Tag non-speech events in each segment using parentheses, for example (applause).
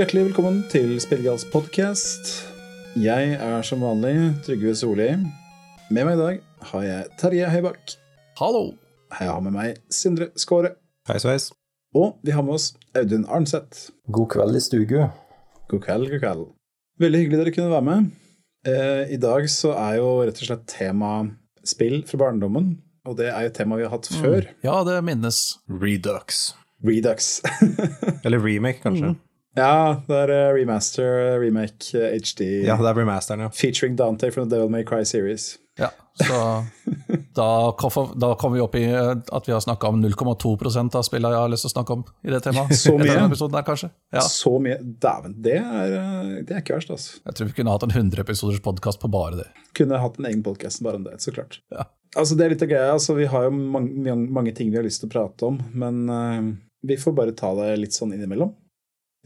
Hjertelig velkommen til Spillgals podkast. Jeg er som vanlig Trygve Solli. Med meg i dag har jeg Terje Høybakk. Hallo! Jeg har med meg Sindre Skåre. Hei sveis. Og vi har med oss Audun Arnseth. God kveld i stugu. God kveld, god kveld. Veldig hyggelig dere kunne være med. Eh, I dag så er jo rett og slett tema spill fra barndommen. Og det er jo et tema vi har hatt før. Ja, det minnes. Redux. Redux. (laughs) Eller remake, kanskje. Ja, det er eh, remaster, remake, eh, HD. Ja, det er remasteren, ja. Featuring Dante from the Devil May Cry series. Ja, så (laughs) da da kommer vi opp i eh, at vi har snakka om 0,2% av spillene jeg har lyst til å snakke om i det temaet. Så mye? Kanskje. Ja. Så mye Dæven, det, eh, det er ikke verst, altså. Jeg tror vi kunne hatt en 100 episoders podkast på bare det. Kunne hatt en egen podkast bare om det, så klart. Ja. Altså, det er litt av greia. Altså, vi har jo mange, mange ting vi har lyst til å prate om, men uh, vi får bare ta det litt sånn innimellom.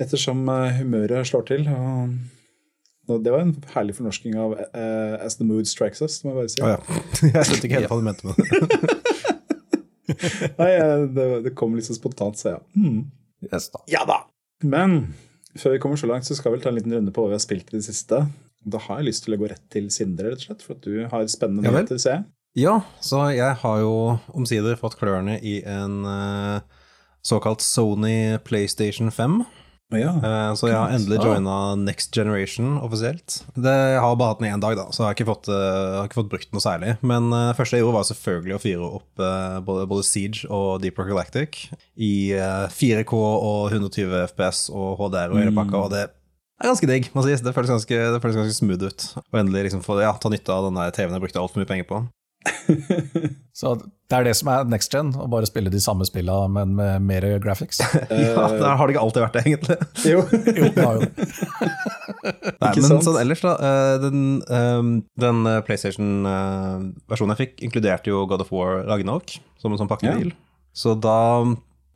Ettersom eh, humøret slår til. Det var en herlig fornorsking av uh, As the Mood Strikes Us, må jeg bare si. Oh, ja. (laughs) Jeg skjønte ikke helt hva du mente med det. (laughs) Nei, eh, det, det kom litt så spontant, så ja. Mm. Yes, da. Ja da! Men før vi kommer så langt, så skal vi ta en liten runde på hva vi har spilt i det siste. Da har jeg lyst til å gå rett til Sindre, rett og slett, for at du har spennende Ja nyheter, ser jeg. Ja, så jeg har jo omsider fått klørne i en uh, såkalt Sony PlayStation 5. Ja. Eh, så jeg har endelig joina Next Generation offisielt. Det, jeg har bare hatt den én dag, da, så jeg har ikke fått, eh, jeg har ikke fått brukt den noe særlig. Men eh, det første jeg gjorde, var selvfølgelig å fyre opp eh, både, både Siege og Deeper Galactic i eh, 4K og 120 FPS og HDR og hele pakka, og det er ganske digg, må sies. Det føles ganske, det føles ganske smooth ut. Og endelig liksom få ja, ta nytte av den TV-en jeg brukte altfor mye penger på. (laughs) Så det er det som er next gen, å bare spille de samme spillene, men med mer graphics. (laughs) Ja, (laughs) Der har det ikke alltid vært det, egentlig. Jo. Jo, det har jo. Nei, Ikke men sant? sånn ellers, da. eh, Den, eh, den eh, PlayStation-versjonen jeg fikk, inkluderte jo God of War Ragnarok som en sånn pakkedeal. Så da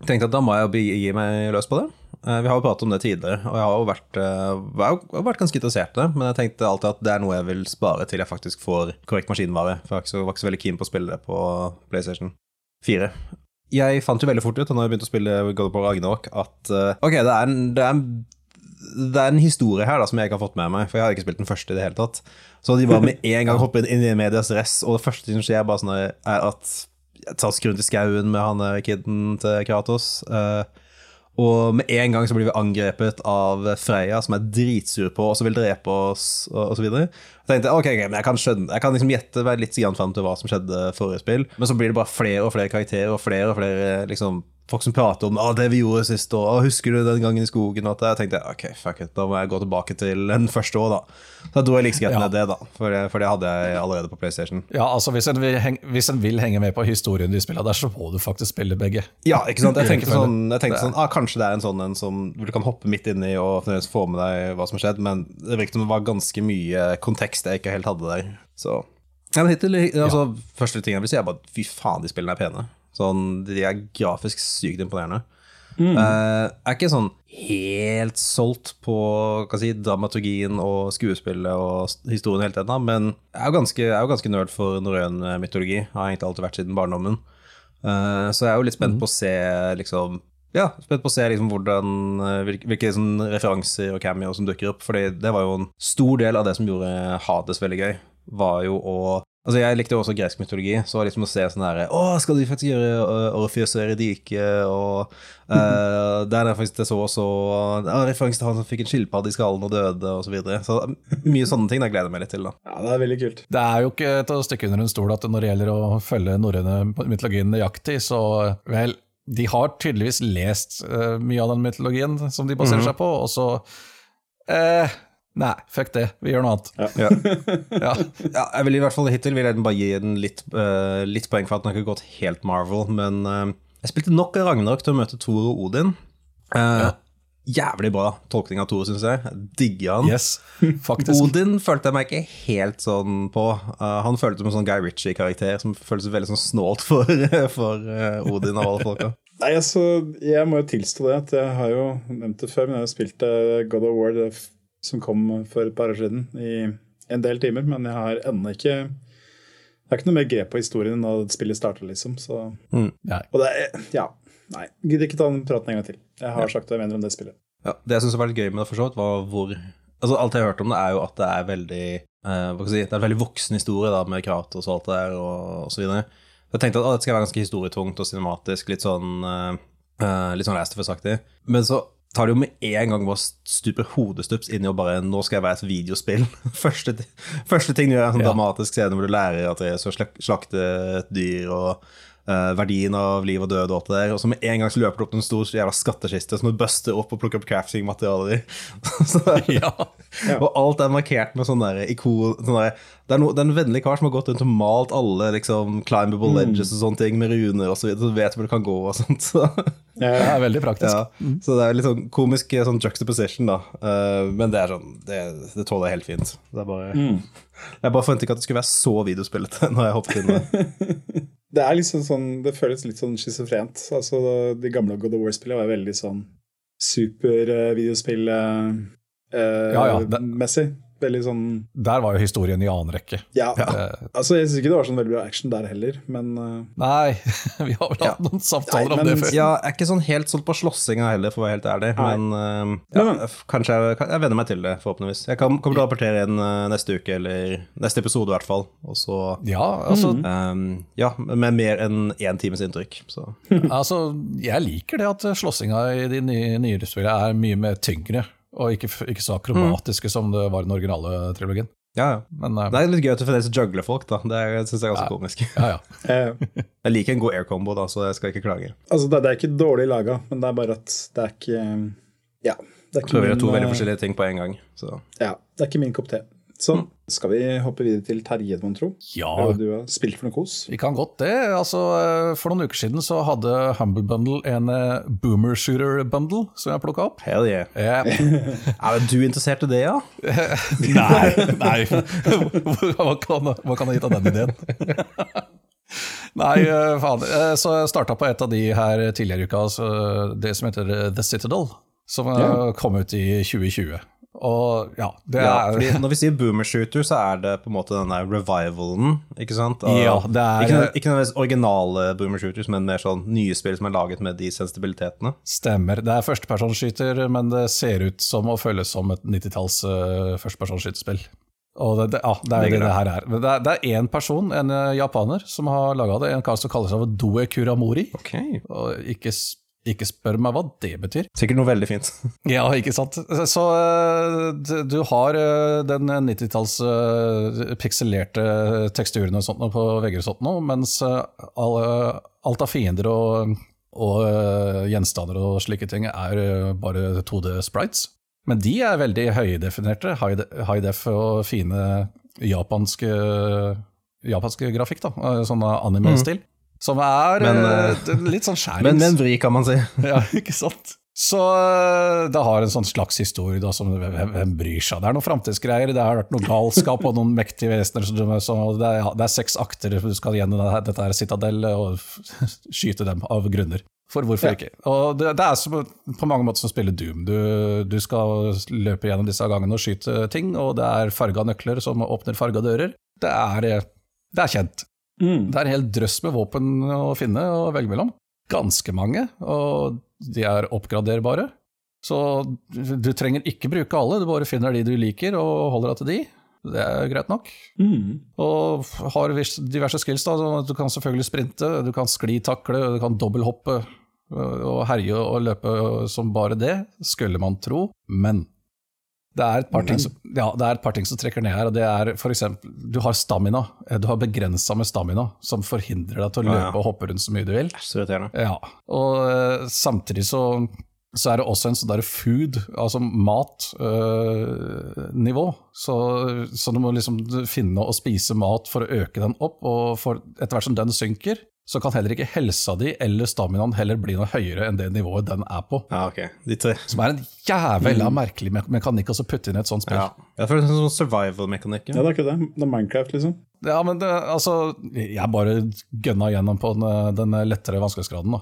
tenkte jeg at da må jeg gi meg løs på det. Eh, Vi har jo pratet om det tidligere, og jeg har jo vært, eh, har vært ganske interessert i det. Men jeg tenkte alltid at det er noe jeg vil spare til jeg faktisk får korrekt maskinvare. For jeg var ikke så, var ikke så veldig keen på å spille det på PlayStation 4. Jeg fant jo veldig fort ut da jeg begynte å spille God of War Ragnarok, at eh, ok, det er, en, det, er en, det er en historie her da som jeg ikke har fått med meg, for jeg har ikke spilt den første i det hele tatt. Så de bare med (laughs) en gang hopper inn i medias rest, og det første som skjer, er bare sånn er at jeg tar rundt til skauen med han kiden til Kratos. eh, og med en gang så blir vi angrepet av Freya, som er dritsur på oss og vil drepe oss, og, og så videre. Så tenkte jeg, ok, ok, men jeg kan, skjønne, jeg kan liksom gjette meg litt fram til hva som skjedde forrige spill, men så blir det bare flere og flere karakterer og flere og flere liksom, folk som prater om det vi gjorde sist år, husker du den gangen i skogen? Og. Jeg tenkte ok, fuck it, da må jeg gå tilbake til den første år, da. Så da dro jeg like Ja. ned det, da, for det, for det hadde jeg allerede på PlayStation. Ja, altså Hvis en vil, heng, hvis en vil henge med på historien de spiller der, så må du faktisk spille begge. Ja, ikke sant? Jeg tenkte sånn, jeg tenkte sånn ah, Kanskje det er en sånn en som du kan hoppe midt inni og få med deg hva som har skjedd, men det virket som det var ganske mye kontekst jeg ikke helt hadde der. Så ja, men hittil, altså, Første ting jeg vil si, er bare fy faen, de spillene er pene. Sånn, De er grafisk sykt imponerende. Mm. jeg er ikke sånn helt solgt på si, dramaturgien og skuespillet og historien helt ennå, men jeg er jo ganske, er ganske nerd for norrøn eh, mytologi. Har egentlig alltid vært siden barndommen. Uh, så jeg er jo litt spent på å se liksom ja, spent på å se liksom hvordan, hvilke, hvilke sånn referanser og cameo som dukker opp. Fordi det var jo en stor del av det som gjorde Hades veldig gøy. Var jo å Altså Jeg likte jo også gresk mytologi, så liksom å se sånn her Å, skal de faktisk gjøre Orfeus Orpheus og Eridike, og uh, (laughs) Der er faktisk det så og så ja, Referanse til han som fikk en skilpadde i skallen og døde, og så videre. Så mye sånne ting jeg gleder jeg meg litt til, da. ja, det er veldig kult. Det er jo ikke til å stikke under en stol at når det gjelder å følge norrøne mytologien nøyaktig, så vel De har tydeligvis lest uh, mye av den mytologien som de baserer seg på, og så eh, Nei, fuck det, vi gjør noe annet. Ja. (laughs) Ja. Ja, jeg vil i hvert fall hittil vil jeg bare gi den litt, uh, litt poeng for at den har ikke gått helt Marvel, men uh, jeg spilte nok Ragnarok til å møte Thor og Odin. Eh, Jævlig bra tolkning av Thor, syns jeg. Digger han. Yes, faktisk. Odin følte jeg meg ikke helt sånn på. Uh, han føltes som en sånn Guy Ritchie-karakter som føles veldig sånn snålt for, (laughs) for uh, Odin av alle folka. Nei, altså, Jeg må jo tilstå det at jeg har jo nevnt det før, men jeg har spilt eh, God of War det som kom for et par år siden, i en del timer. Men jeg har ennå ikke Det er ikke noe mer grep på historien enn da spillet starter, liksom. Så, Nei. og det er Ja. Nei. Gidder ikke ta den praten en gang til. Jeg har sagt hva jeg mener om det spillet. Ja, det jeg syns var litt gøy med det, for så vidt, var hvor Altså, alt jeg har hørt om det, er jo at det er veldig eh, hva skal jeg si, Det er en veldig voksen historie da, med Kratos og alt det der, og, og så videre. Jeg tenkte at å, det skal være ganske historietungt og cinematisk, litt sånn uh, litt sånn Last of Us-aktig. Men så tar det jo med en gang bare stuper hodestups inn i å bare Nå skal jeg være et videospill. (laughs) første, første ting du gjør, er en sånn Ja. dramatisk scene hvor du lærer at det er så slak- slakte et dyr og eh, verdien av liv og død og alt det der. Og så med en gang så løper det opp en stor jævla skattkiste som du buster opp og plukker opp crafting-materialer i. (laughs) Så- Ja. Og alt er markert med sånn der ikon sånn der, det, er no, det er en vennlig kar som har gått rundt og malt alle liksom climbable edges og sånne ting med runer og så videre, så du vet hvor det kan gå og sånt. Så, Det er veldig praktisk. ja. så det er litt sånn komisk sånn juxtaposition, da. Uh, men det er sånn Det, det tåler jeg helt fint. Det er bare Jeg bare forventet ikke at det skulle være så videospillete (laughs) når jeg hoppet inn (laughs) det. Er liksom sånn, det føles litt sånn schizofrent. Altså, de gamle God of War-spillene var veldig sånn super-videospill-messig. Ja, ja, det- Veldig sånn Der var jo historien i annen rekke. Ja. ja. Altså, jeg syns ikke det var sånn veldig bra action der heller, men uh... Nei, (laughs) vi har vel hatt noen samtaler Nei, om det før. Ja, jeg er ikke sånn helt solgt på slåssinga heller, for å være helt ærlig. Nei. Men uh, ja, kanskje jeg, jeg venner meg til det, forhåpentligvis. Jeg kan, kommer til å rapportere inn uh, neste uke, eller neste episode i hvert fall. Og så Ja, altså, eh, Ja, med mer enn én times inntrykk. Så (laughs) altså Jeg liker det at slåssinga i de nye, nyere spillene er mye mer tyngre, og ikke, ikke så akrobatiske som det var i den originale trilogien. ja, ja. Men uh, Det er litt gøy at du fremdeles jugler folk, da. Det syns jeg er ganske Ja. komisk. ja, ja. (laughs) eh, Jeg liker en god air combo, da, så jeg skal ikke klage. Altså, det, det er ikke dårlig laga, men det er bare at det er ikke Ja. Det er ikke, Prøver å gjøre to veldig eh, forskjellige ting på en gang. Så. ja, det er ikke min kopp te. Så skal vi hoppe videre til Terje, mon tro? ja du har spilt for noe kos? vi kan godt det. Altså, eh, for noen uker siden så hadde Humble Bundle en eh, Boomer Shooter Bundle som jeg plukka opp. Hell yeah. yeah. (laughs) Er du interessert i det, ja? (laughs) Nei, nei. Hva kan, hva kan jeg gitt av den ideen? (laughs) Nei, eh, faen. Så jeg starta på et av de her tidligere i uka, altså det som heter The Citadel. Som Ja. kom ut i 2020. Og ja, det Ja, er fordi Når vi sier boomer shooter, så er det på en måte den der revivalen, ikke sant? Og Ja, det er- Ikke, ikke nødvendigvis originale boomer shooters, men mer sånn nye spill som er laget med de sensibilitetene. Stemmer. Det er førstepersonsskyter, men det ser ut som å føles som et 90-talls uh, førstepersonsskytespill. Og det, det, ja, det er det det her er. Men Det er, det er én person, en eh, japaner, som har laga det. En kar som kaller seg Doe Kuramori. Ok. Og ikke, ikke spør meg hva det betyr. Sikkert noe veldig fint. (laughs) Ja, ikke sant. Så øh, du har øh, den 90-talls øh, pikselerte teksturen og sånt på vegger og sånt nå, mens alt av fiender og, og gjenstander og slike ting er bare 2D sprites. Men de er veldig høydefinerte, high def og fine japanske, japanske grafikk, da. Sånn anime-stil. Som er Men, øh, litt sånn skjærings... Men med en vri, kan man si. (laughs) Ja, ikke sant? Så øh, det har en sånn slags historie da, som hvem, bryr seg? Det er noen framtidsgreier, det har vært noe galskap og noen mektige vesener. Så, det, ja, det er seks akter du skal gjennom det dette her citadellet og (laughs) skyte dem av grunner. For hvorfor Ja. ikke? Og det, det er som, på mange måter som å spille Doom. Du, du skal løpe gjennom disse gangene og skyte ting, og det er farga nøkler som åpner farga dører. Det er, eh, det er kjent. Mm. Det er en hel drøss med våpen å finne og velge mellom. Ganske mange, og de er oppgraderbare. Så du trenger ikke bruke alle, du bare finner de du liker og holder deg til de. Det er greit nok. Mm. Og har diverse skills. da, Du kan selvfølgelig sprinte, du kan sklitakle, du kan dobbelthoppe og herje og løpe som bare det, skulle man tro. Men det er et par, ting ja, det er et par ting som trekker ned her. og det er for eksempel, Du har stamina. Eh, Du har begrensa med stamina, som forhindrer deg til å løpe og hoppe rundt så mye du vil. Så. Ja, og eh, samtidig så, så er det også en sånn der food, altså matnivå. så, så du må liksom finne og spise mat for å øke den opp, og for, etter hvert som den synker, så kan heller ikke helsa di eller staminaen heller bli noe høyere enn det nivået den er på. Ja, ok. De tre. Som er en jævla merkelig me mekanikk å putte inn i et sånt spill. Ja. ja for det er sånn survival-mekanikk. Ja, det er ikke det. Det er Minecraft, liksom. Ja, men det, altså, jeg bare gønna gjennom på den, den lettere vanskelighetsgraden.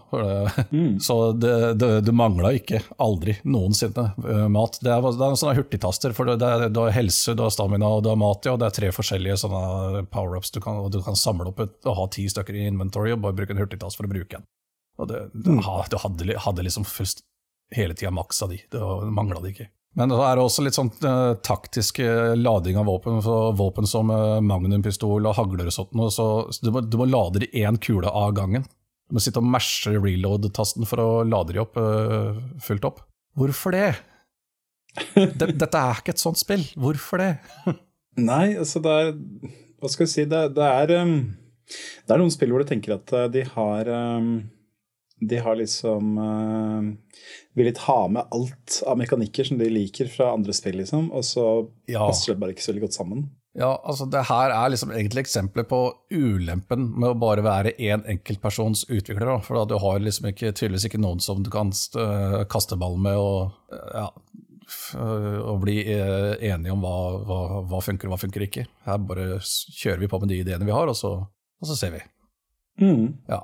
Mm. (laughs) Så det, det, det mangla ikke, aldri, noensinne, eh, mat. Det er, det er sånne hurtigtaster, for du har helse, du har stamina og du har mat, ja, og det er tre forskjellige sånne power-ups du kan, du kan samle opp et, og ha ti stykker i inventory og bare bruke en hurtigtast for å bruke en. Og det, ha- det hadde, hadde liksom først hele tida maks av de. Det mangla det ikke. Men det er også litt sånn uh, taktisk lading av våpen. Så våpen som uh, magnumpistol og hagler og sånt, så du må, du må lade de én kule av gangen. Du må sitte og mashe reload-tasten for å lade de opp uh, fullt opp. Hvorfor (laughs) det? Dette er ikke et sånt spill. Hvorfor det? (laughs) Nei, altså det er Hva skal jeg si? Det, det, er, um, det er noen spill hvor du tenker at de har um, De har liksom uh, villet ha med alt av mekanikker som de liker fra andre spill, liksom, og så ja. passer det bare ikke så veldig godt sammen. Ja, altså det her er liksom egentlig eksempler på ulempen med å bare være én en enkeltpersons utvikler. For du har liksom ikke, tydeligvis ikke noen som du kan kaste ball med og ja, og bli enige om hva, hva, hva, funker og hva funker ikke. Her bare kjører vi på med de ideene vi har, og så, og så ser vi. Mm. Ja.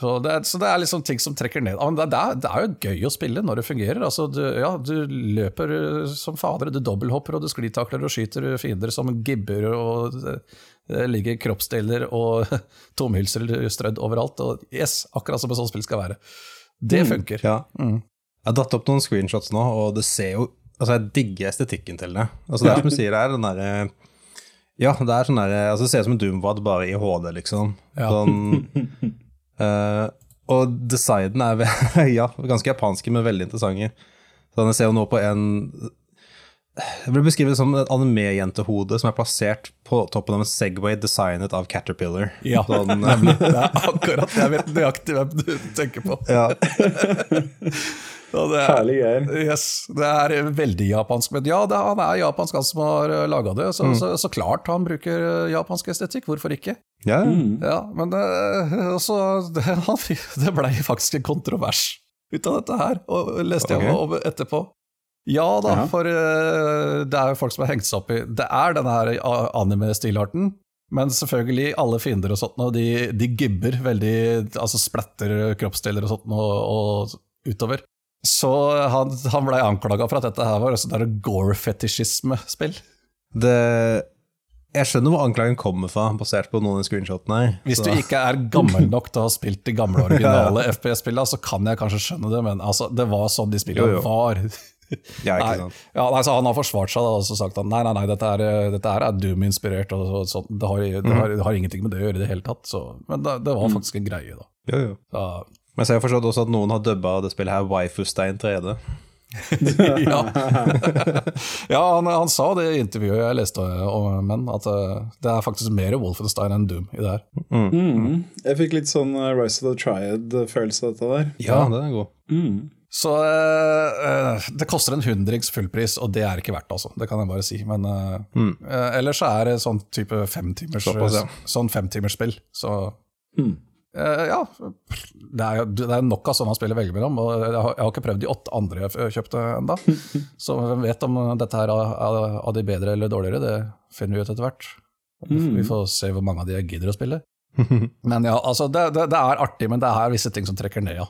Så det, så det, er liksom ting som trekker ned. Det er, det er, jo gøy å spille når det fungerer. Altså, du, ja, du løper eh, som fader, du dobbelthopper og du sklitakler og skyter fiender som gibber, og det ligger kroppsdeler og (laughs) tomhylser strødd overalt. Og yes, akkurat som et sånt spill skal være. Det mm. funker. Mm, ja. mm. Jeg har datt opp noen screenshots nå, og det ser jo Altså, jeg digger estetikken til det. Altså, det er som du (laughs) sier, det er den derre Ja, det er sånn derre altså, Det ser ut som en Doomwad bare i HD, liksom. Ja. Sånn (laughs) Uh, og designen er (laughs) ja, ganske japanske, men veldig interessante. Så jeg ser jo nå på en Jeg vil beskrive det som et anime-jentehode som er plassert på toppen av en Segway designet av Caterpillar. Ja, sånn, (laughs) nemlig. Det er akkurat Jeg vet nøyaktig hvem du tenker på. Ja. (laughs) det er, Herlig greier. Yes, det er veldig japansk. Men ja, det, han er japansk, han som har laga det. Så, mm. så, så, klart han bruker japansk estetikk. Hvorfor ikke? Ja, mm. ja men det, (laughs) også, det, det blei faktisk en kontrovers ut av dette her, og leste jeg okay. etterpå. Ja da, ja. for uh, det er jo folk som har hengt seg opp i Det er denne her anime-stilarten, men selvfølgelig, alle fiender og sånt, og de, de gibber veldig Altså splatter kroppsdeler og sånt og, og utover. Så han, han blei anklaga for at dette her var et gore-fetisjisme-spill. Det jeg skjønner hvor anklagen kommer fra, basert på noen av screenshotene. Hvis du ikke er gammel nok til å ha spilt de gamle, (laughs) originale. FPS-spillene, så kan jeg kanskje skjønne det, men altså, det var sånn de spillene var. Ja, ikke sant. Nei, ja, nei, han har forsvart seg og sagt at nei, nei, nei, dette er, dette er Doom-inspirert. og sånt. Det har, det, har, det har, ingenting med det å gjøre i det hele tatt. Så, men det, det, var mm. faktisk en greie, da. Jo, jo. Så, men jeg har forstått også at noen har dubba det spillet her Waifu-stein 3D. (laughs) ja, (laughs) ja han, han, sa det i intervjuet jeg leste om menn, at eh, det er faktisk mer Wolfenstein enn Doom i det her. Mm. Mm. Jeg fikk litt sånn eh, Rise of the Triad-følelse av dette der. Ja, det er god. Mm. Så uh, det koster en hundrings fullpris, og det er ikke verdt, altså. Det kan jeg bare si. Men uh, uh, ellers så er det sånn type femtimers ja. sånn femtimersspill. Så mm. Ja, det er, det er, nok av sånne spill å velge mellom. Og jeg har, jeg har ikke prøvd de åtte andre jeg kjøpte ennå. (laughs) Så hvem vet om dette her er av de bedre eller dårligere, det finner vi ut etter hvert. Mm. Vi får se hvor mange av de jeg gidder å spille. (laughs) Men ja, altså, det, det, det, er artig, men det er visse ting som trekker ned, ja.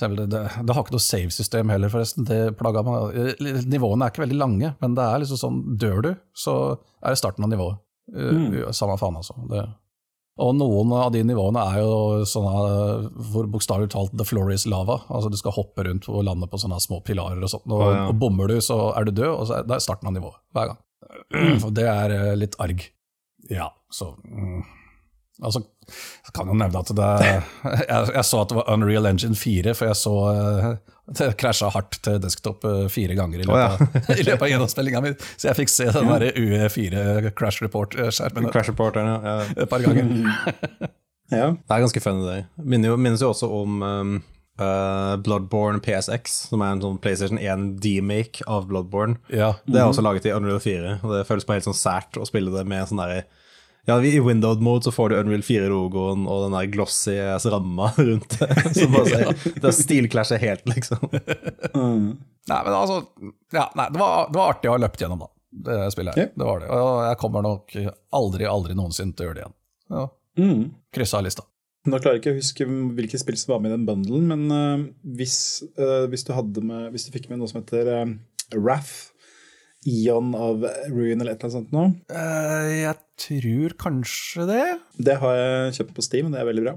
Det, det, har ikke noe save-system heller, forresten. Det plaga meg. Eh, nivåene er ikke veldig lange, men det er liksom sånn dør du, så er det starten av nivået. Uh, mm. Samme faen, altså. Det, og noen av de nivåene er jo sånne hvor bokstavelig talt the floor is lava. Altså Du skal hoppe rundt og lande på sånne små pilarer og sånt. Og, oh, ja. og bommer du, så er du død, og så er det starten av nivået hver gang. Mm. det er eh, litt arg. Ja, så mm. Altså, jeg kan jo nevne at det (laughs) jeg, jeg, så at det var Unreal Engine 4, for jeg så uh, det krasja hardt til desktop uh, fire ganger i løpet, oh, (laughs) ja. i løpet av gjennomspillinga mi. Så jeg fikk se den der UE4 Crash Report-skjermen Crash ja. et par ganger. (laughs) ja. Det er ganske funny, det. Minnes jo, minnes jo også om um, uh, Bloodborne PSX, som er en sånn PlayStation 1 demake av Bloodborne. Ja. Det er også laget i Unreal 4, og det føles bare helt sånn sært å spille det med sånn derre ja, I windowed mode så får du Unreal 4-logoen og den der glossy ramma (laughs) rundt det. Så bare det stilclasher helt, liksom. Mm. Nei, men altså ja, nei, det, var, det, var, artig å ha løpt gjennom da, det spillet her. Yeah. Det var det. Og jeg kommer nok aldri, aldri noensinne til å gjøre det igjen. Ja. Mm. Kryssa lista. Nå klarer jeg ikke å huske hvilke spill som var med i den bundlen, men uh, hvis, uh, hvis, du med, hvis, du fikk med noe som heter uh, Raff Eon of Ruin eller et eller annet sånt noe? Uh, jeg tror kanskje det. Det har jeg kjøpt på Steam, og det er veldig bra.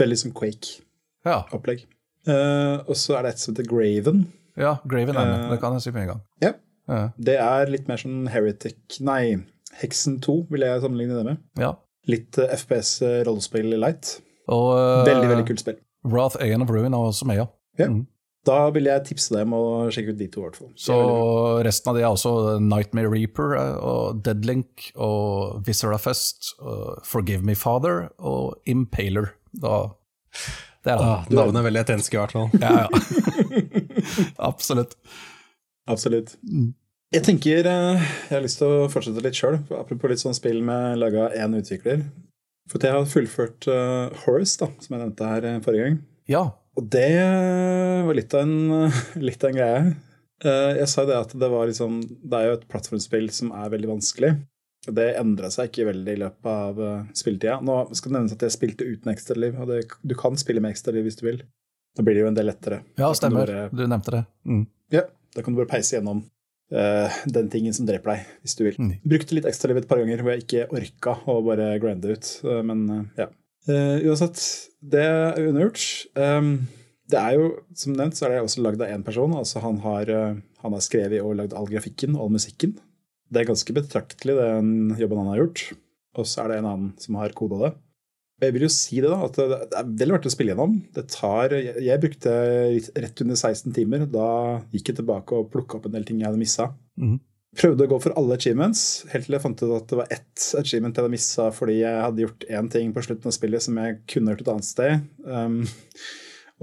Veldig som Quake-opplegg. Eh, og så er det et som heter Graven. Ja, Graven er med. Uh, Det kan jeg si med en gang. Ja. Ja. Det er litt mer sånn Heretic Nei, Hexen 2 vil jeg sammenligne det med. ja. Litt FPS rollespill light. Og Veldig, veldig kult spill. Wrath Aeon of Ruin er også med, ja. Ja. Mm. Da vil jeg tipse deg om å sjekke ut de to. hvert fall. Så resten av de er også Nightmare Reaper eh, og Deadlink og Viserafest, og Forgive Me Father og Impaler. Da, det er Ah. Navnet er veldig etenske, i hvert fall. Ja, ja. (laughs) Absolutt. Absolutt. Mm. Jeg tenker eh, jeg har lyst til å fortsette litt sjøl, apropos litt sånn spill med laga én utvikler. For at jeg har fullført uh, Horace, da, som jeg nevnte her eh, forrige gang. Ja. Og det var litt av en, (laughs) litt av en greie. Eh, Jeg sa jo det at det var liksom Det er jo et plattformspill som er veldig vanskelig. Det endra seg ikke veldig i løpet av eh, spilletida. Nå skal det nevnes at jeg spilte uten ekstraliv, og det, du kan spille med ekstraliv hvis du vil. Da blir det jo en del lettere. ja, stemmer. du bare- Du nevnte det. Mm. Ja, da kan du bare peise gjennom uh, den tingen som dreper deg, hvis du vil. Mm. Brukte litt ekstraliv et par ganger hvor jeg ikke orka å bare grande ut, uh, men uh, ja. Eh, uansett, det er unnagjort. Um, det er jo, som nevnt, så er det også lagd av én person. altså Han har, uh, han har skrevet og lagd all grafikken og all musikken. Det er ganske betraktelig, den jobben han har gjort. Og så er det en annen som har koda det. Jeg vil jo si det da, at det er veldig verdt å spille gjennom. Det tar, jeg, brukte rett under 16 timer. Da gikk jeg tilbake og plukka opp en del ting jeg hadde missa. Mhm. Prøvde å gå for alle achievements, helt til jeg fant ut at det var ett achievement jeg hadde missa fordi jeg hadde gjort én ting på slutten av spillet som jeg kunne gjort et annet sted. Um,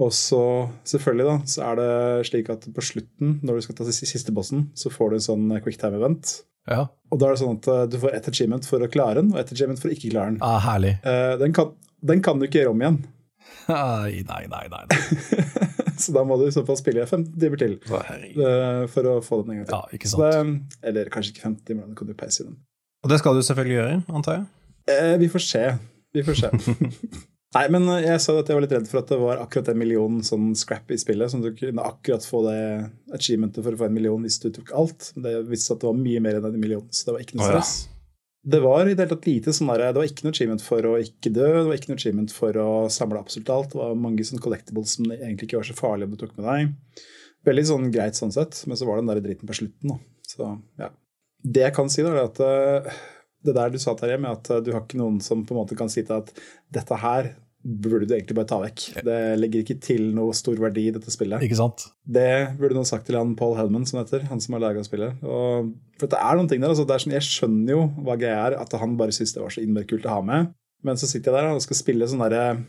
og så, selvfølgelig, da, så er det slik at på slutten, når du skal ta siste bossen, så får du en sånn quicktime event. Ja. Og da er det sånn at eh, du får ett achievement for å klare den, og ett achievement for å ikke klare den. Ah, herlig. Uh, den, kan, den kan du ikke gjøre om igjen. Ai, (laughs) nei, nei. nei. nei. (laughs) (laughs) så da må du i så fall spille 15 timer til å eh, for å få den en gang til. Ja, ikke sant. det, eller kanskje ikke 15 timer, da kan du peise i den. Og det skal du selvfølgelig gjøre, antar jeg? Eh, vi får se. Vi får se. (laughs) Nei, men eh, jeg sa at jeg var litt redd for at det var akkurat en million sånn scrap i spillet. Som du kunne akkurat få det achievementet for å få en million hvis du tok alt. Men det viste seg at det var mye mer enn en million, så det var ikke noe Å, ja. Det var i det hele tatt lite sånn der, det var ikke noe achievement for å ikke dø, det var ikke noe achievement for å samle absolutt alt. Det var mange sånne collectibles som egentlig ikke var så farlige om du tok med deg. Veldig sånn greit sånn sett, men så var det den der dritten på slutten. Da. Så, ja. Det jeg kan si, da, er at eh, det der du sa, Terje, med at du har ikke noen som på en måte kan si til at dette her burde du egentlig bare ta vekk. Det legger ikke til noe stor verdi i dette spillet. Ikke sant? Det burde noen sagt til han Paul Hellman, som heter, han som har laga spillet. Og, for det er noen ting der, altså, det er sånn, Jeg skjønner jo hva greia er, at han bare syntes det var så innmari kult å ha med. Men så sitter jeg der og skal spille sånne der,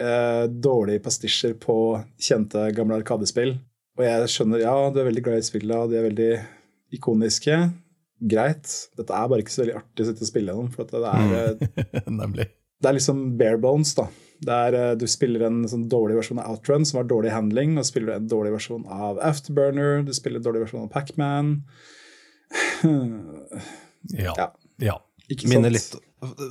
eh, dårlige pastisjer på kjente, gamle Arkadespill. Og jeg skjønner ja, du er veldig glad i spillene, og de er veldig ikoniske. Greit. Dette er bare ikke så veldig artig å sitte og spille gjennom. For at det er, eh, (laughs) Nemlig. det er liksom bare bones, da. Det er, eh, du spiller en sånn dårlig versjon av Outrun som har dårlig handling, og spiller du en dårlig versjon av Afterburner, du spiller en dårlig versjon av Pacman. Ja. Ja. ja. Sant? Minner litt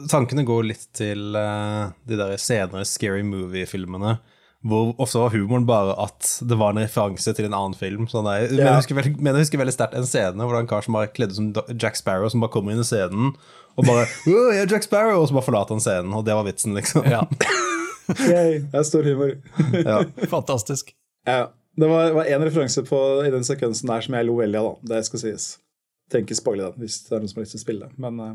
Tankene går litt til eh, de der senere Scary Movie-filmene. Hvor ofte var humoren bare at det var en referanse til en annen film. Sånn der. Men jeg husker veldig, men jeg husker veldig sterkt en scene hvor det er en kar som bare kledd ut som Jack Sparrow, som bare kommer inn i scenen og bare «Åh, jeg er Jack Sparrow! Og så bare forlater han scenen, og det var vitsen, liksom. ja. (laughs) Yay, det er stor humor. Ja. Fantastisk. Ja, det var, én en referanse på, i den sekvensen der som jeg lo veldig av, da. Det skal sies. Trenger ikke spoile den hvis det er noen som har lyst til å spille det. Men uh,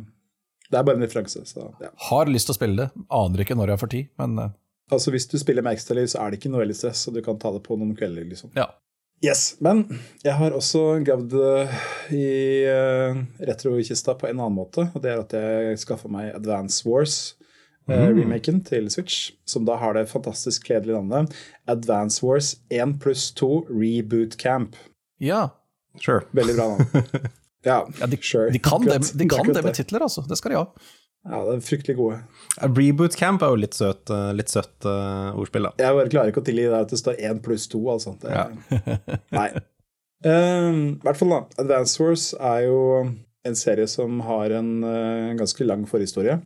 det er bare en referanse. Så, ja. Har lyst til å spille det. Aner ikke når jeg får tid, men uh. Altså Hvis du spiller med ekstraliv, så er det ikke noe veldig stress, og du kan ta det på noen kvelder. liksom. ja. Yes, Men jeg har også gravd eh, i uh, retrokista på en annen måte. Og det er at jeg skaffa meg Advance Wars. eh, Remaken til Switch, som da har det fantastisk kledelige navnet Advance Wars 1 pluss 2 Reboot Camp. ja. Sure. Veldig bra navn. (laughs) Ja, Ja, de, sure. de kan, det, de kan det med titler, altså. Det skal de ha. Ja, det er fryktelig gode. A Reboot Camp er jo litt søt, eh, litt søtt eh, ordspill, da. Jeg bare klarer ikke å tilgi det at det står 1 pluss 2, altså. Det, (laughs) Nei. Um, hvert fall, da. Advance Wars er jo en serie som har en uh, ganske lang forhistorie.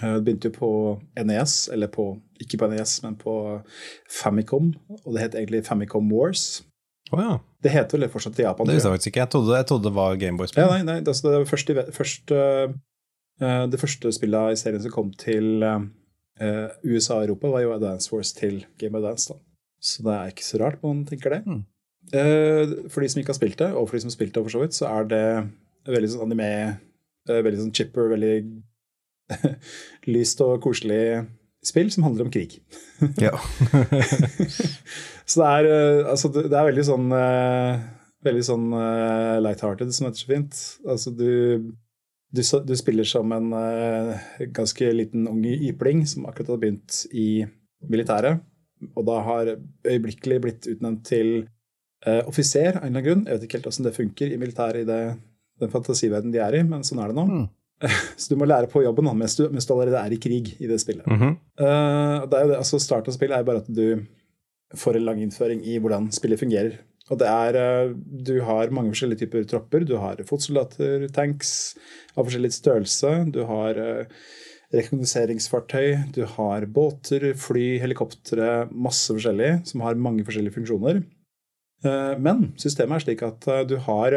Uh, Det begynte jo på NES, eller på, ikke på NES, men på Famicom. Og det het egentlig Famicom Wars. Oh, ja. Det heter vel det fortsatt i Japan. Det visste jeg. faktisk ikke. Jeg trodde, jeg trodde det var Gameboy-spill. Ja, nei, nei, altså det var først, Det første spillet i serien som kom til eh, USA og Europa, var jo Advance Wars til Game of Dance. da. Så det er ikke så rart man tenker det. Mm. Eh, for de som ikke har spilt det, og for de som har spilt det, for så vidt, så er det veldig sånn anime, eh, veldig sånn chipper, veldig (laughs) lyst og koselig spill som handler om krig. Ja. (laughs) Så det er, eh, altså, det er veldig sånn eh, Veldig sånn lighthearted, som heter så fint. Altså, du, du, du spiller som en eh, ganske liten ung ypling som akkurat hadde begynt i militæret, og da har øyeblikkelig blitt utnevnt til eh, offiser av en eller annen grunn. Jeg vet ikke helt hvordan det funker i militæret i det, den fantasiverdenen de er i, men sånn er det nå. Mm. (laughs) Så du må lære på jobben da, mens, du, mens du allerede er i krig i det spillet. Mm -hmm. uh, det er jo det, altså Start av spill er jo bare at du får en lang innføring i hvordan spillet fungerer. Og det er, eh, Du har mange forskjellige typer tropper. Du har fotsoldater, tanks av forskjellig størrelse. Du har eh, rekognoseringsfartøy, du har båter, fly, helikoptre, masse forskjellig, som har mange forskjellige funksjoner. Eh, Men systemet er slik at du har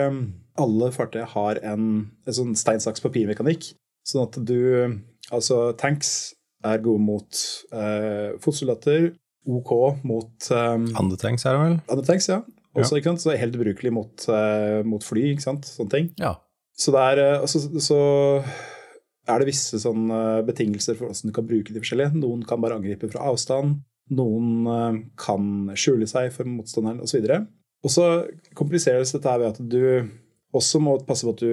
Alle fartøy har en, en sånn stein, saks, papir-mekanikk. Sånn at du Altså, tanks er gode mot eh, fotsoldater. OK mot um, Andre tanks er det vel? andre tanks, ja. Også, ikke sant? Så helt ubrukelig mot, eh, mot fly, ikke sant. Sånne ting. Ja. Så det er eh, altså, så er det visse sånne betingelser for hvordan du kan bruke de forskjellige. Noen kan bare angripe fra avstand. Noen eh, kan skjule seg for motstanderen osv. Og så kompliseres dette ved at du også må passe på at du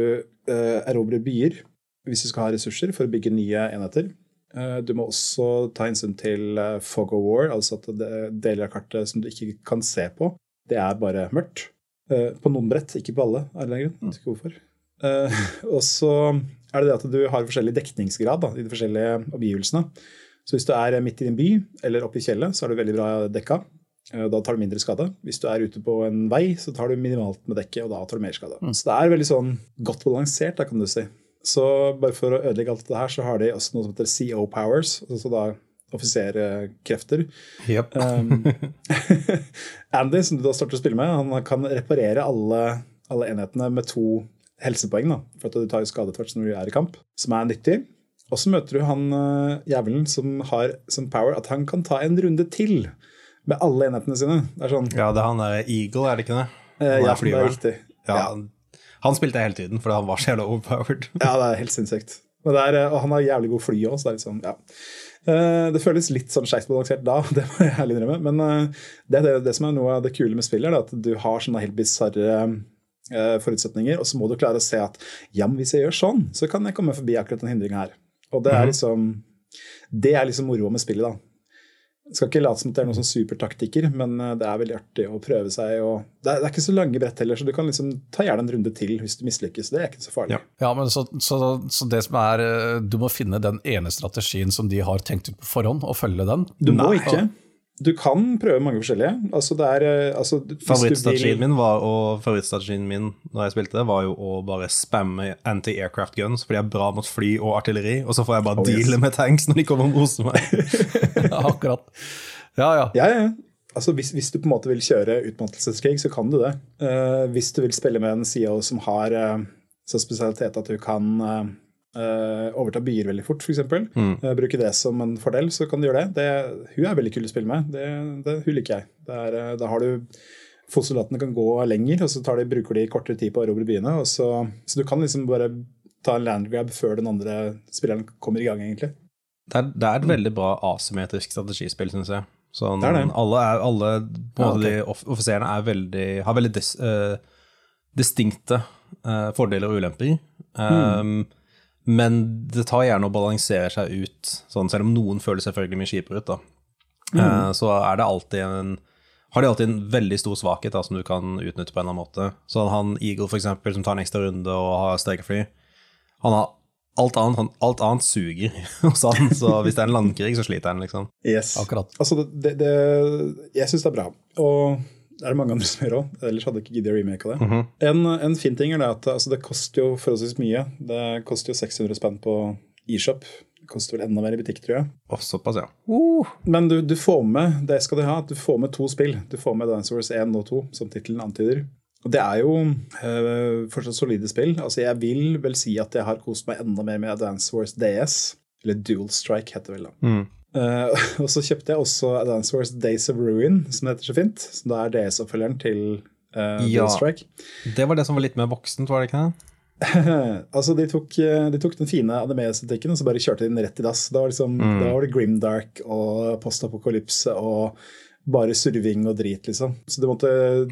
eh, erobrer byer hvis du skal ha ressurser for å bygge nye enheter. Eh, Du må også ta hensyn til eh, fog of war, altså at det er deler av kartet som du ikke kan se på, det er bare mørkt. Eh, På noen brett, ikke på alle, av en eller annen grunn. Jeg vet ikke hvorfor. Eh, og så er det det at du har forskjellig dekningsgrad da, i de forskjellige omgivelsene. Så hvis du er midt i din by eller oppe i fjellet, så er du veldig bra dekka. Eh, Da tar du mindre skade. Hvis du er ute på en vei, så tar du minimalt med dekket, og da tar du mer skade. Så det er veldig sånn godt balansert, da, kan du si. Så bare for å ødelegge alt det her, så har de også noe som heter CO powers, altså da offiserkrefter. Yep. (laughs) Um, (laughs) Andy, som du da starter å spille med, han kan reparere alle, alle enhetene med to helsepoeng. da, For at du tar skade tvert når du er i kamp, som er nyttig. Og så møter du han uh, jævelen som har som power at han kan ta en runde til med alle enhetene sine. Det sånn Ja, det er han der Eagle, er det ikke det? eh, Ja, det er riktig. Ja, Ja. Han spilte jeg hele tiden, fordi han var så jævla overpowered. Ja, det er helt sinnssykt. Er, eh, og han har jævlig god fly òg, så det er sånn, ja. Eh, Det føles litt sånn skeivt balansert da, (laughs) det må jeg ærlig innrømme. Men eh, det det, det som er noe av det kule med spillet, er at du har sånne helt bisarre forutsetninger, og så må du klare å se at ja, men hvis jeg gjør sånn, så kan jeg komme forbi akkurat den hindringa her. Og det er liksom det er liksom moroa med spillet, da. Skal ikke late som at det er noen sånn supertaktikker, men eh, det er veldig artig å prøve seg. Og det, er, det er ikke så lange brett heller, så du kan liksom ta gjerne en runde til hvis du mislykkes. Det er ikke så farlig. Ja. Ja, men så, så, så det som er eh, Du må finne den ene strategien som de har tenkt ut på forhånd, og følge den. Du må Nei. ikke. Du kan prøve mange forskjellige. Altså det er, eh, altså, Favorittstrategien min var, og favorittstrategien min når jeg spilte det, var jo å bare spamme anti-aircraft guns, fordi jeg er bra mot fly og artilleri, og så får jeg bare Oh, yes. med tanks når de kommer og moser meg. (laughs) Ja, akkurat. Ja, ja. Ja, ja. Altså, hvis, hvis du på en måte vil kjøre utmattelseskrig, så kan du det. Uh, hvis du vil spille med en CEO som har uh, så spesialitet at du kan eh, overta byer veldig fort, f.eks., Mm. uh, bruke det som en fordel, så kan du gjøre det. det hun er veldig kul å spille med. Det, det, hun liker jeg. Det er, eh, da har du Fotsoldatene kan gå lenger, og så tar de, bruker de kortere tid på å erobre byene. Og så, så du kan liksom bare ta en landgrab før den andre spilleren kommer i gang, egentlig. Det er, det er et veldig bra asymmetrisk strategispill, syns jeg. Sånn, Det er det. Alle, er, alle Ja, okay. de off offiserene er veldig, har veldig dis, uh, distinkte uh, fordeler og ulemper. Um, Men det tar gjerne å balansere seg ut, sånn, selv om noen føler selvfølgelig mye kjipere ut. da. Eh, så er det alltid en har de alltid en veldig stor svakhet da, som du kan utnytte på en eller annen måte. Så han Eagle, for eksempel, som tar en ekstra runde og har stegefly, han har alt annet, han, alt annet suger (laughs) hos han, så hvis det er en landkrig, så sliter han, liksom. Yes. Akkurat. Altså, det, det, jeg syns det er bra. Og det er det mange andre som gjør òg. Ellers hadde jeg ikke giddet å remake det. en, en fin ting er det at altså, det koster jo forholdsvis mye. Det koster jo 600 spenn på eShop. Det koster vel enda mer i butikk, tror jeg. Å, såpass, ja. Men du, du får med det skal du ha, du får med to spill. Du får med Dance Wars 1 og 2, som tittelen antyder. Og det er jo øh, fortsatt solide spill. Altså, jeg vil vel si at jeg har kost meg enda mer med Dance Wars DS. Eller Dual Strike, heter det vel da. Mm. Eh, (laughs) og så kjøpte jeg også Advance Wars Days of Ruin, som det heter så fint. Som da er DS-oppfølgeren til uh, Ja. Strike. Det var det som var litt mer voksent, var det ikke det? (laughs) altså, de tok, eh, de tok den fine anime-estetikken og så bare kjørte de den rett i dass. Da var, liksom, da var det grimdark og postapokalypse og bare surving og drit, liksom. Så det måtte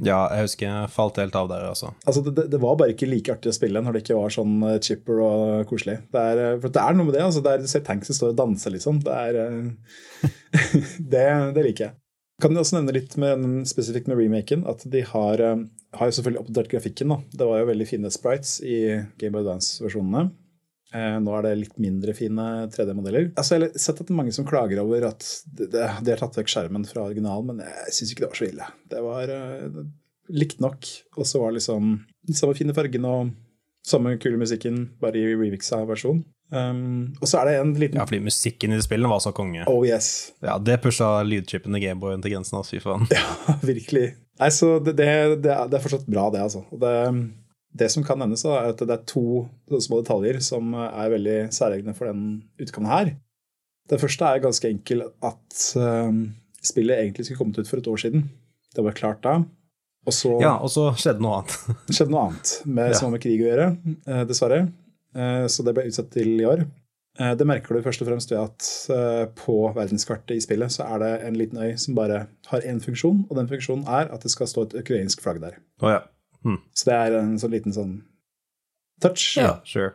Ja, jeg husker jeg falt helt av der, altså. Altså, det, det var bare ikke like artig å spille når det ikke var sånn eh, chipper og koselig. Det er, eh, for det er noe med det. altså, det er, Du ser tanksen står og danser, liksom. Det er eh, (laughs) det, det liker jeg. Kan jeg også nevne litt med, spesifikt med remaken, at de har, har selvfølgelig oppdatert grafikken. da. Det var jo veldig fine sprites i Game of Advance-versjonene. Eh, nå er det litt mindre fine 3D-modeller. Altså, Jeg har sett at det er mange som klager over at de har tatt vekk skjermen fra originalen, men jeg syns ikke det var så ille. Det var uh, likt nok. Og så var det liksom samme fine fargen og samme kule musikken, bare i remixa versjon. Um, og så er det en liten Ja, fordi musikken i det spillet var så konge. Oh yes. Ja, Det pusha lydchipen i Gameboyen til grensen, altså, fy faen. (laughs) Ja, virkelig. Nei, så det, det, det, er, fortsatt bra, det, altså. Det, det som kan nevnes, er at det er to små detaljer som er veldig særegne for den utgaven her. Den første er ganske enkel at um, spillet egentlig skulle kommet ut for et år siden. Det var klart da. Og så Ja, og så skjedde noe annet. (laughs) skjedde noe annet med, Ja. som har med krig å gjøre, eh, dessverre. Eh, Så det ble utsatt til i år. Eh, Det merker du først og fremst ved at på verdenskartet i spillet så er det en liten øy som bare har én funksjon, og den funksjonen er at det skal stå et ukrainsk flagg der. Oh, ja. Så det er en sånn liten sånn touch. ja. Sure.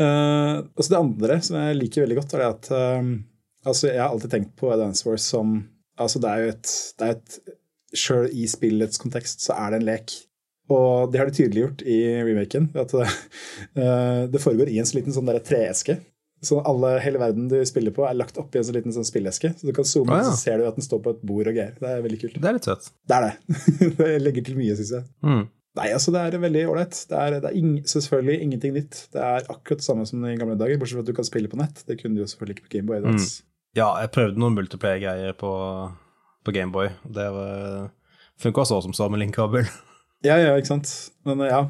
uh, (laughs) og så det andre som jeg liker veldig godt, er det at eh, altså jeg har alltid tenkt på Dance Wars som altså Det er jo et, det er et Sjøl i spillets kontekst så er det en lek. Og det har de tydeliggjort i remaken. At uh, (laughs) det foregår i en så liten sånn der treeske. Så alle, hele verden du spiller på, er lagt oppi en sånn liten sånn spilleske. Så du kan zoome, Ah, ja. så ser du at den står på et bord og greier. Det er veldig kult. Det er litt søtt. Det er det. (laughs) det legger til mye, syns jeg. Mm. Nei, altså det er veldig ålreit. Det er, det er ing, selvfølgelig ingenting nytt. Det er akkurat det samme som i gamle dager, bortsett fra at du kan spille på nett. Det kunne du jo selvfølgelig ikke på Gameboy Advance. Ja, jeg prøvde noen multiplayer-greier på, på Gameboy. Det var- funka så som så med linkkabel. Ja, ja, ikke sant. Men ja.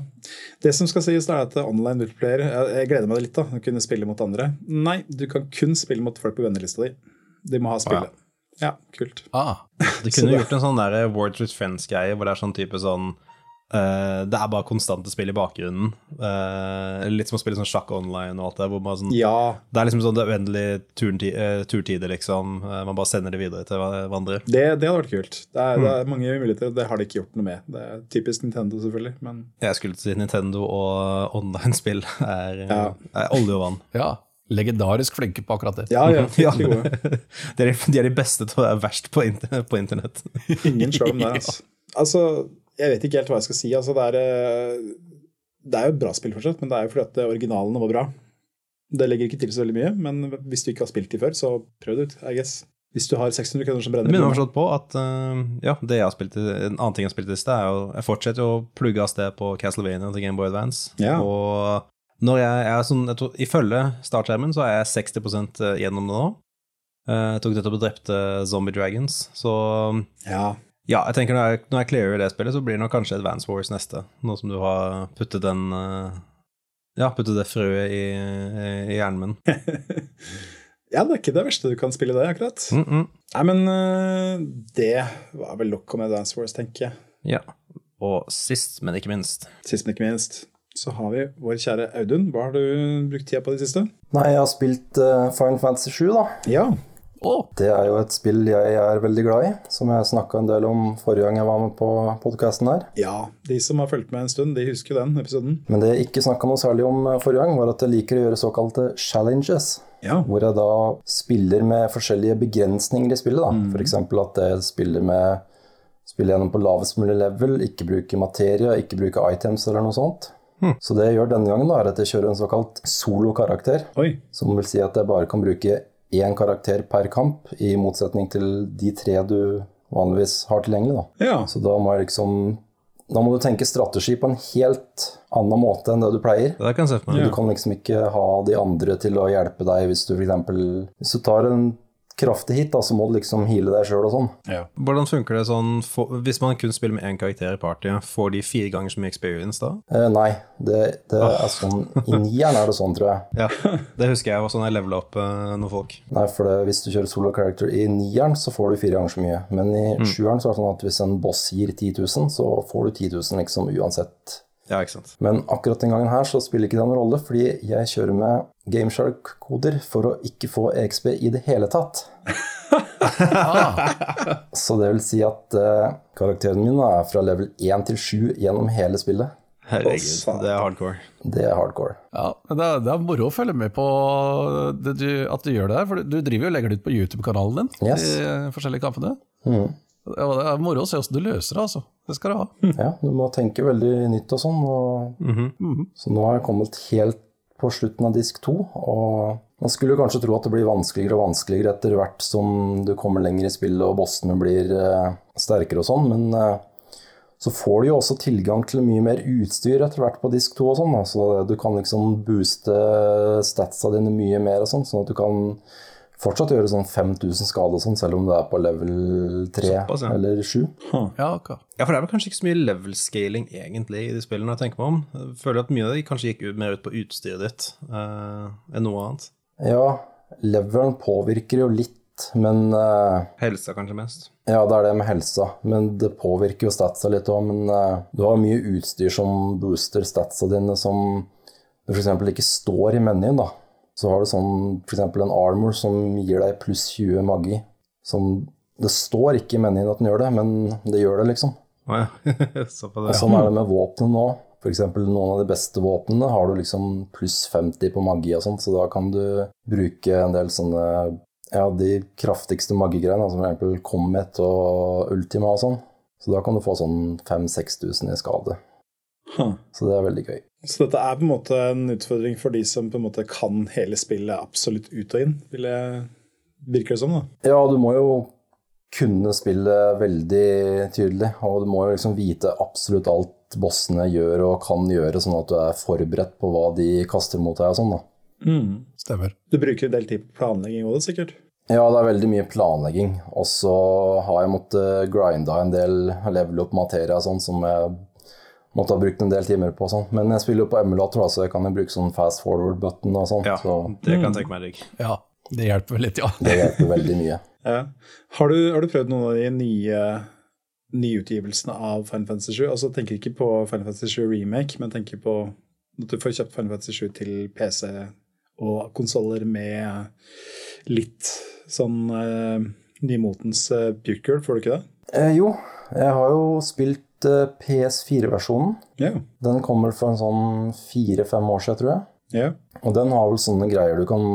Det som skal sies, da, er at online multiplayer Jeg, jeg gleder meg litt, da. Å kunne spille mot andre. Nei, du kan kun spille mot folk på vennelista di. De må ha spillet. Ja, kult. Ah, Du (laughs) kunne gjort en sånn der Words with Friends-greie, hvor det er sånn type sånn eh, Det er bare konstante spill i bakgrunnen. Uh, litt som å spille sånn sjakk online og alt det. Hvor man sånn, Ja, Det er liksom sånn det uendelige turti, eh, turtider, liksom. Uh, man bare sender det videre til hverandre. det, det hadde vært kult. Det er, det er mange muligheter, og det har de ikke gjort noe med. Det er typisk Nintendo, selvfølgelig, men Jeg skulle si Nintendo og online-spill er, Ja. er olje og vann. ja. Legendarisk flinke på akkurat det. ja, ja, (laughs) Ja. De er, de er de beste til å være verst på, inter på internett. Ingen slår om der, (laughs) altså. Altså, jeg vet ikke helt hva jeg skal si. Altså, det, er, eh, det er jo et bra spill fortsatt, men det er jo fordi at eh, originalene var bra. Det legger ikke til så veldig mye, men hvis du ikke har spilt de før, så prøv det ut, I guess. Hvis du har 600 kroner som Jeg brenner begynner å forstå på at uh, ja, det jeg har spilt en annen ting jeg har spilt i sted, er jo Jeg fortsetter jo å plugge av sted på Castlevania til Game Boy Advance. Ja. Og når jeg er sånn jeg tror, Ifølge startskjermen så er jeg 60% gjennom det nå. Eh, Jeg tok nettopp og drepte Zombie Dragons, så Ja, ja, jeg tenker når jeg, når jeg clearer det spillet, så blir det nok kanskje Advance Wars neste. Nå som du har puttet den eh, Ja, puttet det frøet i, i hjernen min. (laughs) ja, det er ikke det verste du kan spille det, akkurat. Mm -mm. Nei, men eh, det var vel nok om Advance Wars, tenker jeg. Ja. Og sist, men ikke minst Sist, men ikke minst, så har vi vår kjære Audun. Hva har du brukt tida på i det siste? Nei, jeg har spilt uh, Final Fantasy 7, da. Ja. Å, Det er jo et spill jeg er veldig glad i, som jeg snakka en del om forrige gang jeg var med på podkasten her. ja. De som har fulgt med en stund, de husker den episoden. Men det jeg ikke snakka noe særlig om eh, forrige gang, var at jeg liker å gjøre såkalte challenges. Ja. Hvor jeg da spiller med forskjellige begrensninger i spillet. da. For F.eks. at jeg spiller med spiller gjennom på lavest mulig level, ikke bruker materie, ikke bruker items eller noe sånt. Så det jeg gjør denne gangen, da, er at jeg kjører en såkalt solokarakter. Oi. Som vil si at jeg bare kan bruke én karakter per kamp, i motsetning til de tre du vanligvis har tilgjengelig. Da. Ja. Så da må jeg liksom Da må du tenke strategi på en helt annen måte enn det du pleier. Det kan. Du kan liksom ikke ha de andre til å hjelpe deg hvis du f.eks. Hvis du tar en kraftig hit, da, så må du liksom heale deg sjøl og sånn. Ja. Hvordan funker det sånn for, Hvis man kun spiller med én karakter i partyet, får de fire ganger så mye experience da? Eh, nei, det, det er sånn I nieren er det sånn, tror jeg. (laughs) Ja, det husker jeg var sånn jeg levela opp eh, noen folk. Nei, for det, hvis du kjører solo character i nieren, så får du fire ganger så mye. Men i sjueren så er det sånn at hvis en boss gir 10 000, så får du 10 000 liksom uansett. Ja, ikke sant. Men akkurat den gangen her så spiller ikke det noen rolle, fordi jeg kjører med Gameshark-koder for å ikke få EXP i det hele tatt. (laughs) Så det vil si at uh, karakteren min er fra level 1 til 7 gjennom hele spillet. Herregud, det er hardcore. Det er hardcore. Ja, det er, det er moro å følge med på det du, at du gjør det her, for du driver jo og legger det ut på YouTube-kanalen din, Yes. de forskjellige kampene. Mhm. Ja, det er moro å se hvordan du løser det, altså. Det skal du ha. Ja, du må tenke veldig nytt og sånn. Og... Så nå har jeg kommet helt på slutten av disk 2, og man skulle jo kanskje tro at det blir vanskeligere og vanskeligere etter hvert som du kommer lenger i spillet og bossene blir eh, sterkere og sånn, men eh, så får du jo også tilgang til mye mer utstyr etter hvert på disk 2 og sånn, så du kan liksom booste statsa dine mye mer og sånn, sånn at du kan fortsatt gjøre sånn 5000 skade og sånn, selv om det er på level 3 Såpass, ja. eller 7. Ja, okay. Ja, for det er vel kanskje ikke så mye level scaling egentlig i de spillene jeg tenker meg om. Jeg føler at mye av det kanskje gikk ut, mer ut på utstyret ditt uh, enn noe annet. Ja, leveren påvirker jo litt, men uh, Helsa kanskje mest. Ja, det er det med helsa, men det påvirker jo statsa litt òg. Men uh, du har mye utstyr som booster statsa dine, som du f.eks. ikke står i menyen. da. Så har du sånn f.eks. en armor som gir deg pluss 20 magi. Som Det står ikke i menyen at den gjør det, men det gjør det, liksom. Å ja. (laughs) det. Og sånn er det med våpnene nå. F.eks. noen av de beste våpnene har du liksom pluss 50 på magi og sånt, så da kan du bruke en del sånne ja, de kraftigste magigreiene, som f.eks. Comet og Ultima og sånn. Så da kan du få sånn 5000-6000 i skade. Huh. Så det er veldig gøy. Så dette er på en måte en utfordring for de som på en måte kan hele spillet absolutt ut og inn, vil jeg virker det som, da. Ja, du må jo kunne spillet veldig tydelig, og du må jo liksom vite absolutt alt bossene gjør og kan gjøre, sånn at du er forberedt på hva de kaster mot deg og sånn, da. Stemmer. Du bruker en del tid på planlegging òg, sikkert? Ja, det er veldig mye planlegging. Og så har jeg måttet grinda en del, level opp materia og sånn, som jeg måtte ha brukt en del timer på. Sånn. Men jeg spiller jo på emulator, så jeg kan jo bruke sånn fast forward-button og sånn. Ja, Så det kan jeg tenke meg digg. Ja, det hjelper vel litt, ja. det hjelper veldig mye. (laughs) Ja. Har, du, har du prøvd noen av de nye nyutgivelsene av Final Fantasy 7? Altså tenker ikke på Final Fantasy 7 Remake, men tenker på at du får kjøpt Final Fantasy 7 til PC og konsoller med litt sånn uh, nymotens uh, Buker, får du ikke det? Eh, jo, jeg har jo spilt eh, PS4-versjonen. Yeah. Den kommer for en sånn fire-fem år siden, tror jeg. Yeah. Og den har vel sånne greier du kan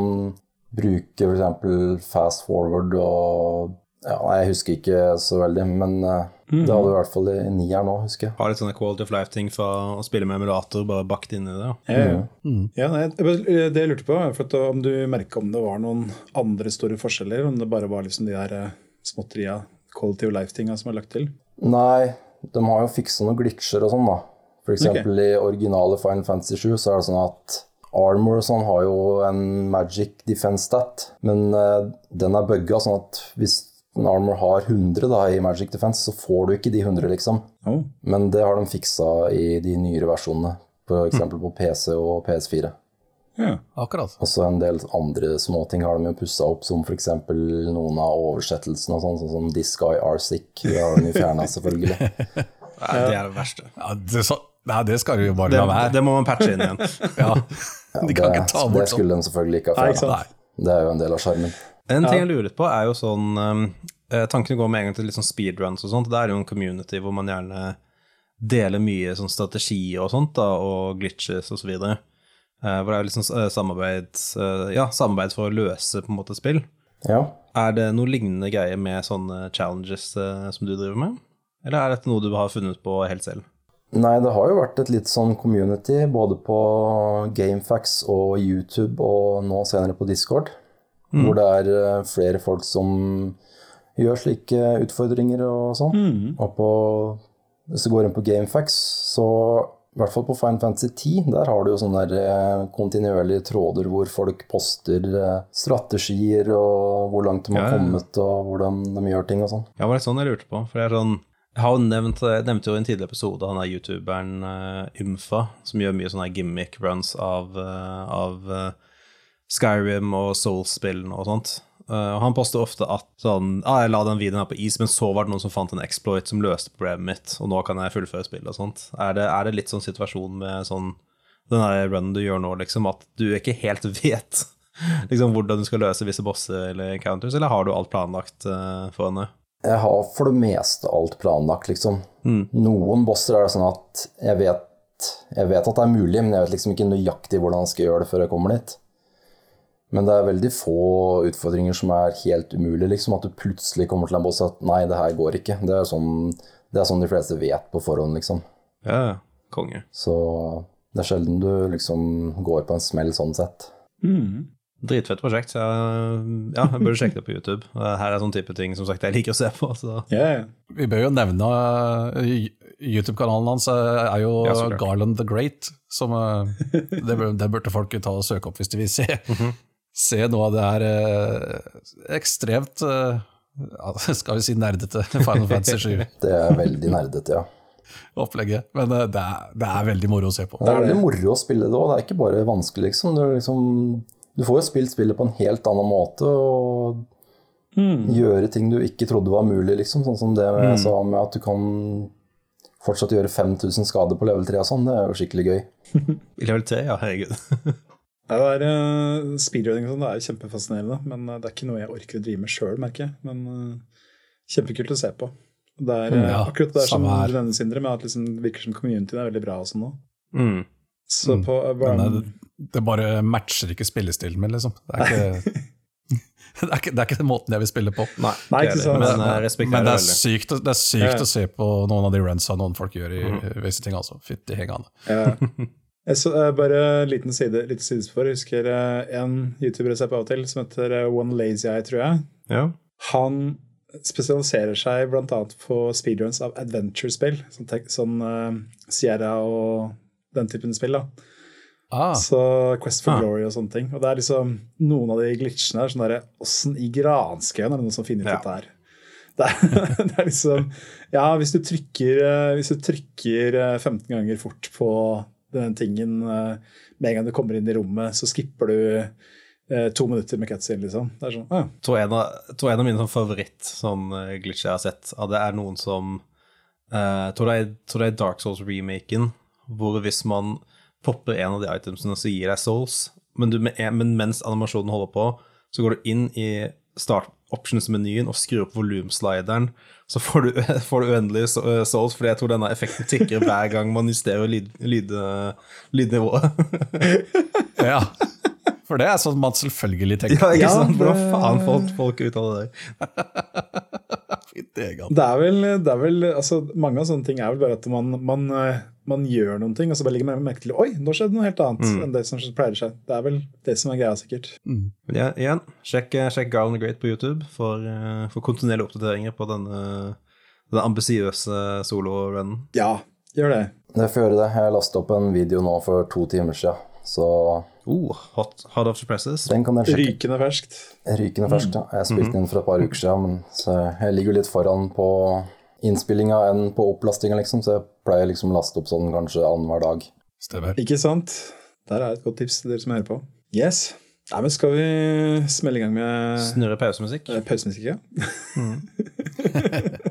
bruke, f.eks. fast forward og ja, Nei, jeg husker ikke så veldig, men mm. det hadde du i hvert fall i nier nå, husker jeg. Har litt sånne quality of life-ting fra å spille med emulator, bare bakt inn i det. ja. Ja, ja. ja nei, det jeg lurte på, for at om du merka om det var noen andre store forskjeller, om det bare var liksom de der eh, småtteria, quality of life-tinga som er lagt til. Nei, de har jo fiksa noen glitcher og sånn, da. For eksempel i originale Final Fantasy 7 så er det sånn at Armor og sånn har jo en magic defense stat, men uh, den er bugga, sånn at hvis en Armor har 100 da, i magic defense, så får du ikke de 100, liksom. Oh. Men det har de fiksa i de nyere versjonene, f.eks. på PC og PS4. Ja. Akkurat. Og så en del andre småting har de jo pussa opp, som f.eks. noen av oversettelsene og sånn, sånn som This Guy Are Sick. Det har de jo fjerna, selvfølgelig. (laughs) Nei, det er det verste. Ja, det, så, nei, det skal du jo bare la være. det må man patche inn igjen. (laughs) Ja. (laughs) De kan det, ikke ta bort sånn. skulle de selvfølgelig ikke ha fjerna. Det er jo en del av sjarmen. En ting jeg lurer litt på, er jo sånn um, eh, Tankene går med en gang til litt sånn speedruns og sånt. Det er jo en community hvor man gjerne deler mye sånn strategi og sånt, da, og glitches og så videre. Eh, hvor det er sånn eh, samarbeid, eh, ja, samarbeid for å løse på en måte spill. Ja. Er det noe lignende greie med sånne challenges som du driver med? Eller er dette noe du har funnet på helt selv? Nei, det har jo vært et litt sånn community, både på Gamefax og YouTube, og nå senere på Discord, hvor det er flere folk som gjør slike utfordringer og sånn. Og på, hvis du går inn på Gamefax, så I hvert fall på Fine Fantasy 10, der har du jo sånne eh, kontinuerlige tråder hvor folk poster eh, strategier og hvor langt de har Ja, ja, kommet og hvordan de gjør ting og sånn. Ja, det var litt sånn jeg lurte på. For det er sånn Jeg har jo nevnt, jeg nevnte jo i en tidligere episode han er youtuberen uh, Ymfa, som gjør mye sånne gimmick runs av, uh, av uh, Skyrim og Souls-spillene og sånt. Og han poster ofte at sånn ah, 'Jeg la den videoen her på is, men så var det noen som fant en exploit som løste problemet mitt, og nå kan jeg fullføre spillet' og sånt. Er det, er det litt sånn situasjon med sånn den der runnen du gjør nå, liksom, at du ikke helt (laughs) vet liksom hvordan du skal løse visse bosser eller encounters, eller har du alt planlagt uh, for henne? Jeg har for det meste alt planlagt, liksom. Mm. Noen bosser er det sånn at jeg vet, jeg vet at det er mulig, men jeg vet liksom ikke nøyaktig hvordan jeg skal gjøre det før jeg kommer dit. Men det er veldig få utfordringer som er helt umulige, liksom. At du plutselig kommer til en boss og at nei, det her går ikke. Det er sånn, det er sånn de fleste vet på forhånd, liksom. Ja, ja. konge. Så det er sjelden du liksom går på en smell sånn sett. Mm. Dritfett prosjekt. Så jeg, ja, jeg burde sjekke det på YouTube. Her er sånn type ting som sagt jeg liker å se på. Så. Ja, ja. Vi bør jo nevne eh, YouTube-kanalen hans eh, er jo Ja. Garland the Great. Som, eh, det, bør, det burde folk ta og søke opp hvis de vil se, Mhm. Se noe av det her eh, ekstremt eh, (laughs) Skal vi si nerdete Final Fantasy 7. (laughs) Det er veldig nerdete, ja. 7-opplegget. Men eh, det er, det er veldig moro å se på. Det er veldig moro å spille det òg. Det er ikke bare vanskelig, liksom. Du, liksom. du får jo spilt spillet på en helt annen måte og gjøre ting du ikke trodde var mulig, liksom. Sånn som det jeg sa med at du kan fortsatt gjøre 5000 skader på level 3 og sånn. Det er jo skikkelig gøy. I (laughs) level 3, ja, herregud. Ja, det er uh, Speedrunning og sånn, det er jo kjempefascinerende, men eh, det er ikke noe jeg orker å drive med sjøl, merker jeg. Men eh, kjempekult å se på. Det er eh, Ja, akkurat det er som her. du nevner, Sindre, med at liksom, det virker som communityen er veldig bra og sånn nå. Mm. Så Mm. på eh, bare, det, det bare matcher ikke spillestilen min, liksom. Det er ikke, (laughs) (laughs) det er ikke, det er ikke den måten jeg vil spille på. Nei, Nei, ikke sant. Men, Men Men det er sykt, det er sykt Ja. å se på noen av de runsa noen folk gjør i visse ting, altså. Fytti hengende. Ja. (laughs) Jeg så, eh, bare en liten side, litt sidespor. Jeg husker eh, en YouTuber jeg ser på av og til, som heter eh, One Lazy Eye, tror jeg. Ja. Han spesialiserer seg bl.a. på speedruns av adventure-spill, sånn, sånn uh, Sierra og den typen spill. da. Ah, Så Quest for Ah. Glory og sånne ting. Og det er liksom noen av de glitchene her sånn derre Åssen i granskauen er det noen som finner ut Ja. dette her? Det er, (laughs) det er liksom Ja, hvis du trykker, hvis du trykker eh, 15 ganger fort på den tingen eh, med en gang du kommer inn i rommet, så skipper du eh, to minutter med cutscene, liksom. Det er sånn, ah, tror en av, tror en av mine sånn favoritt sånn glitcher jeg har sett, ja, det er noen som uh, tror, det er, tror det er Dark Souls-remaken, hvor hvis man popper en av de itemsene, så gir deg souls, men, du, men mens animasjonen holder på, så går du inn i start options-menyen og skrur opp volumslideren, så får du, (laughs) får du uendelig eh, souls, fordi jeg tror denne effekten tikker hver gang man justerer lyd, lyd, lydnivået. (laughs) ja. For det er sånn man selvfølgelig tenker. ja, ikke Ja, sant? Hvordan faen får folk ut av det der? Hengende. Det er vel, det er vel altså, Mange av sånne ting er vel bare at man, man, eh, man gjør noen ting, og så bare legger man merke til Oi, nå skjedde noe helt annet Mm. enn det som pleier seg. Det er vel det som er greia, sikkert. Mm. Men ja, igjen, sjekk, sjekk Garland the Great på YouTube for, eh, for kontinuerlige oppdateringer på denne, denne ambisiøse solo-runnen. Ja, gjør det. Det får gjøre det. Jeg lastet opp en video nå for to timer siden, så Oh, hot, hot of surprises. den kan dere sjekke. Rykende ferskt. Rykende ferskt, ja. Jeg spilte den for et par uker siden, men så jeg ligger jo litt foran på innspillinga enn på opplastinga, liksom, så jeg pleier liksom å laste opp sånn kanskje annenhver dag. Stemmer. Ikke sant? Der er et godt tips til dere som hører på. Yes. Nei, men skal vi smelle i gang med Snurre pausemusikk. eh, pausemusikk? Ja? (laughs) (laughs)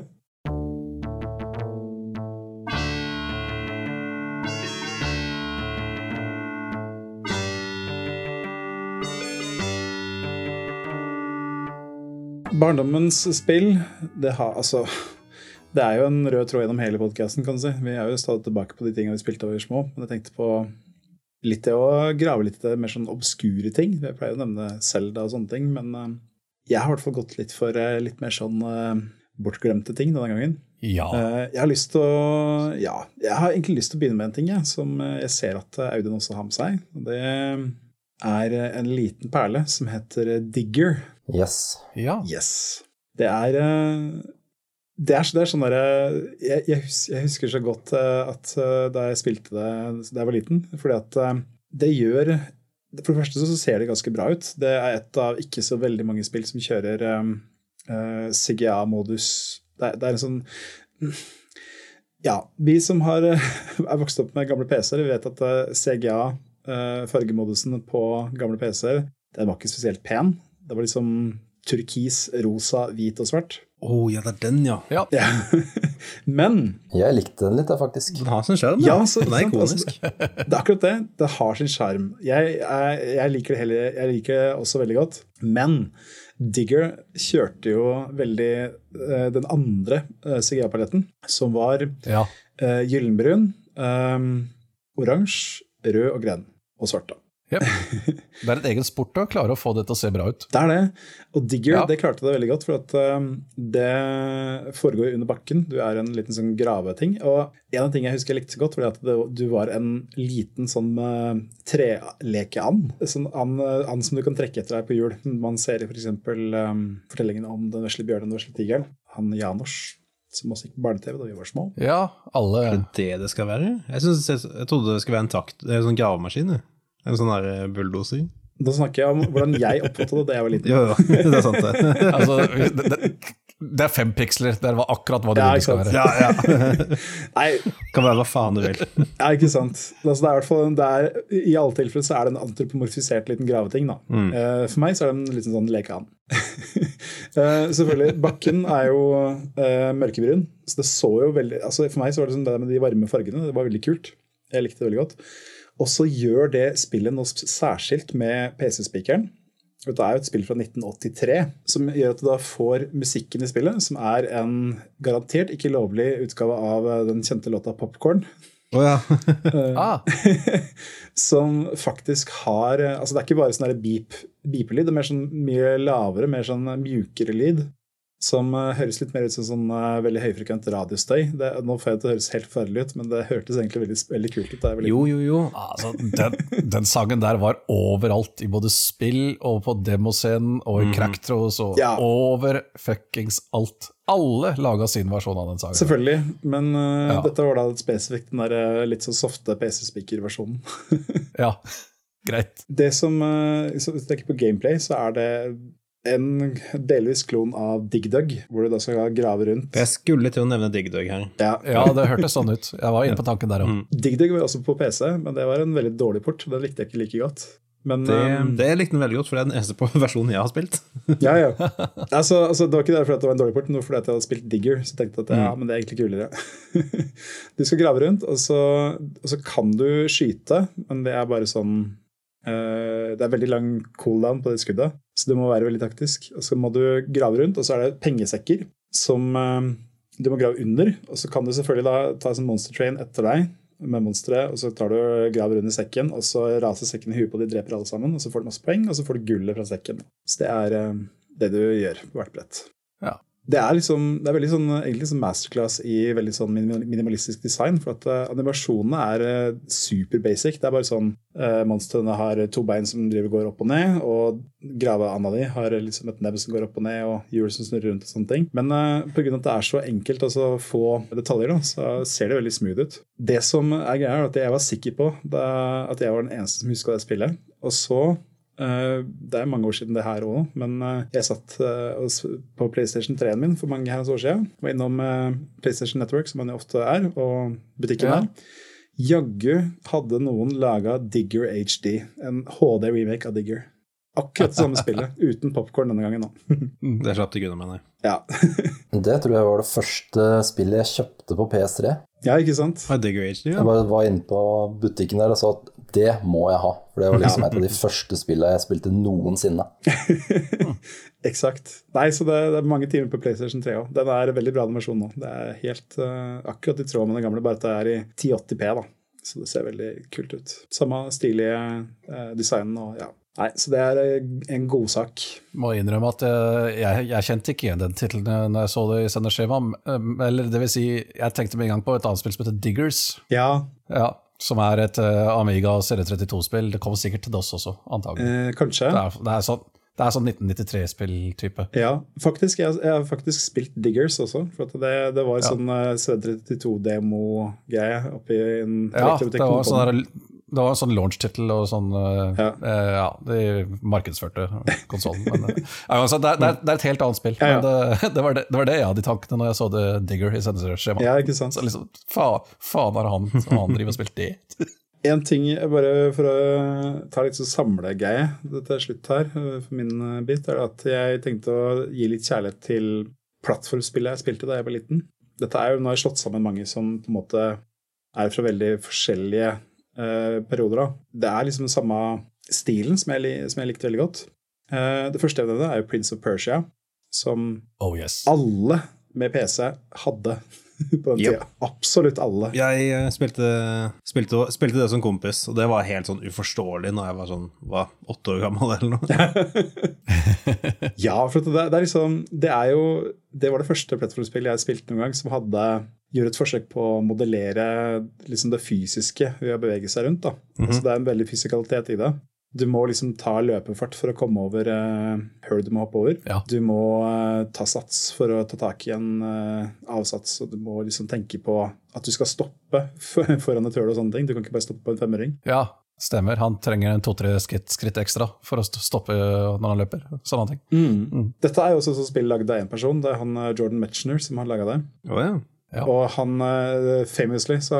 Barndommens spill, det har altså Det er jo en rød tråd gjennom hele podkasten, kan du si. Vi er jo stadig tilbake på de tingene vi spilte da vi var små. Men jeg tenkte på litt det å grave litt i det mer sånn obskure ting. Jeg pleier å nevne Selda og sånne ting, men eh, jeg har i hvert fall gått litt for eh, litt mer sånn eh, bortglemte ting denne gangen. Ja. Jeg har lyst til å Ja, jeg har egentlig lyst til å begynne med en ting jeg, som jeg ser at Audun også har med seg. Det er en liten perle som heter Digger. Yes. ja. Yes. Det er eh, det er, det er sånn derre jeg, jeg, jeg husker så godt eh, at eh, da jeg spilte det da jeg var liten, fordi at eh, det gjør For det første så ser det ganske bra ut. Det er et av ikke så veldig mange spill som kjører um, CGA-modus. Det, er- det er en sånn Ja, vi som har, eh, (laughs) er vokst opp med gamle PC-er, vi vet at eh, CGA, eh, fargemodusen på gamle PC-er, den var ikke spesielt pen. Det var liksom turkis, rosa, hvit og svart. Å oh, ja, det er den, ja. Ja. Ja. (laughs) Men Jeg likte den litt, da, faktisk. Den har sin sjarm, Ja, så- Den er sant, altså, ikonisk. (laughs) det er akkurat det. Det har sin sjarm. Jeg, jeg, jeg liker det heller, jeg liker det også veldig godt. Men Digger kjørte jo veldig uh, den andre uh, CGA-paletten, som var Ja. uh, gyllenbrun, eh, oransje, rød og grønn. Og svart, da. Jep. Det er et egen sport å klare å få det til å se bra ut. Det er det. Og Digger Ja. det klarte det veldig godt, for at um, det foregår under bakken. Du er en liten sånn graveting. Og en av tingene jeg husker jeg likte så godt, var at det, du var en liten sånn uh, trelekeand. Sånn and, uh, and som du kan trekke etter deg på hjul. Man ser i f.eks. Um, fortellingen om den vesle bjørnen og den vesle tigeren. Han Janosch, som også gikk på barne-TV da vi var små. Ja, alle Er det det det skal være? Jeg, synes, jeg, jeg trodde det skulle være en takt, det er en sånn gravemaskin. En sånn der eh, bulldoser. Da snakker jeg om hvordan jeg oppfattet det da jeg var liten. (laughs) Jo, jo, (laughs) det er sant, det. (laughs) Altså, det, det, det er fem piksler. Det var akkurat hva du Ja, ville skal være. Ja, ja. Nei, Kan være hva faen du vil. Ja, ikke sant. Altså, det er i, hvert fall, er, I alle tilfeller så er det en antropomorfisert liten graveting. Da. Eh, for meg så er det en liten sånn lekeand. uh, selvfølgelig, bakken er jo uh, mørkebrun, så det så jo veldig altså For meg så var det sånn det med de varme fargene, det var veldig kult. Jeg likte det veldig godt. Og så gjør det spillet noe særskilt med PC-spikeren. Det er jo et spill fra 1983 som gjør at du da får musikken i spillet, som er en garantert ikke lovlig utgave av eh, den kjente låta 'Popcorn'. Oh, ja. (laughs) Ah, (laughs) som faktisk har altså Det er ikke bare sånn der beep, det er mer sånn mye lavere, mer sånn mjukere lyd. Som eh, høres litt mer ut som sånn eh, veldig høyfrekvent radiostøy. Det, nå får jeg det til å høres helt forferdelig ut, men det hørtes egentlig veldig, veldig kult ut. var. Jo, jo, jo. altså, den, den sangen der var overalt, i både spill og på demoscenen og i crackthrows og Ja. over fuckings alt. Alle laga sin versjon av den sangen. Selvfølgelig, men uh, Ja. dette var da spesifikt den der litt sånn softe PC-speaker-versjonen. (laughs) Ja, greit. Det som Hvis du tenker på gameplay, så er det en delvis klon av Dig Dug, hvor du da skal grave rundt. Jeg skulle til å nevne Dig Dug her. Ja, Ja, det hørtes sånn ut. Jeg var inne på tanken der òg. Mm. Dig Dug var også på PC, men det var en veldig dårlig port. Den likte jeg ikke like godt. Men Det, eh, det likte den veldig godt, for det er den eneste på (laughs) versjonen jeg har spilt. (laughs) Ja, ja. Altså, altså, det var ikke derfor at det var en dårlig port, men fordi jeg hadde spilt Digger. Så tenkte jeg at ja, men det er egentlig kulere. (laughs) du skal grave rundt, og så, og så kan du skyte, men det er bare sånn Det er veldig lang cooldown på det skuddet, så du må være veldig taktisk. Og så må du grave rundt, og så er det pengesekker som eh, du må grave under. Og så kan du selvfølgelig da ta en sånn monster train etter deg med monsteret, og så tar du graver under sekken, og så raser sekken i huet på de dreper alle sammen, og så får du masse poeng, og så får du gullet fra sekken. Så det er eh, det du gjør på hvert brett. Det er, liksom, det er veldig sånn, egentlig sånn masterclass i veldig sånn minimalistisk design. For at eh, animasjonene er eh, super basic. Det er bare sånn uh, monstrene har to bein som driver går opp og ned, og graveanda di har liksom et nebb som går opp og ned, og hjul som snurrer rundt og sånne ting. Men uh, pga. at det er så enkelt og så få detaljer, da, så ser det veldig smooth ut. Det som er greia, er at jeg var sikker på det, at jeg var den eneste som huska det spillet. Og så Det er mange år siden det her òg, men eh, jeg satt eh, på PlayStation 3-en min for mange år siden. Var innom eh, PlayStation Network, som man jo ofte er, og butikken Ja. der. Jaggu hadde noen laga Digger HD, en HD-remake av Digger. Akkurat det samme (laughs) spillet, uten popkorn denne gangen. òg. Det slapp de unna med, nei. Ja. (laughs) Det tror jeg var det første spillet jeg kjøpte på PS3. ja, ikke sant? Digger HD, ja. Jeg bare var inne på butikken der og sa at det må jeg ha. For det var liksom et av de (laughs) første spillene jeg spilte noensinne. (laughs) Eksakt. Nei, så det, det er mange timer på PlayStation 3 òg. Den er veldig bra animasjon nå. Det er helt uh, akkurat i tråd med den gamle, bare at det er i 1080P, da. Så det ser veldig kult ut. Samme stilige uh, designen og ja. Nei, så det er eh, en godsak. Må innrømme at jeg, jeg kjente ikke igjen den tittelen når jeg så det i sendeskjemaet. Eller det vil si, jeg tenkte med en gang på et annet spill som heter Diggers. Ja, Ja, som er et uh, Amiga CD32-spill. Det kommer sikkert til DOS også, antagelig. eh, kanskje. Det er, det er sånn Det sånn 1993-spill-type. Ja, faktisk. Jeg, jeg, har faktisk spilt Diggers også. For det, det var Ja. sånn uh, CD32-demo-greie oppi en Ja, det var, sånn der, det var en sånn launch-tittel og sånn eh, Ja. eh, ja, de markedsførte konsollen. Men eh, altså, det, er, det, er, det er et helt annet spill. Ja. Men det, det, var det, det var det jeg hadde i tankene når jeg så det Digger i sendeskjemaet. Ja, ikke sant. Så liksom, fa, faen har han, han driver og spilt det? (laughs) En ting, bare for å ta litt sånn samlegreie til slutt her, for min uh, bit, er at jeg tenkte å gi litt kjærlighet til plattformspillet jeg spilte da jeg var liten. Dette er jo, Nå har jeg slått sammen mange som på en måte er fra veldig forskjellige perioder. da. Det er liksom den samme stilen som jeg, som jeg likte veldig godt. Uh, det første jeg nevnte, er jo Prince of Persia, som Oh yes. alle med PC hadde (laughs) på den Yep. tida. Absolutt alle. Jeg eh, spilte, spilte, spilte det som kompis, og det var helt sånn uforståelig når jeg var sånn hva, åtte år gammel eller noe. (laughs) Ja, for det, det er liksom Det er jo Det var det første plattformspillet jeg spilte noen gang som hadde gjorde et forsøk på å modellere liksom det fysiske ved å bevege seg rundt. da. Altså Det er en veldig fysikalitet i det. Du må liksom ta løpefart for å komme over uh, høl du må hoppe over. Ja. Du må uh, ta sats for å ta tak i en uh, avsats, og du må liksom tenke på at du skal stoppe for- (laughs) foran et høl og sånne ting. Du kan ikke bare stoppe på en femøring. Ja, stemmer. Han trenger en to-tre skritt, skritt ekstra for å stoppe når han løper. Sånne ting. Dette er jo også et spill lagd av én person. Det er han Jordan Metchner som har laga det. Oh, ja. Ja. Og han famously, så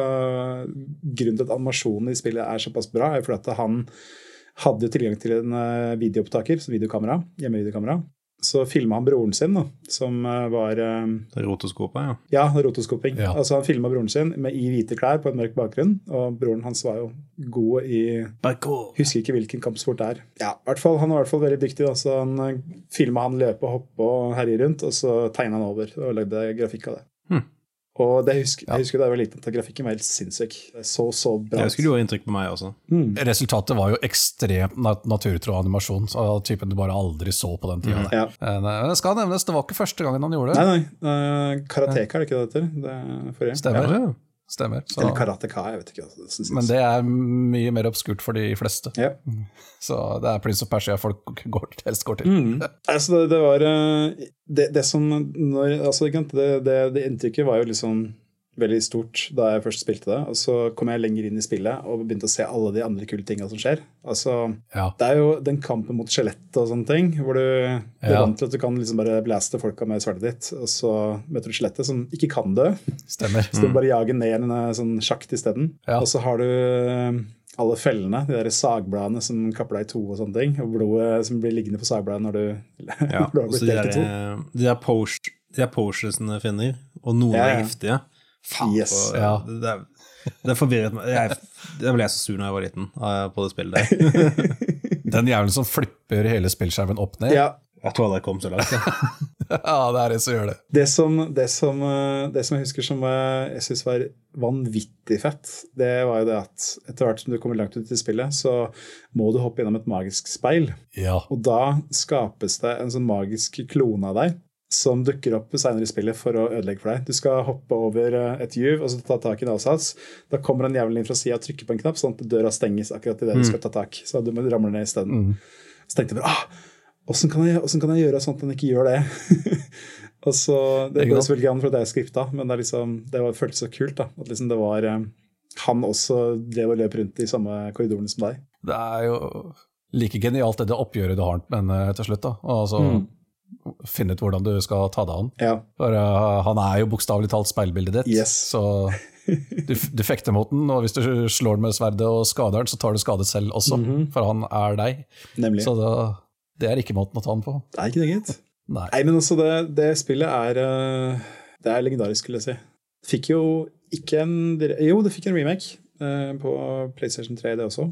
grunnen til at animasjonen i spillet er såpass bra, er fordi at han hadde jo tilgang til en eh, videoopptaker, så videokamera, hjemmevideokamera. Så filma han broren sin, da, som eh, var eh, rotoskopet, ja. Ja, rotoskoping. Ja. Altså Han filma broren sin med, i hvite klær på en mørk bakgrunn. Og broren hans var jo god i Husker ikke hvilken kampsport det er. Ja, i hvert fall, Han var i hvert fall veldig dyktig. Da, så Han filma han løpe og hoppe og herje rundt, og så tegna han over og lagde grafikk av det. Hm. Og det husker, Ja. jeg husker da jeg var liten, at grafikken var helt sinnssyk. Så så bra Det skulle gjøre inntrykk på meg også. Mm. Resultatet var jo ekstremt nat naturtro animasjon, av typen du bare aldri så på den tida. Ja. Men eh, det skal nevnes, det var ikke første gangen han gjorde det. Nei, nei. Uh, karateka, er det ikke det det heter? Det forrige. Stemmer. Ja, ja. Stemmer. Så, Eller karateka, jeg vet ikke. synes. men det er mye mer obskurt for de fleste. ja. (laughs) Så det er Prince of Persia folk går, helst går til. Mm. (laughs) Altså, det, det var eh, det, det som når, altså, det, det, det inntrykket var jo liksom veldig stort da jeg først spilte det. Og så kom jeg lenger inn i spillet og begynte å se alle de andre kule tinga som skjer. Altså, Ja. det er jo den kampen mot skjelettet og sånne ting, hvor du, er Ja. vant til at du kan liksom bare blaste folka med sverdet ditt, og så møter du skjelettet som ikke kan dø. Stemmer. Så du bare jager ned en eh, sånn sjakt isteden. Ja. Og så har du eh, alle fellene, de der sagbladene som kapper deg i to og sånne ting. Og blodet som blir liggende på sagbladet når du, (laughs) Ja, når du har blitt delt i to. eh, de der de jeg finner, og noen Ja, er ja. giftige. Faen, Yes. for, Ja. det, det, er- forvirret meg. Jeg, jeg ble så sur da jeg var liten eh, på det spillet der. (laughs) Den jævelen som flipper hele spillskjermen opp ned. Ja, Jeg tror aldri jeg kom så langt. Ja. (laughs) Ja, det er det som gjør det. det som, det, som, eh, det som jeg husker som eh, jeg syns var vanvittig fett, det var jo det at etter hvert som du kommer langt ut i spillet, så må du hoppe gjennom et magisk speil. Ja. Og da skapes det en sånn magisk klone av deg som dukker opp senere i spillet for å ødelegge for deg. Du skal hoppe over eh, et juv og så ta tak i en avsats. Da kommer en jævel inn fra sida og trykker på en knapp, sånn at døra stenges akkurat idet du skal ta tak. Så du må ramle ned isteden. Så tenkte jeg bare ah, Åssen kan, kan jeg gjøre sånn at han ikke gjør det? (laughs) og så, Det går selvfølgelig an for det er skripta, men det, liksom, det var, føltes så kult. da, at liksom det var eh, Han også drev og løp rundt i samme korridorene som deg. Det er jo like genialt det, det oppgjøret du har med henne til slutt. da. Og altså, Finne ut hvordan du skal ta deg av han. Ja, For uh, han er jo bokstavelig talt speilbildet ditt. Yes. Så (laughs) du, du fekter mot den, og hvis du slår den med sverdet og skader den, så tar du skade selv også. For han er deg. nemlig. Så da, det er ikke måten å ta den på. Det er ikke det, gitt. Nei. Nei, men altså, det, det spillet er eh, Det er legendarisk, skulle jeg si. Fikk jo ikke en Jo, det fikk en remake eh, på PlayStation 3, det også.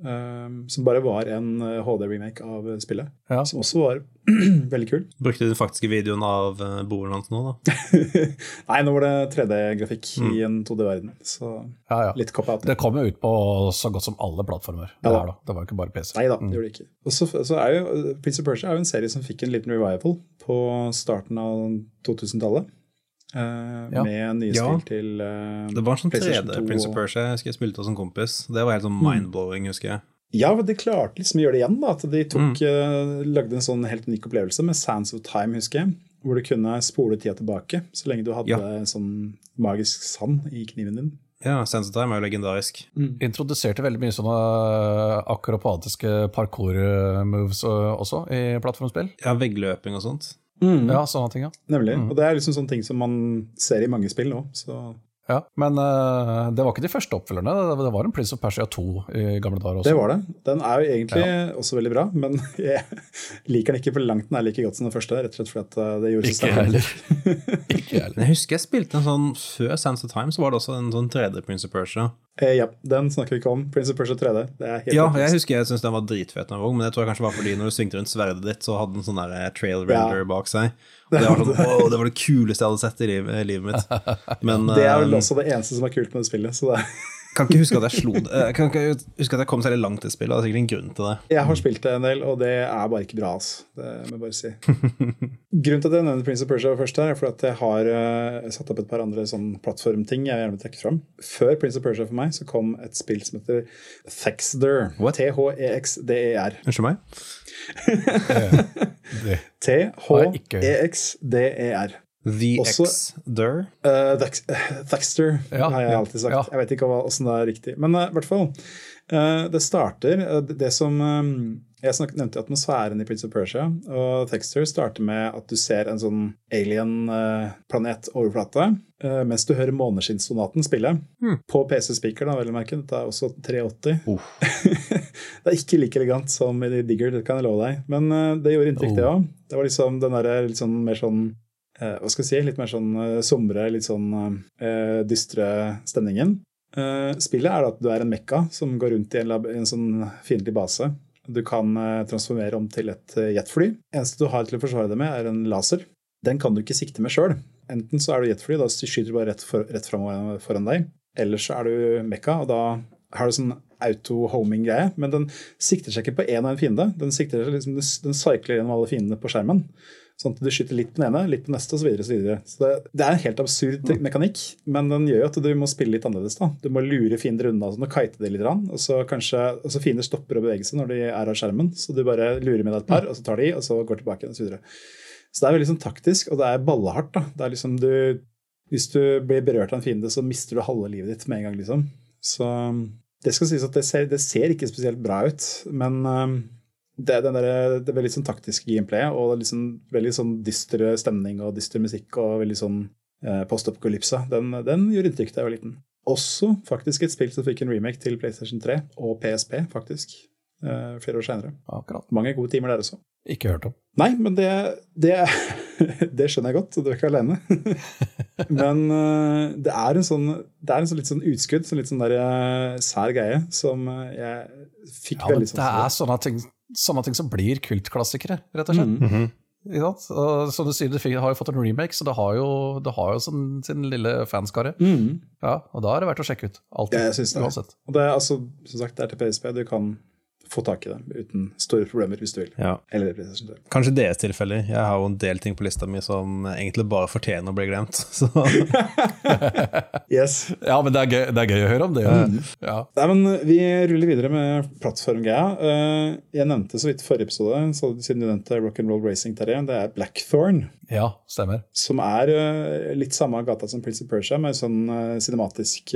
Eh, som bare var en eh, HD-remake av spillet. Ja. Som også var (clears throat) veldig kul. Brukte du den faktiske videoen av eh, broren hans nå, da? (laughs) Nei, nå var det 3D-grafikk i en 2D-verden, så Ja, ja. litt cop-out. Det kom jo ut på så godt som alle plattformer. Det, her, da. det var jo ikke bare PC. Nei da, det gjorde det ikke. Og så, så er jo, Prince of Persia er jo en serie som fikk en liten revival på starten av 2000-tallet. Eh, Ja. Med nye Ja. spill til uh, Det var en sånn 3D Prince of Persia jeg husker jeg spilte hos en kompis. Det var helt sånn mind-blowing, husker jeg. Ja, men de klarte liksom å gjøre det igjen. da, At de tok, eh, lagde en sånn helt unik opplevelse med Sands of Time, husker jeg. Hvor du kunne spole tida tilbake så lenge du hadde Ja. sånn magisk sand i kniven din. Ja, Sands of Time er jo legendarisk. Introduserte veldig mye sånne akrobatiske parkour-moves også i plattformspill. Ja, veggløping og sånt. Ja, sånne ting, ja. Nemlig. Og det er liksom sånne ting som man ser i mange spill nå. Så ja. Men uh, det var ikke de første oppfølgerne. Det var en Prince of Persia 2 i gamle dager også. det var det. Den er jo egentlig også veldig bra, men (laughs) jeg liker den ikke på langt nær like godt som den første. Rett og slett fordi at eh, det gjorde så Ikke heller. (laughs) ikke heller. Jeg husker jeg spilte en sånn Før Sense of Time så var det også en sånn 3D Prince of Persia. Eh, ja, den snakker vi ikke om. Prince of Persia 3D. Det er helt Ja, jeg husker jeg syntes den var dritfet, da jeg var men det tror jeg kanskje var fordi når du svingte rundt sverdet ditt, så hadde den sånn der eh, trail render bak seg. Og det var sånn, (laughs) wow, det var det kuleste jeg hadde sett i livet, livet mitt. (laughs) Men Det er vel eh, også det eneste som er kult med det spillet. Så det, kan ikke huske at jeg slo det. Jeg kan ikke huske at jeg kom særlig langt i spillet, det er sikkert en grunn til det. jeg har spilt det en del, og det er bare ikke bra. Altså. Det må jeg bare si. (laughs) Grunnen til at jeg nevner Prince of Persia først, her, er fordi at jeg har eh, satt opp et par andre sånn plattformting jeg gjerne vil trekke fram. Før Prince of Persia for meg så kom et spill som heter Thexder. T-H-E-X-D-E-R. Unnskyld meg? (laughs) T-H-E-X-D-E-R. The X-Der. Uh, Thaxter Thexter Ja, har jeg alltid sagt. ja. Jeg vet ikke åssen det er riktig. Men i i hvert fall. Uh, det starter eh, det- som um, Jeg snak, nevnte atmosfæren i Prince of Persia. Og Texter starter med at du ser en sånn alien-planet-overflate. eh, mens du hører Måneskinnssonaten spille. På PC-speaker, da, vel å merke. Dette er også 380. (laughs) det er ikke like elegant som i Digger, det kan jeg love deg. Men eh, det gjorde inntrykk, det òg. Det var liksom den litt sånn mer sånn eh, hva skal jeg si, litt mer sånn uh, somre, litt sånn eh, dystre stemningen. Eh, spillet er at du er en mekka som går rundt i en, lab, en sånn fiendtlig base. Du kan eh, transformere om til et jetfly. eneste du har til å forsvare deg med, er en laser. Den kan du ikke sikte med sjøl. Enten så er du jetfly, da skyter du bare rett, for, rett fram foran deg. Eller så er du mekka, og da har du sånn auto-homing-greie. Men den sikter seg ikke på én og en fiende. Den sikter seg liksom, gjennom alle fiendene på skjermen. Sånn at du skyter litt på den ene, litt på neste osv. Så, videre, så, videre. så det, det er en helt absurd te- mekanikk, men den gjør jo at du må spille litt annerledes. da. Du må lure fiender unna sånn, og kite det litt. Og så kanskje, og så fiender stopper å bevege seg når de er av skjermen. Så du bare lurer med deg et par, og så tar de, og så går tilbake igjen osv. Så, videre. så det er veldig sånn taktisk, og det er ballehardt. da. Det er liksom du, Hvis du blir berørt av en fiende, så mister du halve livet ditt med en gang. liksom. Så det skal sies at det ser, det ser ikke spesielt bra ut, men um, det er den der, det veldig sånn taktiske gameplayet og liksom veldig sånn dyster stemning og dyster musikk og veldig sånn eh, post-apokalypse. Den, den gjorde inntrykk da jeg var liten. Også faktisk et spill som fikk en remake til PlayStation 3 og PSP, faktisk. Eh, flere år senere. Mange gode timer der også. Ikke hørt om. Nei, men det, det, (laughs) det skjønner jeg godt, og du er ikke alene. (laughs) Men eh, det er en sånn Det er en sånn litt sånn utskudd, sånn litt sånn der eh, sær greie, som eh, jeg fikk Ja, men det er sånne ting, sånne ting som blir kultklassikere, rett og slett. Mm. Sant? Og som du sier, det har jo fått en remake, så det har jo, det har jo sin, sin lille fanskare. Mm. Ja, og da er det verdt å sjekke ut. Alltid. Ja, jeg synes det. Uansett. Og det er altså, som sagt, det er til PSP. Du kan få tak i det uten store problemer hvis du vil. Ja. Eller PlayStation 3. Kanskje deres tilfeller. Jeg har jo en del ting på lista mi som egentlig bare fortjener å bli glemt. (laughs) Så (laughs) Yes. Ja, men det er, gøy, det er gøy å høre om det. Ja. Ja. Nei, men Vi ruller videre med plattformgreia. Eh, Jeg nevnte så vidt i forrige episode, så siden du nevnte Rock'n'Roll Racing, Terje, det er Blackthorn. ja, stemmer. Som er eh, litt samme gata som Prince of Persia, med sånn eh, cinematisk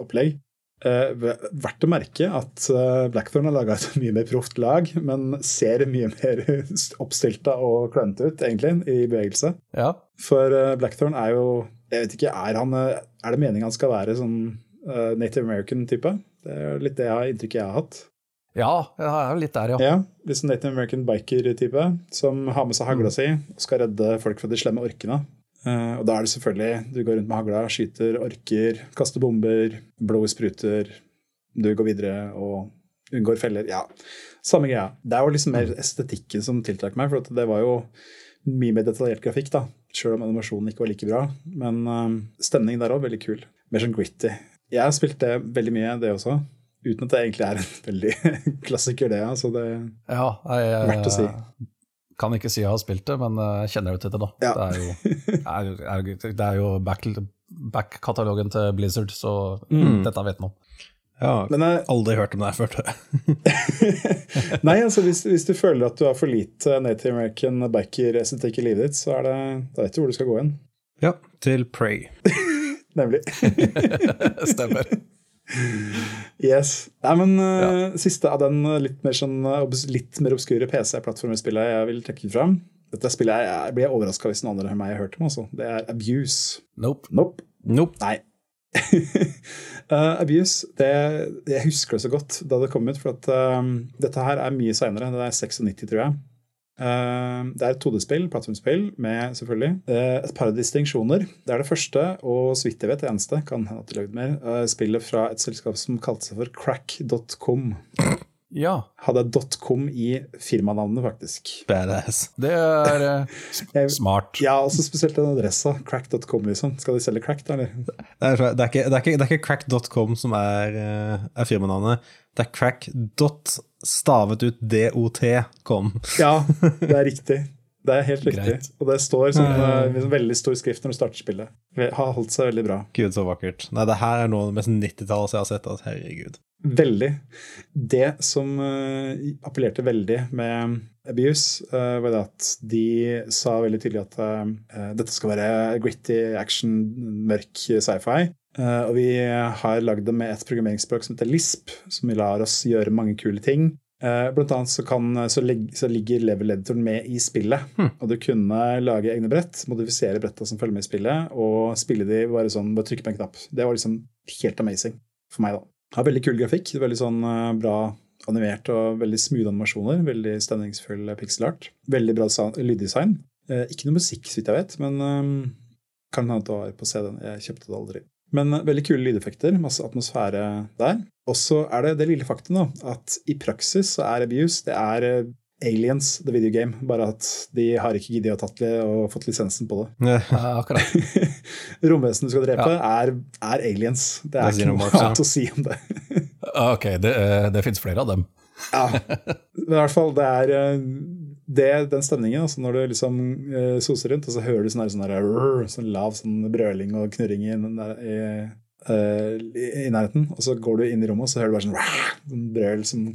opplegg. Eh, ve- verdt å merke at eh, Blackthorn har laga et (laughs) mye mer proft lag, men ser mye mer (laughs) oppstilta og klønete ut, egentlig, i bevegelse. Ja. For eh, Blackthorn er jo Jeg vet ikke, er, han, er det meningen han skal være sånn Native American-type? Det er litt det jeg inntrykket jeg har hatt. ja, jeg er litt der, ja. Ja, Litt sånn Native American biker-type, som har med seg hagla si og skal redde folk fra de slemme orkene. Eh, og da er det selvfølgelig Du går rundt med hagla, skyter orker, kaster bomber, blod spruter, du går videre og unngår feller. Ja, samme greia. Det er jo liksom mer estetikken som tiltrakk meg, for det var jo mye mer detaljert grafikk, da. Sjøl om animasjonen ikke var like bra. Men uh, stemningen der òg, veldig kul. Mer sånn gritty. Jeg har spilt det veldig mye, det også. Uten at det egentlig er en veldig (laughs) klassiker, det. Altså det ja jeg, Verdt å si. Kan ikke si jeg har spilt det, men eh, jeg kjenner jo til det, da. Ja. Det er jo, er, er, det er jo back- back-katalogen til Blizzard, så Mm. dette vet man om. Jeg har Men jeg, aldri hørt om det før. (laughs) nei, altså hvis, hvis du føler at du har for lite Native American backer-estetikk i livet ditt, så er det, da vet du hvor du skal gå hen. Ja, til Prey. (laughs) Nemlig. (laughs) Stemmer. Yes. Nei, men eh, siste av den eh, litt mer, sånn, eh, litt mer obskure PC-plattformspillet jeg vil trekke fram. Dette spillet jeg, jeg blir overraska hvis noen andre enn meg har hørt om. Også. Det er Abuse. Nope. Nope. Nope. Nei. uh, (laughs) Abuse, det, jeg husker det så godt da det kom ut, for at um, dette her er mye seinere. Det er 96, tror jeg. Eh, det er et 2D-spill, plattformspill, med selvfølgelig eh, et par distinksjoner. Det er det første, og så vidt jeg vet det eneste, kan hende at de lagde mer, eh, spillet fra et selskap som kalte seg for crack.com. Ja, Hadde .com i firmanavnet, faktisk. Badass. det er eh, (laughs) Jeg- smart. Ja, også spesielt den adressa. Crack.com, liksom. Skal de selge crack, da, eller? Det er, det er ikke, ikke, ikke crack.com som er, er firmanavnet. Er crack. dot Stavet ut dot.com. Ja, det er (laughs) riktig. Det er helt riktig. Greit. Og det står som en sånn veldig stor skrift når du starter spillet. Det har holdt seg veldig bra. Gud, så vakkert. Nei, det her er noe av det mest 90-tallet jeg har sett. Altså, herregud. Veldig. Det som uh, appellerte veldig med Abuse, uh, var det at de sa veldig tydelig at eh, dette skal være gritty action, mørk sci-fi. Eh, og vi har lagd det med et programmeringsspråk som heter Lisp, som lar oss gjøre mange kule ting. Eh, blant annet så, kan, så, lig, så ligger level-editoren med i spillet. Og du kunne lage egne brett, modifisere bretta som følger med i spillet, og spille de bare sånn, bare trykke på en knapp. Det var liksom helt amazing for meg, da. Har veldig kul grafikk, veldig sånn eh, bra animert og veldig smooth animasjoner. Veldig stemningsfull pixel art. Veldig bra lyddesign. Eh, ikke noe musikk, så vidt jeg vet, men um, kan hende det var på CD-en. Jeg kjøpte det aldri. Men veldig kule lydeffekter, masse atmosfære der. Og så er det det lille faktum da, at i praksis så er Abuse det er eh, Aliens, the video game, bare at de har ikke giddet å tatt det og fått lisensen på det. (laughs) Ja, akkurat. (laughs) Romvesenet du skal drepe, er, er aliens. Det Det er er ikke noe ja. annet å si om det. (laughs) Ah, Ok, det, eh, det fins flere av dem. Ja, i hvert fall det er eh, det, den stemningen. Altså når du liksom uh, soser rundt, og så hører du sånn, sånn, sånn lav sånn brøling og knurring i, i, uh, i, nærheten. Og så går du inn i rommet, og så hører du bare sånn, sånn brøl som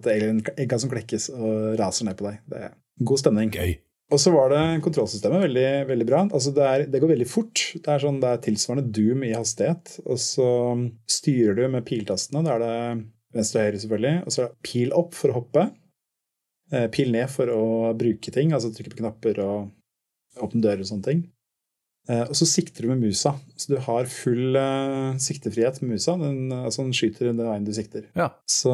alien-egga som klekkes og raser ned på deg. Det er god stemning. Gøy. Og så var det kontrollsystemet veldig, veldig bra. Altså det, er, det går veldig fort. Det er, sånn, det er tilsvarende Doom i hastighet. Og så styrer du med piltastene. Da er det venstre og høyre, selvfølgelig. Og så er det pil opp for å hoppe. Eh, Pil ned for å bruke ting, altså trykke på knapper og åpne dører og sånne ting. Eh, Og så sikter du med musa. Så du har full eh, siktefrihet med musa. Den, altså den skyter den veien du sikter. Ja. Så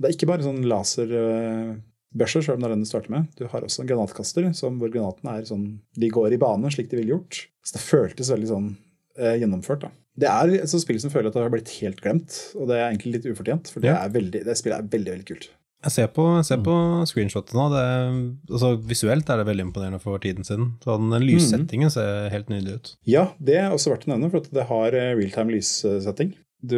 det er ikke bare sånn laserbørser, selv om det er den du starter med. Du har også en granatkaster, som, hvor granatene er sånn De går i bane, slik de ville gjort. Så det føltes veldig sånn gjennomført, da. Det er et sånt spill som føler at det har blitt helt glemt, og det er egentlig litt ufortjent, for det, er veldig, det spillet er veldig, veldig kult. Jeg ser på, jeg ser på screenshotet nå. Det, altså, visuelt er det veldig imponerende for tiden siden. Så den lyssettingen ser helt nydelig ut. Ja, det er også verdt å nevne, for det har eh, realtime lyssetting. Du,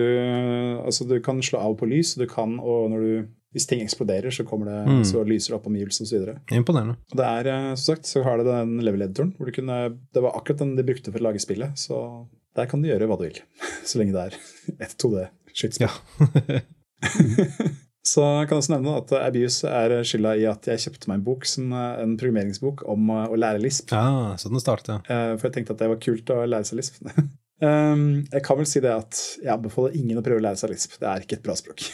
altså, du kan slå av på lys, du kan, og når du, hvis ting eksploderer, så, kommer det, Mm. så lyser det opp omgivelsene osv. Imponerende. Og det er, eh, som sagt, så har det den level-editoren, hvor du kunne Det var akkurat den de brukte for å lage spillet, så der kan du gjøre hva du vil. (laughs) Så lenge det er et 2D-skytespill. Ja. (laughs) så jeg kan også nevne at Abuse er skylda i at jeg kjøpte meg en bok, som eh, en programmeringsbok om eh, å lære lisp. ja, så den startet. ja. For jeg tenkte at det var kult å lære seg lisp. (laughs) Um, jeg kan vel si det at jeg anbefaler ingen å prøve å lære seg lisp. Det er ikke et bra språk.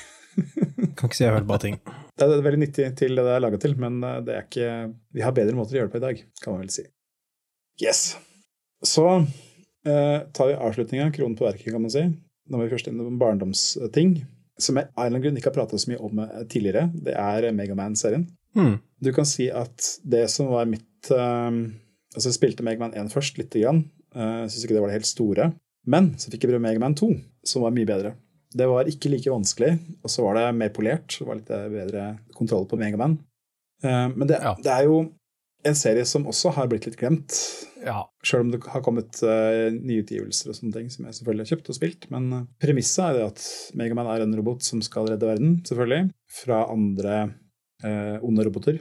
(laughs) Kan ikke si jeg har hørt bra ting. Det er veldig nyttig til det det er laga til, men eh, det er ikke, vi har bedre måter å gjøre det på i dag, kan man vel si. Yes. Så eh, tar vi avslutninga, kronen på verket, kan man si. Nå må vi først inn på barndomsting, som jeg av en eller annen grunn ikke har prata så mye om eh, tidligere. Det er Megaman-serien. Mm. Du kan si at det som var mitt eh, Altså, jeg spilte Megaman 1 først, lite grann. Uh, Syns ikke det var det helt store. Men så fikk jeg prøve Megaman 2, som var mye bedre. Det var ikke like vanskelig, og så var det mer polert. Det var litt bedre kontroll på Megaman. Uh, men det, Ja. det er jo en serie som også har blitt litt glemt. Ja. Sjøl om det har kommet uh, nyutgivelser og sånne ting som jeg selvfølgelig har kjøpt og spilt. Men uh, premisset er det at Megaman er en robot som skal redde verden, selvfølgelig, fra andre uh, onde roboter.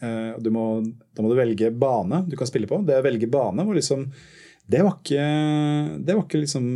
Uh, og du må, da må du velge bane du kan spille på. Det å velge bane var liksom Det var ikke Det var ikke liksom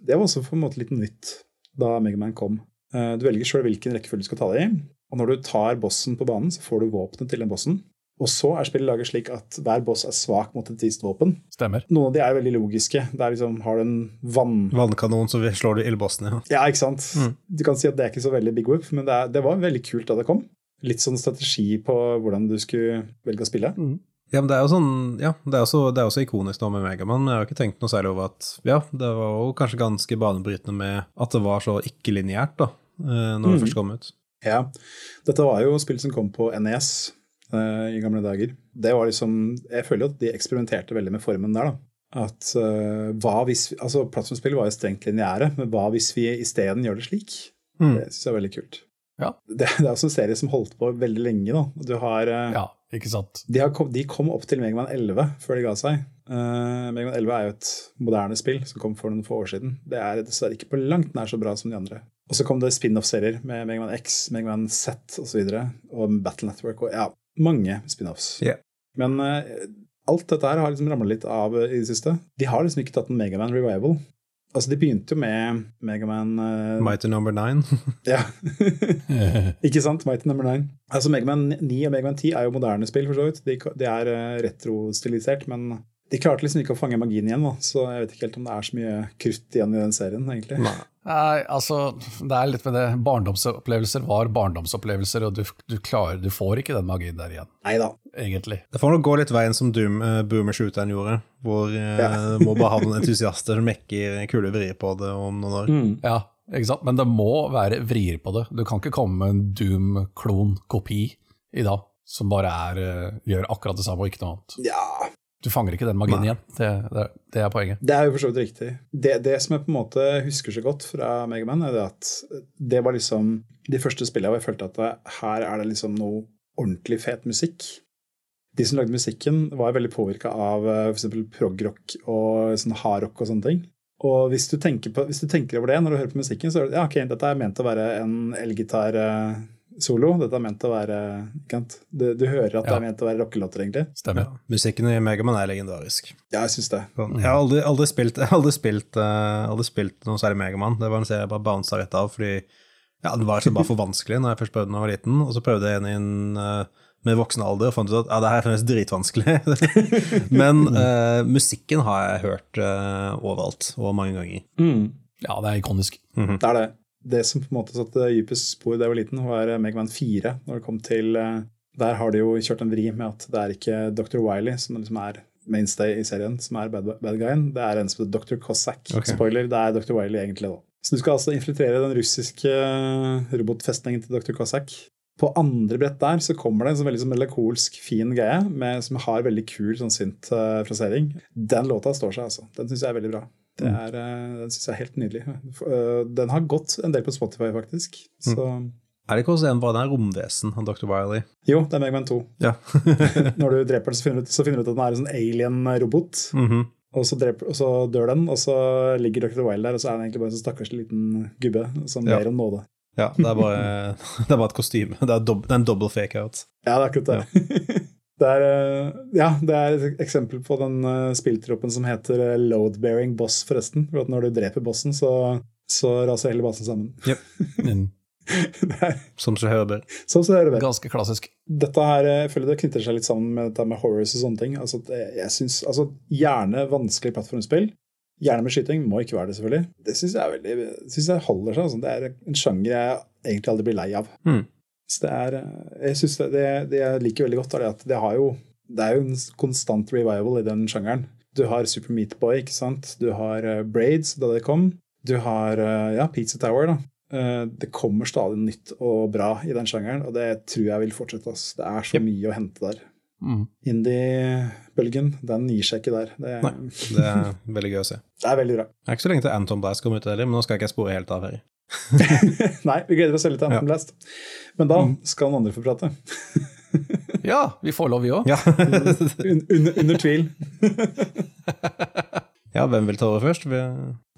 Det var også på en måte litt nytt. da Megaman kom. Eh, Du velger sjøl hvilken rekkefølge du skal ta det i, og når du tar bossen på banen, så får du våpenet til den bossen. Og så er spillet laget slik at hver boss er svak mot et visst våpen. Stemmer. Noen av de er veldig logiske. Det er liksom, Har du en vann... Vannkanon, så slår du ildbossen, ja. Ja, ikke sant? Du kan si at det er ikke så veldig big whoop, men det, er, det var veldig kult da det kom. Litt sånn strategi på hvordan du skulle velge å spille. Ja, men det er jo sånn, ja, det er også, det er også ikonisk nå med Megaman, men jeg har ikke tenkt noe særlig over at ja, det var jo kanskje ganske banebrytende med at det var så ikke-lineært da, eh, når det Mm. først kom ut. Ja, Dette var jo spill som kom på NES i gamle dager. Det var liksom, Jeg føler jo at de eksperimenterte veldig med formen der. da. At uh, hva hvis, vi- altså Plattformspill var jo strengt lineære, men hva hvis vi isteden gjør det slik? Mm. Det syns jeg er veldig kult. Ja. (laughs) Det, det er også en serie som holdt på veldig lenge. da. Du har, uh, Ja, ikke sant. de, har kom, de kom opp til Megaman 11 før de ga seg. Uh, Megaman 11 er jo et moderne spill som kom for noen få år siden. Det er dessverre ikke på langt nær så bra som de andre. Og så kom det spin-off-serier med Megaman X, Megaman Z osv. Og, så videre, og Battle Network og ja, mange spin-offs. Yeah. Men uh, alt dette her har liksom ramla litt av i det siste. De har liksom ikke tatt en Megaman revival. Altså, De begynte jo med Megaman uh, Mighty Number Nine. (laughs) ja. (laughs) Ikke sant? Mighty Number Nine. Altså, Megaman 9 og Megaman 10 er jo moderne spill, for så vidt. De, de er uh, retrostilisert, men de klarte liksom ikke å fange magien igjen, da. så jeg vet ikke helt om det er så mye krutt igjen i den serien, egentlig. Nei. Nei, altså, det er litt med det. Barndomsopplevelser var barndomsopplevelser, og du, du klarer Du får ikke den magien der igjen, Neida. egentlig. Det får nok gå litt veien som Doom, uh, Boomer-shooteren gjorde, hvor uh, Ja. må bare ha noen entusiaster som mekker kule vrir på det om noen år. Ja, ikke sant? Men det må være vrier på det. Du kan ikke komme med en Doom-klon-kopi i dag, som bare er, eh, gjør akkurat det samme og ikke noe annet. Ja, Du fanger ikke den magien igjen. Det, det, det er poenget. Det er jo for så vidt riktig. Det, det som jeg på en måte husker så godt fra Megaman, er det at det var liksom de første spillene hvor jeg følte at det, her er det liksom noe ordentlig fet musikk. De som lagde musikken, var veldig påvirka av f.eks. progrock og sånn hardrock og sånne ting. Og hvis du, på, hvis du tenker over det når du hører på musikken, så er det ja, ok, dette er ment å være en elgitar-solo. Dette er ment å være? Du, du hører at det er ment å være rockelåter, egentlig. Stemmer. Ja. Musikken i Megaman er legendarisk. Ja, jeg syns det. Sånn. Jeg har aldri, aldri spilt, (laughs) aldri spilt, uh, aldri spilt noe særlig Megaman. Det var en serie jeg bare bounsa rett av, fordi ja, den var liksom bare for vanskelig når jeg først prøvde den da jeg var liten. Og så prøvde jeg en inn uh, med voksen alder og fant ut at ja, det her er fremdeles dritvanskelig. (laughs) Men uh, musikken har jeg hørt eh, overalt og mange ganger. Ja, det er ikonisk. Det er det. Det som på en måte satte dypest spor da jeg var liten, var Megaman 4. Når det kom til eh, Der har de jo kjørt en vri med at det er ikke Dr. Wiley som liksom er mainstay i serien, som er bad, bad guyen. Det er en som heter Dr. Cossack. Okay. Spoiler, det er Dr. Wiley egentlig, da. Så du skal altså infiltrere den russiske eh, robotfestningen til Dr. Cossack. På andre brett der så kommer det en sånn veldig melakolsk, fin greie med, som har veldig kul sånn synt-frasering. Den låta står seg, altså. Den syns jeg er veldig bra. Det er, eh, den syns jeg er helt nydelig. Eh, Den har gått en del på Spotify, faktisk. Så Er det ikke også en bare den romvesen, han Dr. Wiley? jo, det er Megman 2. Ja. (laughs) Når du dreper den, så finner du så finner du ut at den er en sånn alien-robot. Mhm. Og så, dreper, og så dør den, og så ligger Dr. Wiley der, og så er han egentlig bare en sånn stakkars liten gubbe som Ja. ber om nåde. ja, det er bare, (laughs) det er bare et kostyme. Det er, dob, det er en double fake-out. Ja, det er akkurat det. (laughs) det, er, eh, ja, det er et eksempel på den eh, spilltroppen som heter Loadbearing load-bearing boss, forresten. For at når du dreper bossen, så, så raser hele basen sammen. (laughs) Mm. er Som så hører bør. som det er. Ganske klassisk. Dette her, eh, jeg føler det knytter seg litt sammen med dette med horrors og sånne ting. Altså, jeg synes, altså, gjerne vanskelig plattformspill. Gjerne med skyting. Må ikke være det, selvfølgelig. Det syns jeg, veldig, synes jeg holder seg. Altså. Det er en sjanger jeg egentlig aldri blir lei av. Mm. Så det er, eh, jeg synes det, det, det jeg liker veldig godt, er at det, har jo, det er jo en konstant revival i den sjangeren. Du har Super Meat Boy, ikke sant? Du har eh, Braids, da det kom. Du har eh, ja, Pizza Tower, da. Det kommer stadig nytt og bra i den sjangeren, og det tror jeg vil fortsette. ass. Det er så Yep. mye å hente der. Mm. Indie-bølgen, den gir seg ikke der. Det, Nei, det er veldig gøy å se. (laughs) det er veldig bra. Det er ikke så lenge til Anton Blast kommer ut heller, men nå skal jeg ikke spore helt av her. (laughs) Nei, vi gleder oss veldig til Anton Blast. Men da skal noen andre få prate. (laughs) Ja, vi får lov, vi òg. Ja. (laughs) Un under, under tvil. ja, hvem vil ta over først? Vi...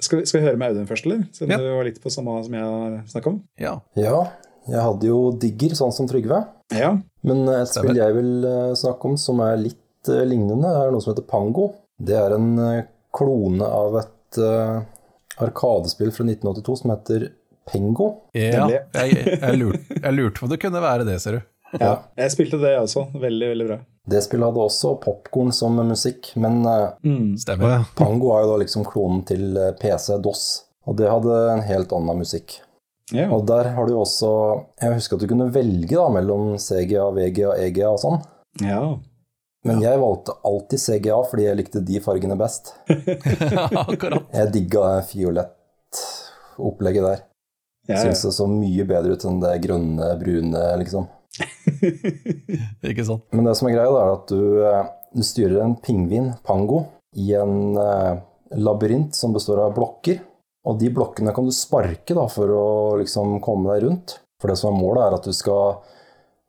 Skal vi, skal vi høre med Audun først, eller? Siden Ja. du var litt på samme som jeg snakka om. Ja. Ja, jeg hadde jo Digger, sånn som Trygve. Ja. Men et spill jeg vil eh, snakke om som er litt uh, lignende, er noe som heter Pango. Det er en uh, klone av et uh, arkadespill fra 1982 som heter Pengo. Ja, jeg, jeg, lurte, jeg lurte på om det kunne være det, ser du. Ja, jeg spilte det også. Veldig, veldig bra. Det spillet hadde også popkorn som musikk, men mm. Å Stemmer. Pango er jo da liksom klonen til eh, PC DOS, og det hadde en helt annen musikk. Yeah. Og der har du også Jeg husker at du kunne velge da mellom CGA, VGA, EGA og sånn. ja. Men jeg valgte alltid CGA fordi jeg likte de fargene best. (laughs) Akkurat. Jeg digga fiolett-opplegget der. Ja, Syns det så mye bedre ut enn det grønne, brune, liksom. (laughs) Ikke sant? Men det som er greia, er at du, eh, du styrer en pingvin, Pango, i en eh, labyrint som består av blokker. Og de blokkene kan du sparke da, for å liksom komme deg rundt. For det som er målet, er at du skal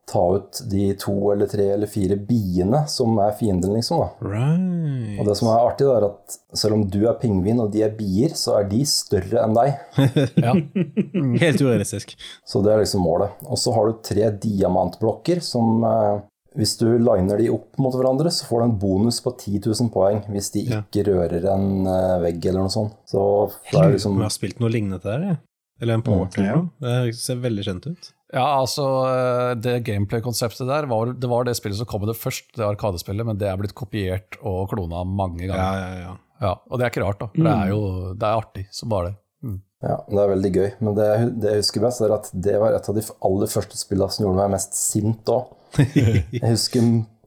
ta ut de to eller tre eller fire biene som er fienden, liksom. da. Right. Og det som er artig, er at selv om du er pingvin og de er bier, så er de større enn deg. (laughs) Ja. (laughs) Helt urealistisk. Så det er liksom målet. Og så har du tre diamantblokker som eh, Hvis du liner de opp mot hverandre, så får du en bonus på 10 000 poeng hvis de Ja. ikke rører en eh, vegg eller noe sånt. Så det er liksom Jeg har spilt noe lignende til det, jeg. Eller en port eller ja. Det ser veldig kjent ut. Ja, altså eh, Det gameplay-konseptet der var, det var det spillet som kom med det først, det arkadespillet, men det er blitt kopiert og klona mange ganger. ja, ja. Ja, ja Og det er ikke rart, da. For det er jo det er artig som bare det. Mm. Ja, det er veldig gøy. Men det, det jeg husker best, er at det var et av de aller første spillene som gjorde meg mest sint òg. (laughs) Jeg husker,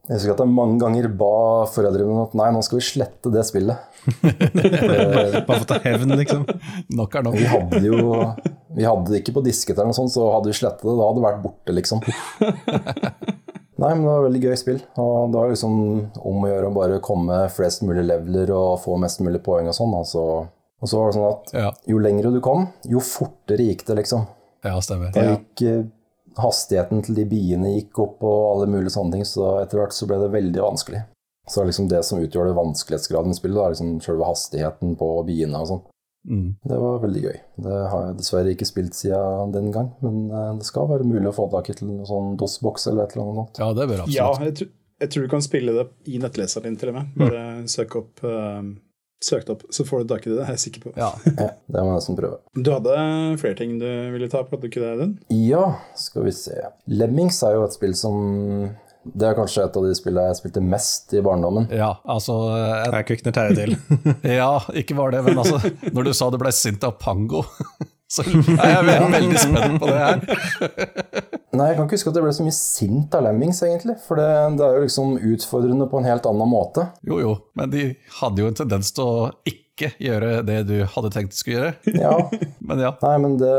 jeg husker at jeg mange ganger ba foreldrene mine at nei, nå skal vi slette det spillet. (laughs) Bare for å ta hevn, liksom. Nok er nok. Vi hadde jo Vi hadde det ikke på disket eller noe sånt, så hadde vi slettet det, da hadde det vært borte, liksom. (laughs) Nei, men det var et veldig gøy spill. Og det var liksom om å gjøre å bare komme flest mulig leveler og få mest mulig poeng og sånn. Altså. Og så var det sånn at jo lengre du kom, jo fortere gikk det, liksom. ja stemmer. Da gikk eh, hastigheten til de biene gikk opp og alle mulige sånne ting, så etter hvert så ble det veldig vanskelig. Så det er liksom det som utgjør det vanskelighetsgraden i spillet, da, er liksom selve hastigheten på biene og sånn. Mm. Det var veldig gøy. Det har jeg dessverre ikke spilt siden den gang, men eh, det skal være mulig å få tak i til noen sånn DOS-boks eller et eller annet. Ja, det bør ja absolutt. jeg, tror- jeg tror du kan spille det i nettleseren din til og med. Bare søk opp, eh, søk det opp, så får du tak i det. Det er jeg sikker på. Ja. (laughs) Ja, det må jeg nesten prøve. Du hadde flere ting du ville ta opp, hadde du ikke det, Audun? Ja, skal vi se. Lemmings er jo et spill som Det er kanskje et av de spillene jeg spilte mest i barndommen. ja, altså eh, Jeg kvikner Terje til. (laughs) Ja, ikke var det, men altså Når du sa du ble sint av Pango, (laughs) så er jeg veldig spent på det her. Nei, jeg kan ikke huske at jeg ble så mye sint av Lemmings, egentlig. For det, det er jo liksom utfordrende på en helt annen måte. Jo, jo, men de hadde jo en tendens til å ikke gjøre det du hadde tenkt de skulle gjøre. Ja, (laughs) Men ja. Nei, men det,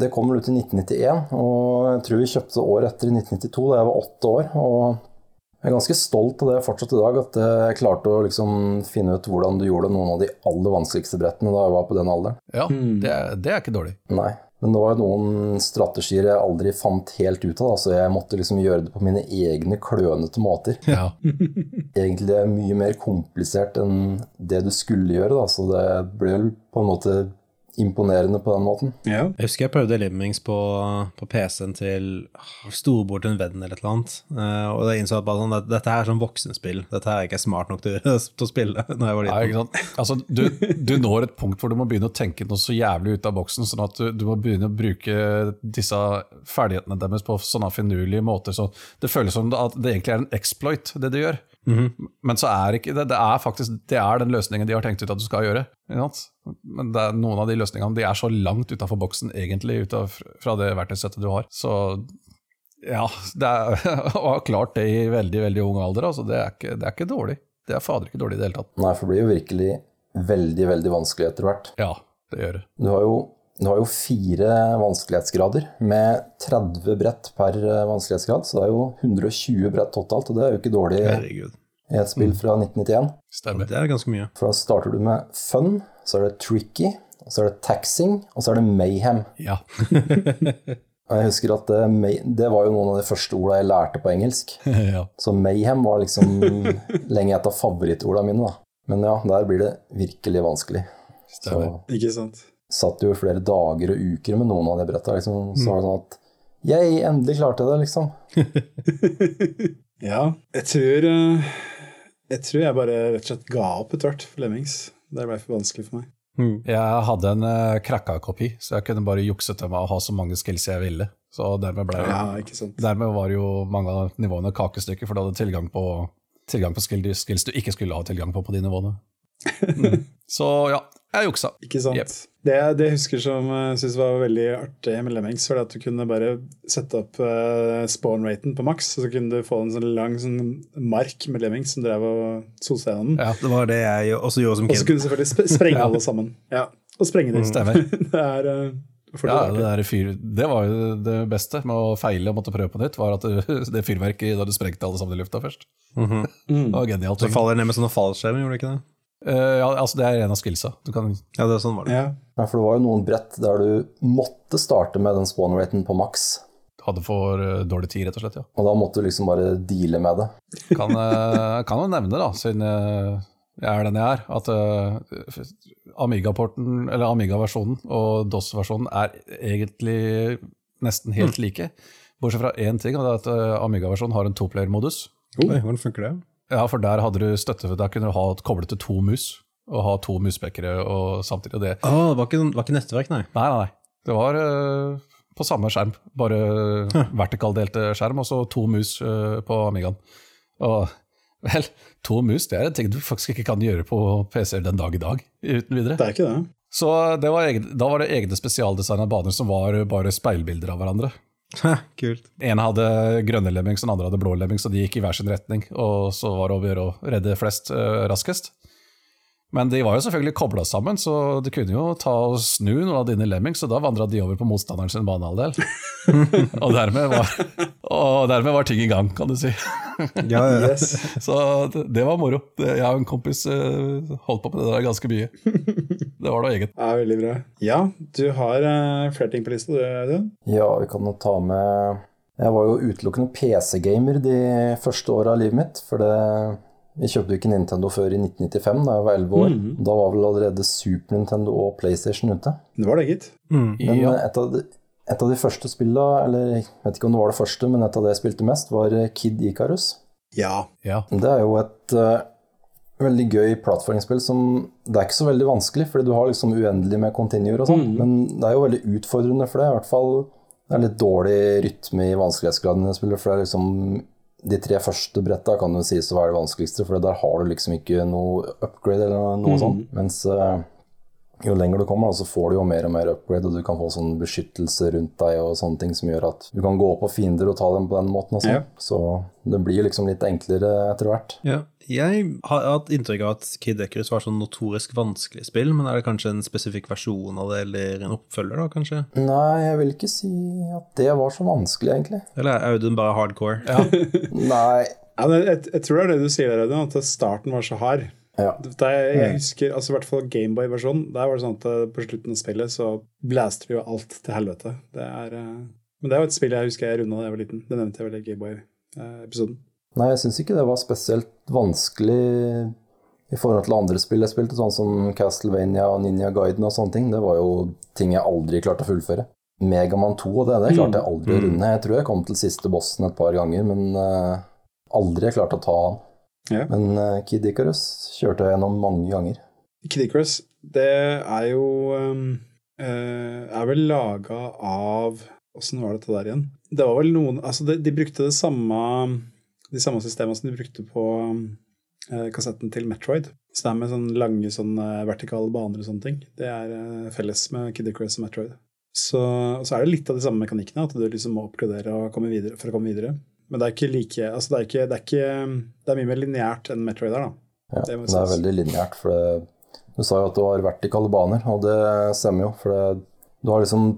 det kom vel ut i 1991, og jeg tror vi kjøpte året etter i 1992, da jeg var åtte år. Og jeg er ganske stolt av det fortsatt i dag, at jeg klarte å liksom finne ut hvordan du gjorde noen av de aller vanskeligste brettene da jeg var på den alderen. ja det, er- det er ikke dårlig. Nei. Men det var noen strategier jeg aldri fant helt ut av, da, så jeg måtte liksom gjøre det på mine egne klønete måter. Ja. (laughs) Egentlig er det mye mer komplisert enn det du skulle gjøre, da, så det ble på en måte imponerende på den måten. Ja. Jeg husker jeg prøvde Lemmings på, på PC-en til ah, storebror til en venn eller et eller annet. Eh, og jeg innså at bare sånn, dette her er sånn voksenspill. Dette her er ikke smart nok til, (laughs) til å spille (laughs) når jeg var Nei, liten. ikke sant? Altså, du, du når et punkt hvor du må begynne å tenke noe så jævlig ut av boksen, sånn at du, du må begynne å bruke disse ferdighetene deres på sånne finurlige måter. Så det føles som at det egentlig er en exploit, det du gjør. Men så er ikke det, det er faktisk det er den løsningen de har tenkt ut at du skal gjøre. Men det er, noen av de løsningene de er så langt utafor boksen egentlig, ut av, fra det verktøysettet du har. Så ja, det er, (laughs) å ha klart det i veldig veldig ung alder, altså, det, er ikke, det er ikke dårlig. Det er fader ikke dårlig i det hele tatt. Nei, for det blir jo virkelig veldig, veldig vanskelig etter hvert. Ja, det gjør det. Du har jo, du har jo fire vanskelighetsgrader med 30 brett per eh, vanskelighetsgrad, så det er jo 120 brett totalt, og det er jo ikke dårlig i et spill fra 1991. Stemmer. Det er ganske mye. For da starter du med fun, så er det tricky, og så er det taxing, og så er det mayhem. Ja. (laughs) Og jeg husker at det, det var jo noen av de første ordene jeg lærte på engelsk. (laughs) ja. Så mayhem var liksom (laughs) lenge et av favorittordene mine. da. Men ja, der blir det virkelig vanskelig. Så Ikke sant? Satt jo flere dager og uker med noen av de bretta. Liksom. Så var det sånn at jeg endelig klarte det, liksom. (laughs) Ja, jeg tror eh, Jeg tror jeg bare rett og slett ga opp etter hvert for Lemmings. Det ble for vanskelig for meg. Mm. Jeg hadde en uh, krakka kopi, så jeg kunne bare jukse til meg å ha så mange skills jeg ville. Så dermed, ble, Ja, ikke sant. dermed var jo mange av nivåene kakestykker, for du hadde tilgang på, tilgang på skill- skills du ikke skulle ha tilgang på på de nivåene. (laughs) Mm. Så ja, jeg juksa. Ikke sant? Yep. Det, det jeg husker som jeg synes var veldig artig med Lemmings, var at du kunne bare sette opp uh, spawn-raten på maks, og så kunne du få en sånn lang sånn mark med Lemmings som drev og sosa gjennom. Ja, Det var det jeg også gjorde som Og så kunne du selvfølgelig sp sprenge Ja. alle sammen. Ja, Og sprenge dem. stemmer. (laughs) det er uh, Ja, det, der fyr, det var jo det beste med å feile og måtte prøve på nytt, var at du, det fyrverket da du sprengte alle sammen i lufta først. Mm -hmm. Det var genialt. Så faller det ned med sånne fallskjermer, gjorde det ikke det? Eh, ja, altså Det er en av skillsa. Du kan, Ja, det er sånn var det. Ja. Ja, for det var jo noen brett der du måtte starte med den spawn-raten på maks. hadde for eh, dårlig tid, rett og slett. ja. Og da måtte du liksom bare deale med det. Kan, eh, kan jo nevne, da, siden jeg er den jeg er, at uh, Amiga-porten, eller Amiga-versjonen og DOS-versjonen er egentlig nesten helt like. Bortsett fra én ting, og det er at uh, Amiga-versjonen har en toplayer-modus. Oi, hvordan funker det? Ja, for der hadde du støtte, der kunne du ha koblet til to mus, og ha to muspekere og samtidig. Og det, Å, det var ikke, var ikke nettverk, nei. nei, nei. Det var uh, på samme skjerm, bare vertikaldelte skjerm, og så to mus uh, på Amigaen. Og vel, to mus det er en ting du faktisk ikke kan gjøre på PC-er den dag i dag, uten videre. Det er ikke det. Så det var egen, da var det egne spesialdesigna baner som var bare speilbilder av hverandre. Kult. En hadde grønne lemmings, den andre hadde blå lemmings, og de gikk i hver sin retning. Og så var det om å gjøre å redde flest uh, raskest. Men de var jo selvfølgelig kobla sammen, så du kunne jo ta og snu noen av dine lemmings, og da vandra de over på motstanderen sin banehalvdel. (laughs) og, dermed var, og dermed var ting i gang, kan du si. Ja, ja. Yes. Så det, det var moro. Det, jeg og en kompis eh, holdt på med det der ganske mye. Det var noe eget. Ja, veldig bra. Ja, du har uh, flere ting på lista, du, Audun. Ja, vi kan jo ta med Jeg var jo utelukkende PC-gamer de første åra av livet mitt. For det, vi kjøpte jo ikke Nintendo før i 1995, da jeg var 11 år. Mhm. Da var vel allerede Super Nintendo og PlayStation ute. Det var det, gitt. Mm. Men Ja. et, av de, et av de første spillene, eller jeg vet ikke om det var det første, men et av det jeg spilte mest, var eh, Kid Icarus. Ja. Ja. Det er jo et uh, veldig gøy plattformspill som Det er ikke så veldig vanskelig, fordi du har liksom uendelig med continuer og sånn, Mhm. men det er jo veldig utfordrende for det. I hvert fall det er litt dårlig rytme i vanskelighetsgraden i det spillet, for det er liksom de tre første bretta kan jo sies å være det vanskeligste, for der har du liksom ikke noe upgrade eller noe mm. sånt. Mens eh, jo lenger du kommer, da, så får du jo mer og mer upgrade, og du kan få sånn beskyttelse rundt deg og sånne ting som gjør at du kan gå på fiender og ta dem på den måten. Ja. Så det blir liksom litt enklere etter hvert. Ja. Jeg har hatt inntrykk av at Kid Icarus var sånn notorisk vanskelig spill, men er det kanskje en spesifikk versjon av det, eller en oppfølger, da, kanskje? Nei, jeg vil ikke si at det var så vanskelig, egentlig. Eller er Audun bare hardcore? Ja. (laughs) Nei. ja jeg, jeg tror det er det du sier Audun, at starten var så hard. Ja. Det er, jeg husker, altså i hvert fall Gameboy-versjonen, der var det sånn at eh, på slutten av spillet så blaster vi jo alt til helvete. Det er, eh, men det er jo et spill jeg husker jeg runda da jeg var liten. Det nevnte jeg vel i Gameboy-episoden. Nei, jeg syns ikke det var spesielt vanskelig i forhold til andre spill jeg spilte, sånn som Castlevania og Ninja Guiden og sånne ting. Det var jo ting jeg aldri klarte å fullføre. Megaman 2 og det, det klarte jeg aldri å runde. Jeg tror jeg kom til siste bossen et par ganger, men eh, aldri klarte å ta han. Ja. Men uh, Kid Icarus kjørte jeg gjennom mange ganger. Kid Icarus, det er jo um, uh, Er vel laga av Åssen var dette der igjen? Det var vel noen Altså, de, de brukte det samme de samme systemene som de brukte på eh, kassetten til Metroid. Så det er med sånne lange sånn, eh, vertikale baner og sånne ting. Det er uh, felles med Kid Icarus og Metroid. Så, og så er det litt av de samme mekanikkene, at du liksom må oppgradere komme videre, for å komme videre. Men det er ikke like altså det, er ikke, det, er ikke, det er mye mer lineært enn Metroid er, da. Ja, Det det er veldig lineært. For det, du sa jo at du har vertikale baner, og det stemmer jo. For det, du har liksom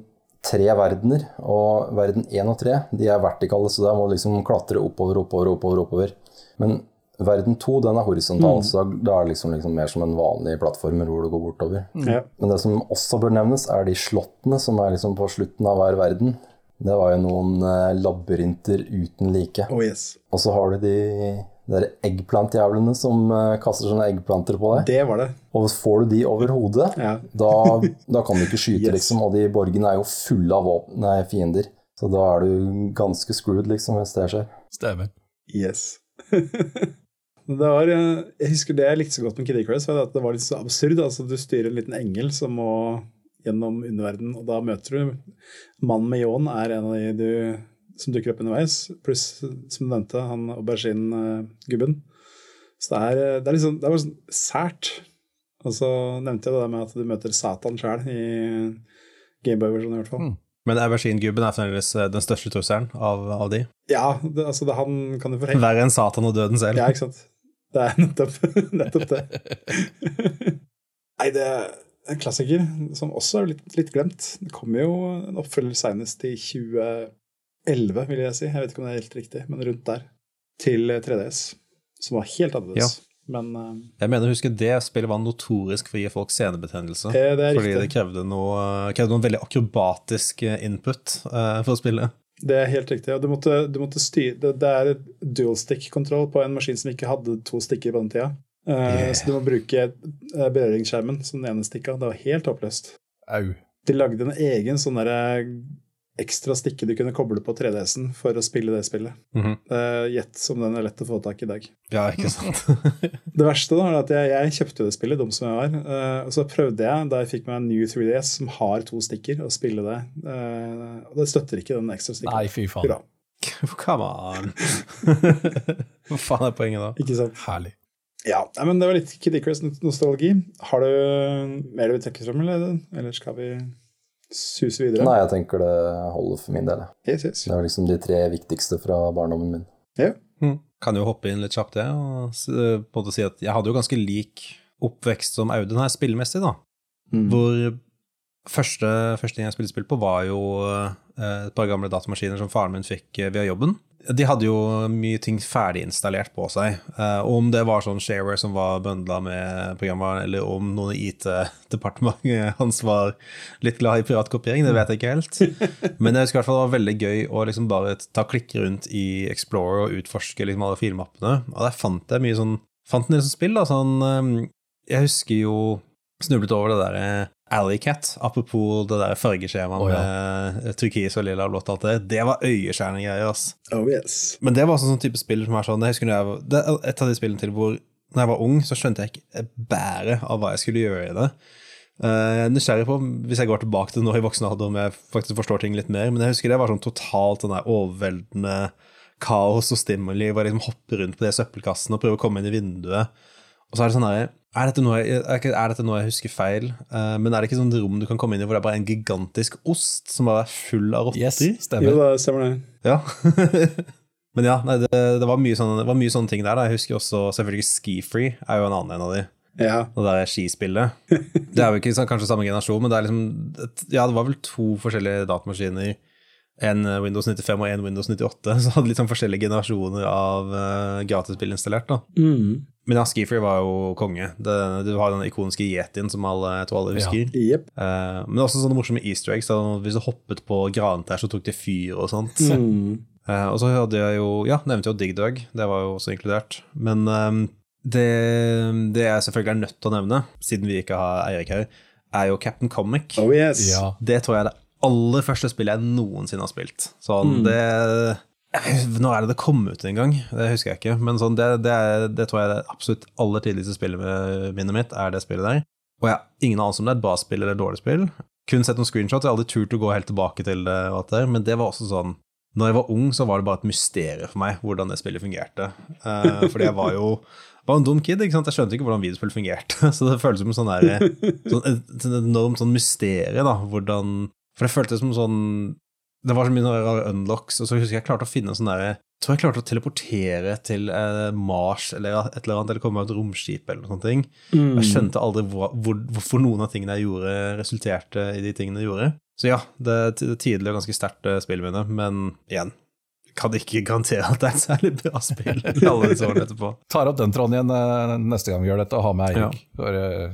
tre verdener, og verden én og tre de er vertikale, så der må du liksom klatre oppover, oppover, oppover. oppover. Men verden to den er horisontal, så da, da er det liksom, liksom mer som en vanlig plattformer hvor du går bortover. Mm. Men det som også bør nevnes, er de slottene som er liksom på slutten av hver verden. Det var jo noen eh, labyrinter uten like. Oh yes. Og så har du de der eggplantjævlene som eh, kaster sånne eggplanter på deg. Det var det. Og får du de over hodet, Ja. da, (laughs) da kan du ikke skyte, Yes. liksom. Og de borgene er jo fulle av våpen, nei, fiender. Så da er du ganske screwed, liksom, hvis det skjer. Stemmer. Yes. (laughs) Det var, eh, jeg husker Det jeg likte så godt med Kid Icarus, var at det var litt så absurd. altså Du styrer en liten engel som må gjennom underverdenen, og da møter du Mannen med ljåen er en av de du, som dukker opp underveis, pluss, som du nevnte, han aubergine-gubben. Så det er, det er liksom, det er sånn sært. Og så nevnte jeg det der med at du møter Satan sjøl i Gameboy-versjonen, i hvert fall. Mm. Men Aubergine-gubben er fremdeles eh, den største trusselen av, av de. Ja, det, altså det, han kan du helt Verre enn Satan og døden selv. Ja, ikke sant. Det er (laughs) nettopp, nettopp det. (laughs) Nei, det en klassiker som også er litt, litt glemt. Det kommer jo en oppfølger senest i 2011, vil jeg si. Jeg vet ikke om det er helt riktig, men rundt der. Til 3DS. Som var helt annerledes. Men uh, Jeg mener husker huske det spillet var notorisk for å gi folk senebetennelse. eh, det Fordi det krevde noe, krevde noe veldig akrobatisk eh, input uh, for å spille. Det er helt riktig. Og du måtte, du måtte styre det, det er dual stick-kontroll på en maskin som ikke hadde to stikker på den tida. Eh, Yeah. Så du må bruke eh, berøringsskjermen som den ene stikka. Det var helt håpløst. Au. De lagde en egen sånn derre ekstra stikke du kunne koble på 3DS-en for å spille det spillet. Mm -hmm. Gjett som den er lett å få tak i i dag. Ja, ikke (laughs) sant? Det verste da, er at jeg, jeg kjøpte det spillet, dum som jeg var. eh, og så prøvde jeg, da jeg fikk meg en ny 3DS som har to stikker, å spille det. eh, og det støtter ikke den ekstra stikken. Nei, fy faen. Bra. (laughs) Come on. (laughs) Hva faen er poenget da? Ikke sant? Herlig. Ja, men det var litt Kid Icarus-nostalgi. Har du mer du vil trekke fram, eller, eller skal vi suse videre? Nei, jeg tenker det holder for min del. Yes, yes. Det er liksom de tre viktigste fra barndommen min. Ja. Kan jo hoppe inn litt kjapt det, og s- på en måte si at jeg hadde jo ganske lik oppvekst som Audun her, spillemessig, da. Mm. Hvor første, første ting jeg spilte spill på, var jo eh, et par gamle datamaskiner som faren min fikk eh, via jobben. De hadde jo mye ting ferdig installert på seg. Eh, om det var sånn shareware som var bøndla med programvaren, eller om noen IT-departementet hans var litt glad i piratkopiering, det vet jeg ikke helt. Men jeg husker i hvert fall det var veldig gøy å liksom bare ta klikk rundt i Explorer og utforske liksom alle filmappene. Og der fant jeg mye sånn Fant en del sånn spill, da. Sånn Jeg husker jo snublet over det der eh, Alleycat, apropos det der fargeskjemaet oh, ja. med eh, turkis og lilla og blått alt det. Det var øyeskjærende greier, ass. Oh yes. Men det var også sånn type spill som er sånn Jeg husker jeg Det er et av de spillene til hvor når jeg var ung, så skjønte jeg ikke bæret av hva jeg skulle gjøre i det. Eh, Jeg er nysgjerrig på, hvis jeg går tilbake til nå i voksen alder, om jeg faktisk forstår ting litt mer, men jeg husker det var sånn totalt den der overveldende kaos og stimuli, hvor jeg liksom hopper rundt på de søppelkassene og prøver å komme inn i vinduet. Og så er det sånn her er dette, noe jeg, er er dette noe jeg husker feil? Uh, men er det ikke sånn rom du kan komme inn i hvor det er bare en gigantisk ost som bare er full av rotter? Yes, Jo, det stemmer det. Ja. (laughs) Men ja, nei, det, det, var mye sånne, det var mye sånne ting der. Da. Jeg husker også selvfølgelig Skifree er jo en annen en av de. Ja. Det der skispillet. (laughs) Det er jo ikke kanskje samme generasjon, men det er liksom Ja, det var vel to forskjellige datamaskiner. En eh, Windows 95 og en Windows 98. (laughs) Så hadde litt sånn forskjellige generasjoner av uh, gratisspill installert. da. Mm. Men ja, Skifree var jo konge. Det, du har den ikoniske yetien som alle, jeg tror alle Ja. husker. Jepp. Eh, men også sånne morsomme easter eggs. Da, hvis du hoppet på grantrær, så tok det fyr og sånt. Mm. Uh, (laughs) og så hadde jeg jo Ja, nevnte jo Dig Dug. Det var jo også inkludert. Men ehm, det, det jeg selvfølgelig er nødt til å nevne, siden vi ikke har Eirik her, er jo Captain Comic. Oh yes. Ja. Det tror jeg er det aller første spillet jeg noensinne har spilt. Sånn, Mm. det Nå er det det kom ut en gang? Det husker jeg ikke. Men sånn, det, det, er, det tror jeg det absolutt aller tidligste spillet minnet mitt, er det spillet der. Og jeg har ingen anelse om det er et bra spill eller et dårlig spill. Kun sett noen screenshots, jeg har aldri turt å gå helt tilbake til det, det der, men det var også sånn Når jeg var ung, så var det bare et mysterium for meg hvordan det spillet fungerte. Uh, fordi jeg var jo var en dum kid, ikke sant? Jeg skjønte ikke hvordan videospill fungerte. (laughs) Så det føles som sånn der, sånn, et sånn enormt sånn mysterium, da. Hvordan For det føltes som sånn Det var så mye rare unlocks, og så husker jeg jeg klarte å finne en sånn derre tror jeg klarte å teleportere til eh, Mars eller et eller annet, eller komme med et romskip eller noe sånt. Mm. Jeg skjønte aldri hvor, hvor, hvorfor noen av tingene jeg gjorde, resulterte i de tingene jeg gjorde. Så ja, det er tidlig og ganske sterkt spillet spillminne, men igjen, kan ikke garantere at det er et særlig bra spill i alle disse årene etterpå. (laughs) Tar opp den tråden igjen eh, neste gang vi gjør dette, og har med Eirik. For, eh,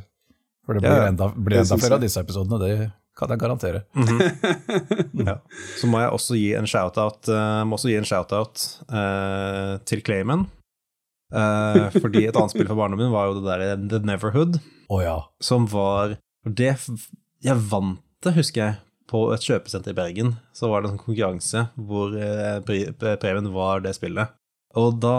for det blir Ja, ja. enda, blir enda flere av disse episodene, det kan jeg garantere. (laughs) Ja. Så må jeg også gi en shout-out uh, shout-out eh, til Clayman. Uh, (laughs) fordi et annet spill fra barndommen var jo det der The Neverhood. oh, ja. som var det, Jeg vant det, husker jeg, på et kjøpesenter i Bergen. Så var det en sånn konkurranse hvor eh, pri- premien var det spillet. Og da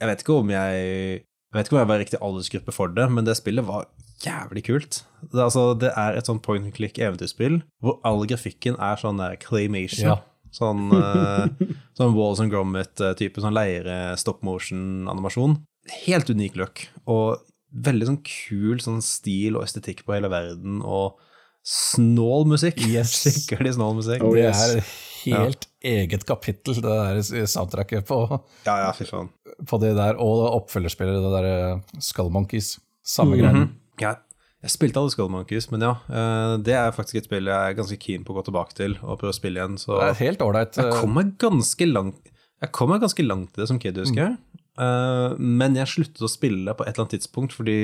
Jeg vet ikke om jeg Jeg vet ikke om jeg var riktig aldersgruppe for det, men det spillet var jævlig kult. Det, altså, det er et sånn point and click eventyrspill hvor all grafikken er sånn der claymation. Ja. Sånn, uh, (laughs) sånn Walls and Gromit-type, sånn leire stop motion-animasjon. Helt unik look, og veldig sånn kul sånn stil og estetikk på hele verden, og snål musikk. (laughs) Yes. Skikkelig snål musikk. Oh, Det er er helt eget kapittel, det der soundtracket på, Ja, ja, fy faen. på det der, og oppfølgerspillet, det der eh, Skull Monkeys. Samme Mhm. greien. Ja, jeg spilte alle Skull Monkeys, men ja, eh, det er faktisk et spill jeg er ganske keen på å gå tilbake til og prøve å spille igjen. Så Det er helt ålreit. jeg eh, kom meg ganske langt Jeg kom meg ganske langt i det som kid, husker jeg. Eh, men jeg sluttet å spille på et eller annet tidspunkt, fordi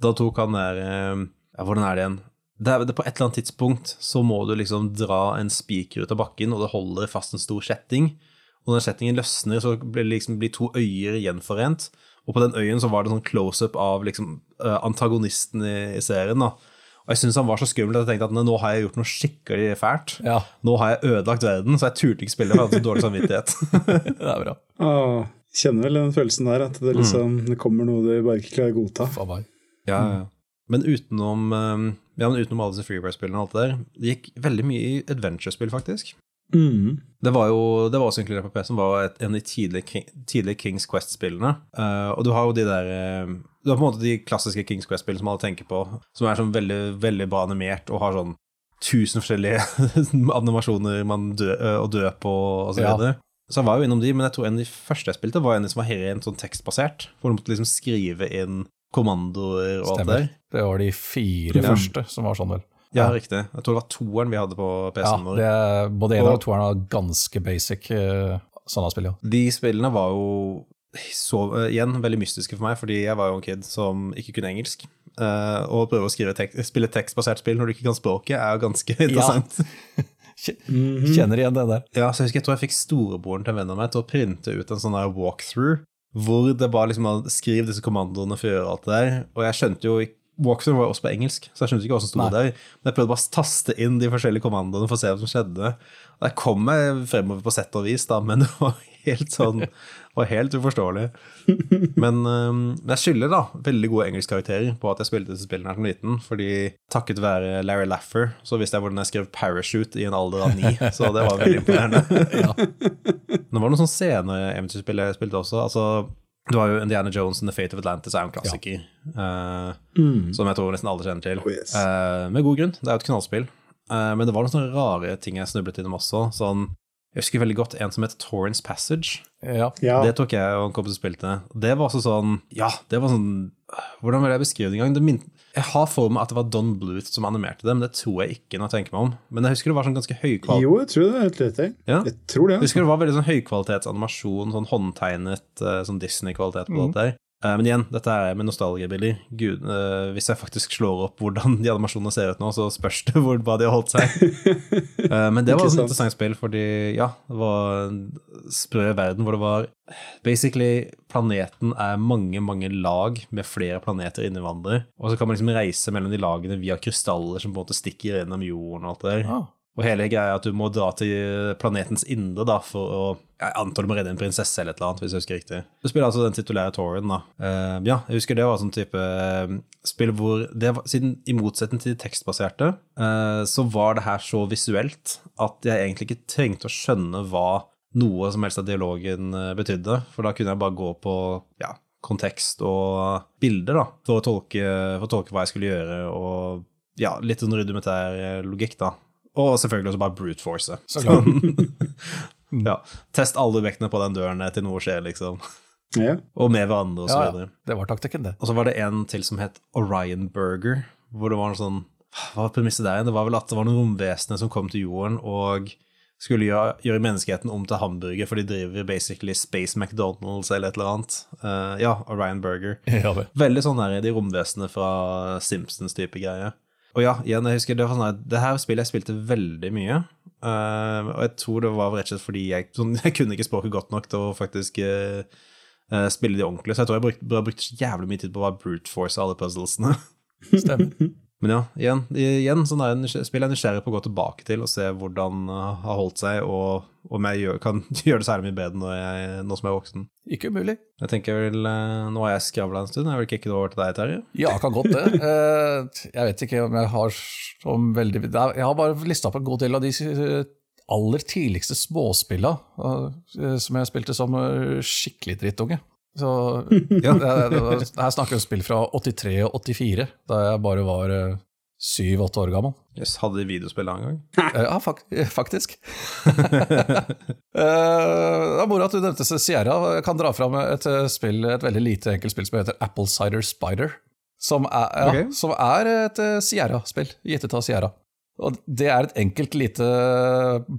da tok han der uh, Ja, hvordan er det igjen? Det er, det er på et eller annet tidspunkt så må du liksom dra en spiker ut av bakken, og det holder fast en stor kjetting. Og når kjettingen løsner, så blir det liksom blir to øyer gjenforent. Og på den øyen så var det sånn close-up av liksom eh, antagonisten i, i serien. da. Og jeg syntes han var så skummel at jeg tenkte at nå har jeg gjort noe skikkelig fælt. Ja, Nå har jeg ødelagt verden, så jeg turte ikke spille, for jeg hadde så dårlig samvittighet. (laughs) (laughs) det er bra. Åh, kjenner vel den følelsen der, at det, liksom, det kommer noe du bare ikke klarer å godta. Faen ja, ja. Men utenom, eh, ja, men utenom alle disse freeware-spillene og alt det der, det gikk veldig mye i adventure-spill, faktisk. Mm. Det var jo det var også inkludert på PC, som var et, en av de tidlige, tidlige Kings Quest-spillene. Uh, og du har jo de der eh, Du har på en måte de klassiske Kings Quest-spillene som alle tenker på, som er sånn veldig, veldig bra animert og har sånn tusen forskjellige (laughs) animasjoner man dø, uh, å dø på, og så Ja. videre. Så jeg var jo innom de, men jeg tror en av de første jeg spilte, var en som var rent sånn tekstbasert. Hvor du måtte liksom skrive inn kommandoer og alt det der. Det var de fire Ja. første som var sånn, vel. Ja, riktig. Jeg tror det var toeren vi hadde på PC-en vår. det er, både en og Og- toeren var ganske basic eh, sånne spill, ja. De spillene var jo så, eh, igjen veldig mystiske for meg, fordi jeg var jo en kid som ikke kunne engelsk. Uh, og å prøve å skrive tek spille tekstbasert spill når du ikke kan språket, er jo ganske (laughs) interessant. (laughs) Ja. Kjenner igjen det der. Ja, så Jeg husker jeg tror jeg fikk storebroren til en venn av meg til å printe ut en sånn der walkthrough, hvor det bare liksom var skriv disse kommandoene for å gjøre alt det der. Og jeg skjønte jo ikke Walkthrough var også på engelsk, så jeg skjønte ikke hva som sto Nei. der. Men jeg prøvde bare å taste inn de forskjellige kommandoene for å se hva som skjedde. Og jeg kom meg fremover på sett og vis, da, men (laughs) det var helt sånn var helt uforståelig. Men øhm, jeg skylder da veldig gode engelskkarakterer på at jeg spilte disse spillene her som liten, fordi takket være Larry Laffer så visste jeg hvordan jeg skrev 'parachute' i en alder av ni, så det var veldig (laughs) imponerende. Ja. Det var noen sånne senere eventyrspill jeg spilte også. altså du har jo Indiana Jones and The Fate of Atlantis er jo en klassiker, eh, Mm. som jeg tror nesten alle kjenner til. Oh, yes. uh, med god grunn, det er jo et knallspill. Uh, men det var noen sånne rare ting jeg snublet innom også. Sånn, jeg husker veldig godt en som het Torrance Passage. ja. Ja. Det tok jeg og en kompis og spilte. Det var også sånn Ja, det var sånn Hvordan vil jeg beskrive det engang? Det min, jeg har for meg at det var Don Bluth som animerte det, men det tror jeg ikke når jeg tenker meg om. Men jeg husker det var sånn ganske høykvalitet. Jo, jeg tror det er helt rett Jeg. Ja. Jeg tror det. Jeg husker det var veldig sånn høykvalitetsanimasjon, sånn håndtegnet, eh, sånn Disney-kvalitet på det der. Eh, Men igjen, dette er med nostalgibilder. Gud, eh, hvis jeg faktisk slår opp hvordan de animasjonene ser ut nå, så spørs det hvor, hva de har holdt seg. uh, (laughs) Men det var et interessant spill, fordi ja, det var en sprø verden hvor det var Basically, planeten er mange, mange lag med flere planeter inni hverandre. Og så kan man liksom reise mellom de lagene via krystaller som på en måte stikker gjennom jorden og alt det der. Ah. Og hele greia at du må dra til planetens indre da, for å Jeg antar du må redde en prinsesse eller et eller annet, hvis jeg husker riktig. Du spiller altså den titulære Toren, da. Uh, ja, jeg husker det var sånn type eh, spill hvor det var, Siden i motsetning til de tekstbaserte, uh, så var det her så visuelt at jeg egentlig ikke trengte å skjønne hva noe som helst av dialogen betydde, for da kunne jeg bare gå på ja, kontekst og bilder, da, for å tolke, for å tolke hva jeg skulle gjøre, og ja, litt sånn rudimentær logikk, da. Og selvfølgelig også bare brute force. Så (laughs) ja. Test alle vektene på den døren til noe skjer, liksom. Ja. Og med hverandre, og så Ja, videre. det var taktikken, det. Og så var det en til som het Orion Burger, hvor det var en sånn Hva var premisset der igjen? Det var vel at det var noen romvesener som kom til jorden og skulle gjøre, gjøre menneskeheten om til hamburger, for de driver basically Space McDonald's eller et eller annet. Uh, ja, Orion Burger. (laughs) Ja. Veldig sånn der, de romvesenene fra Simpsons-type greie. Og ja, igjen, jeg husker det var sånn at det her spillet jeg spilte veldig mye. Uh, og jeg tror det var rett og slett fordi jeg, sånn, (laughs) jeg kunne ikke språket godt nok til å faktisk uh, uh, spille de ordentlig. Så jeg tror jeg brukte, brukte jævlig mye tid på å være brute force av alle puzzlesene. Stemmer. (laughs) Men ja, igjen, igjen sånn er spill jeg nysgjerrig på å gå tilbake til og se hvordan det har holdt seg, og om jeg gjør, kan (laughs) gjøre det særlig mye bedre når jeg, nå som jeg er voksen. Ikke umulig. Jeg tenker vel, eh, Nå har jeg skravla en stund, jeg vil ikke over til deg, Terje? Ja, kan godt det. (laughs) Eh, Jeg vet ikke om jeg har så veldig Jeg har bare lista opp en god del av de eh, aller tidligste småspilla eh, som jeg spilte som skikkelig drittunge. Så (laughs) ja, Her snakker vi om spill fra 83 og 84, da jeg bare var syv-åtte år gammel. Yes, hadde de videospill da en gang? (laughs) Eh, Ja, fak faktisk. (laughs) Eh, Det er moro at du nevnte Sierra. Jeg kan dra fram et eh, spill, et veldig lite enkelt spill som heter Apple Cider Spider. Som er, ja, okay. som er et eh, Sierra-spill, gitt ut av Sierra. Og det er et enkelt lite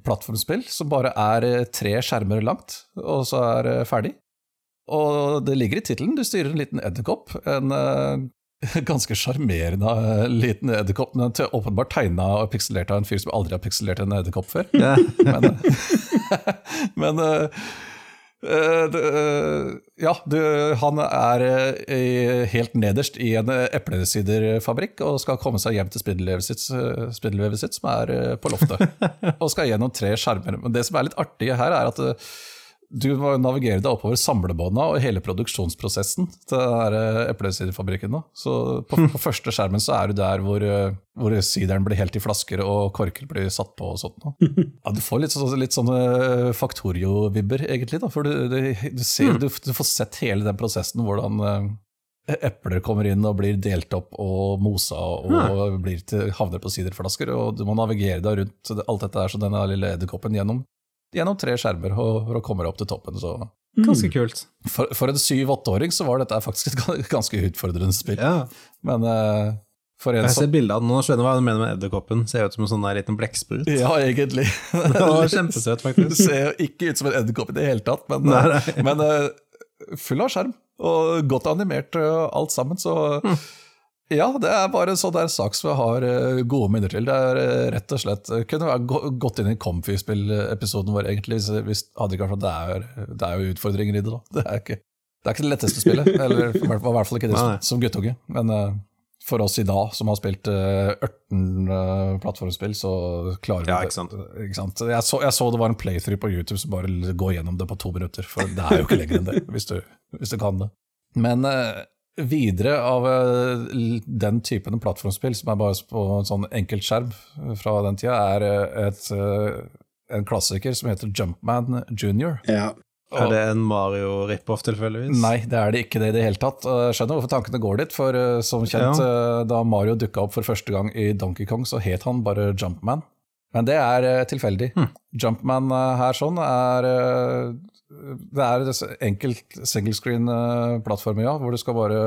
plattformspill som bare er eh, tre skjermer langt, og så er ferdig. Og det ligger i tittelen, du styrer en liten edderkopp. En uh, (laughs) ganske sjarmerende uh, liten edderkopp, men til- åpenbart tegna og pikselert av en fyr som aldri har pikselert en edderkopp før. Yeah. (laughs) Men, (laughs) men eh, eh, det, Ja, du, han er i- helt nederst i en eplesiderfabrikk og skal komme seg hjem til spindelvevet sitt, sitt, som er på loftet. Og skal gjennom tre skjermer. Men det som er litt artig her, er at du må navigere deg oppover samlebånda og hele produksjonsprosessen til eh, eplesiderfabrikken. Så på, på første skjermen så er du der hvor, eh, hvor sideren blir helt i flasker og korker blir satt på og sånt. (laughs) Ja, du får litt, så, litt sånne Factorio-vibber, egentlig. da, For du, du, du, ser, du, du får sett hele den prosessen, hvordan eh, epler kommer inn og blir delt opp og mosa og blir til, havner på siderflasker. Og du må navigere deg rundt alt dette der, så denne lille edderkoppen gjennom, gjennom tre skjermer og, for å komme deg opp til toppen. Så Ganske kult. for, for en syv-åtteåring så var dette faktisk et ganske utfordrende spill. Ja. Men uh, for en Jeg ser bilde av den nå, skjønner hva du mener med edderkoppen. Ser ut som en sånn der liten blekksprut. Ja, egentlig. (laughs) Det var kjempesøt, Det faktisk. ser jo ikke ut som en edderkopp i det hele tatt, men, Nei, nei. men uh, full av skjerm. Og godt animert og alt sammen, så ja, det er bare en sånn der sak som jeg har eh, gode minner til. Det er eh, rett og slett eh, Kunne gått inn i Comfy-spill-episoden vår, egentlig, hvis, hadde ikke vært for det er, det jo utfordringer i det, da. (laughs) Det er ikke det, er ikke det letteste spillet, (laughs) eller i hvert fall ikke det som, som guttunge. Men uh, for oss i dag, som har spilt uh, 18 uh, plattformspill, så klarer vi Ja, det. ikke sant. Ikke sant? Jeg, så, jeg så det var en playthrough på YouTube som bare går gjennom det på to minutter, for det er jo ikke lenger enn det, (laughs) hvis du, hvis du kan det. Men eh, videre av eh, den typen plattformspill, som er bare på en sånn enkelt skjerm fra den tida, er eh, et, eh, en klassiker som heter Jumpman Junior. Ja. Er det en Mario rip-off, tilfeldigvis? Nei, det er det ikke det i det hele tatt. Jeg skjønner hvorfor tankene går dit, for eh, som kjent, ja. da Mario dukka opp for første gang i Donkey Kong, så het han bare Jumpman. Men det er tilfeldig. tilfeldig. Jumpman eh, her sånn er eh, Det er enkelt singlescreen-plattformer, ja, hvor du skal bare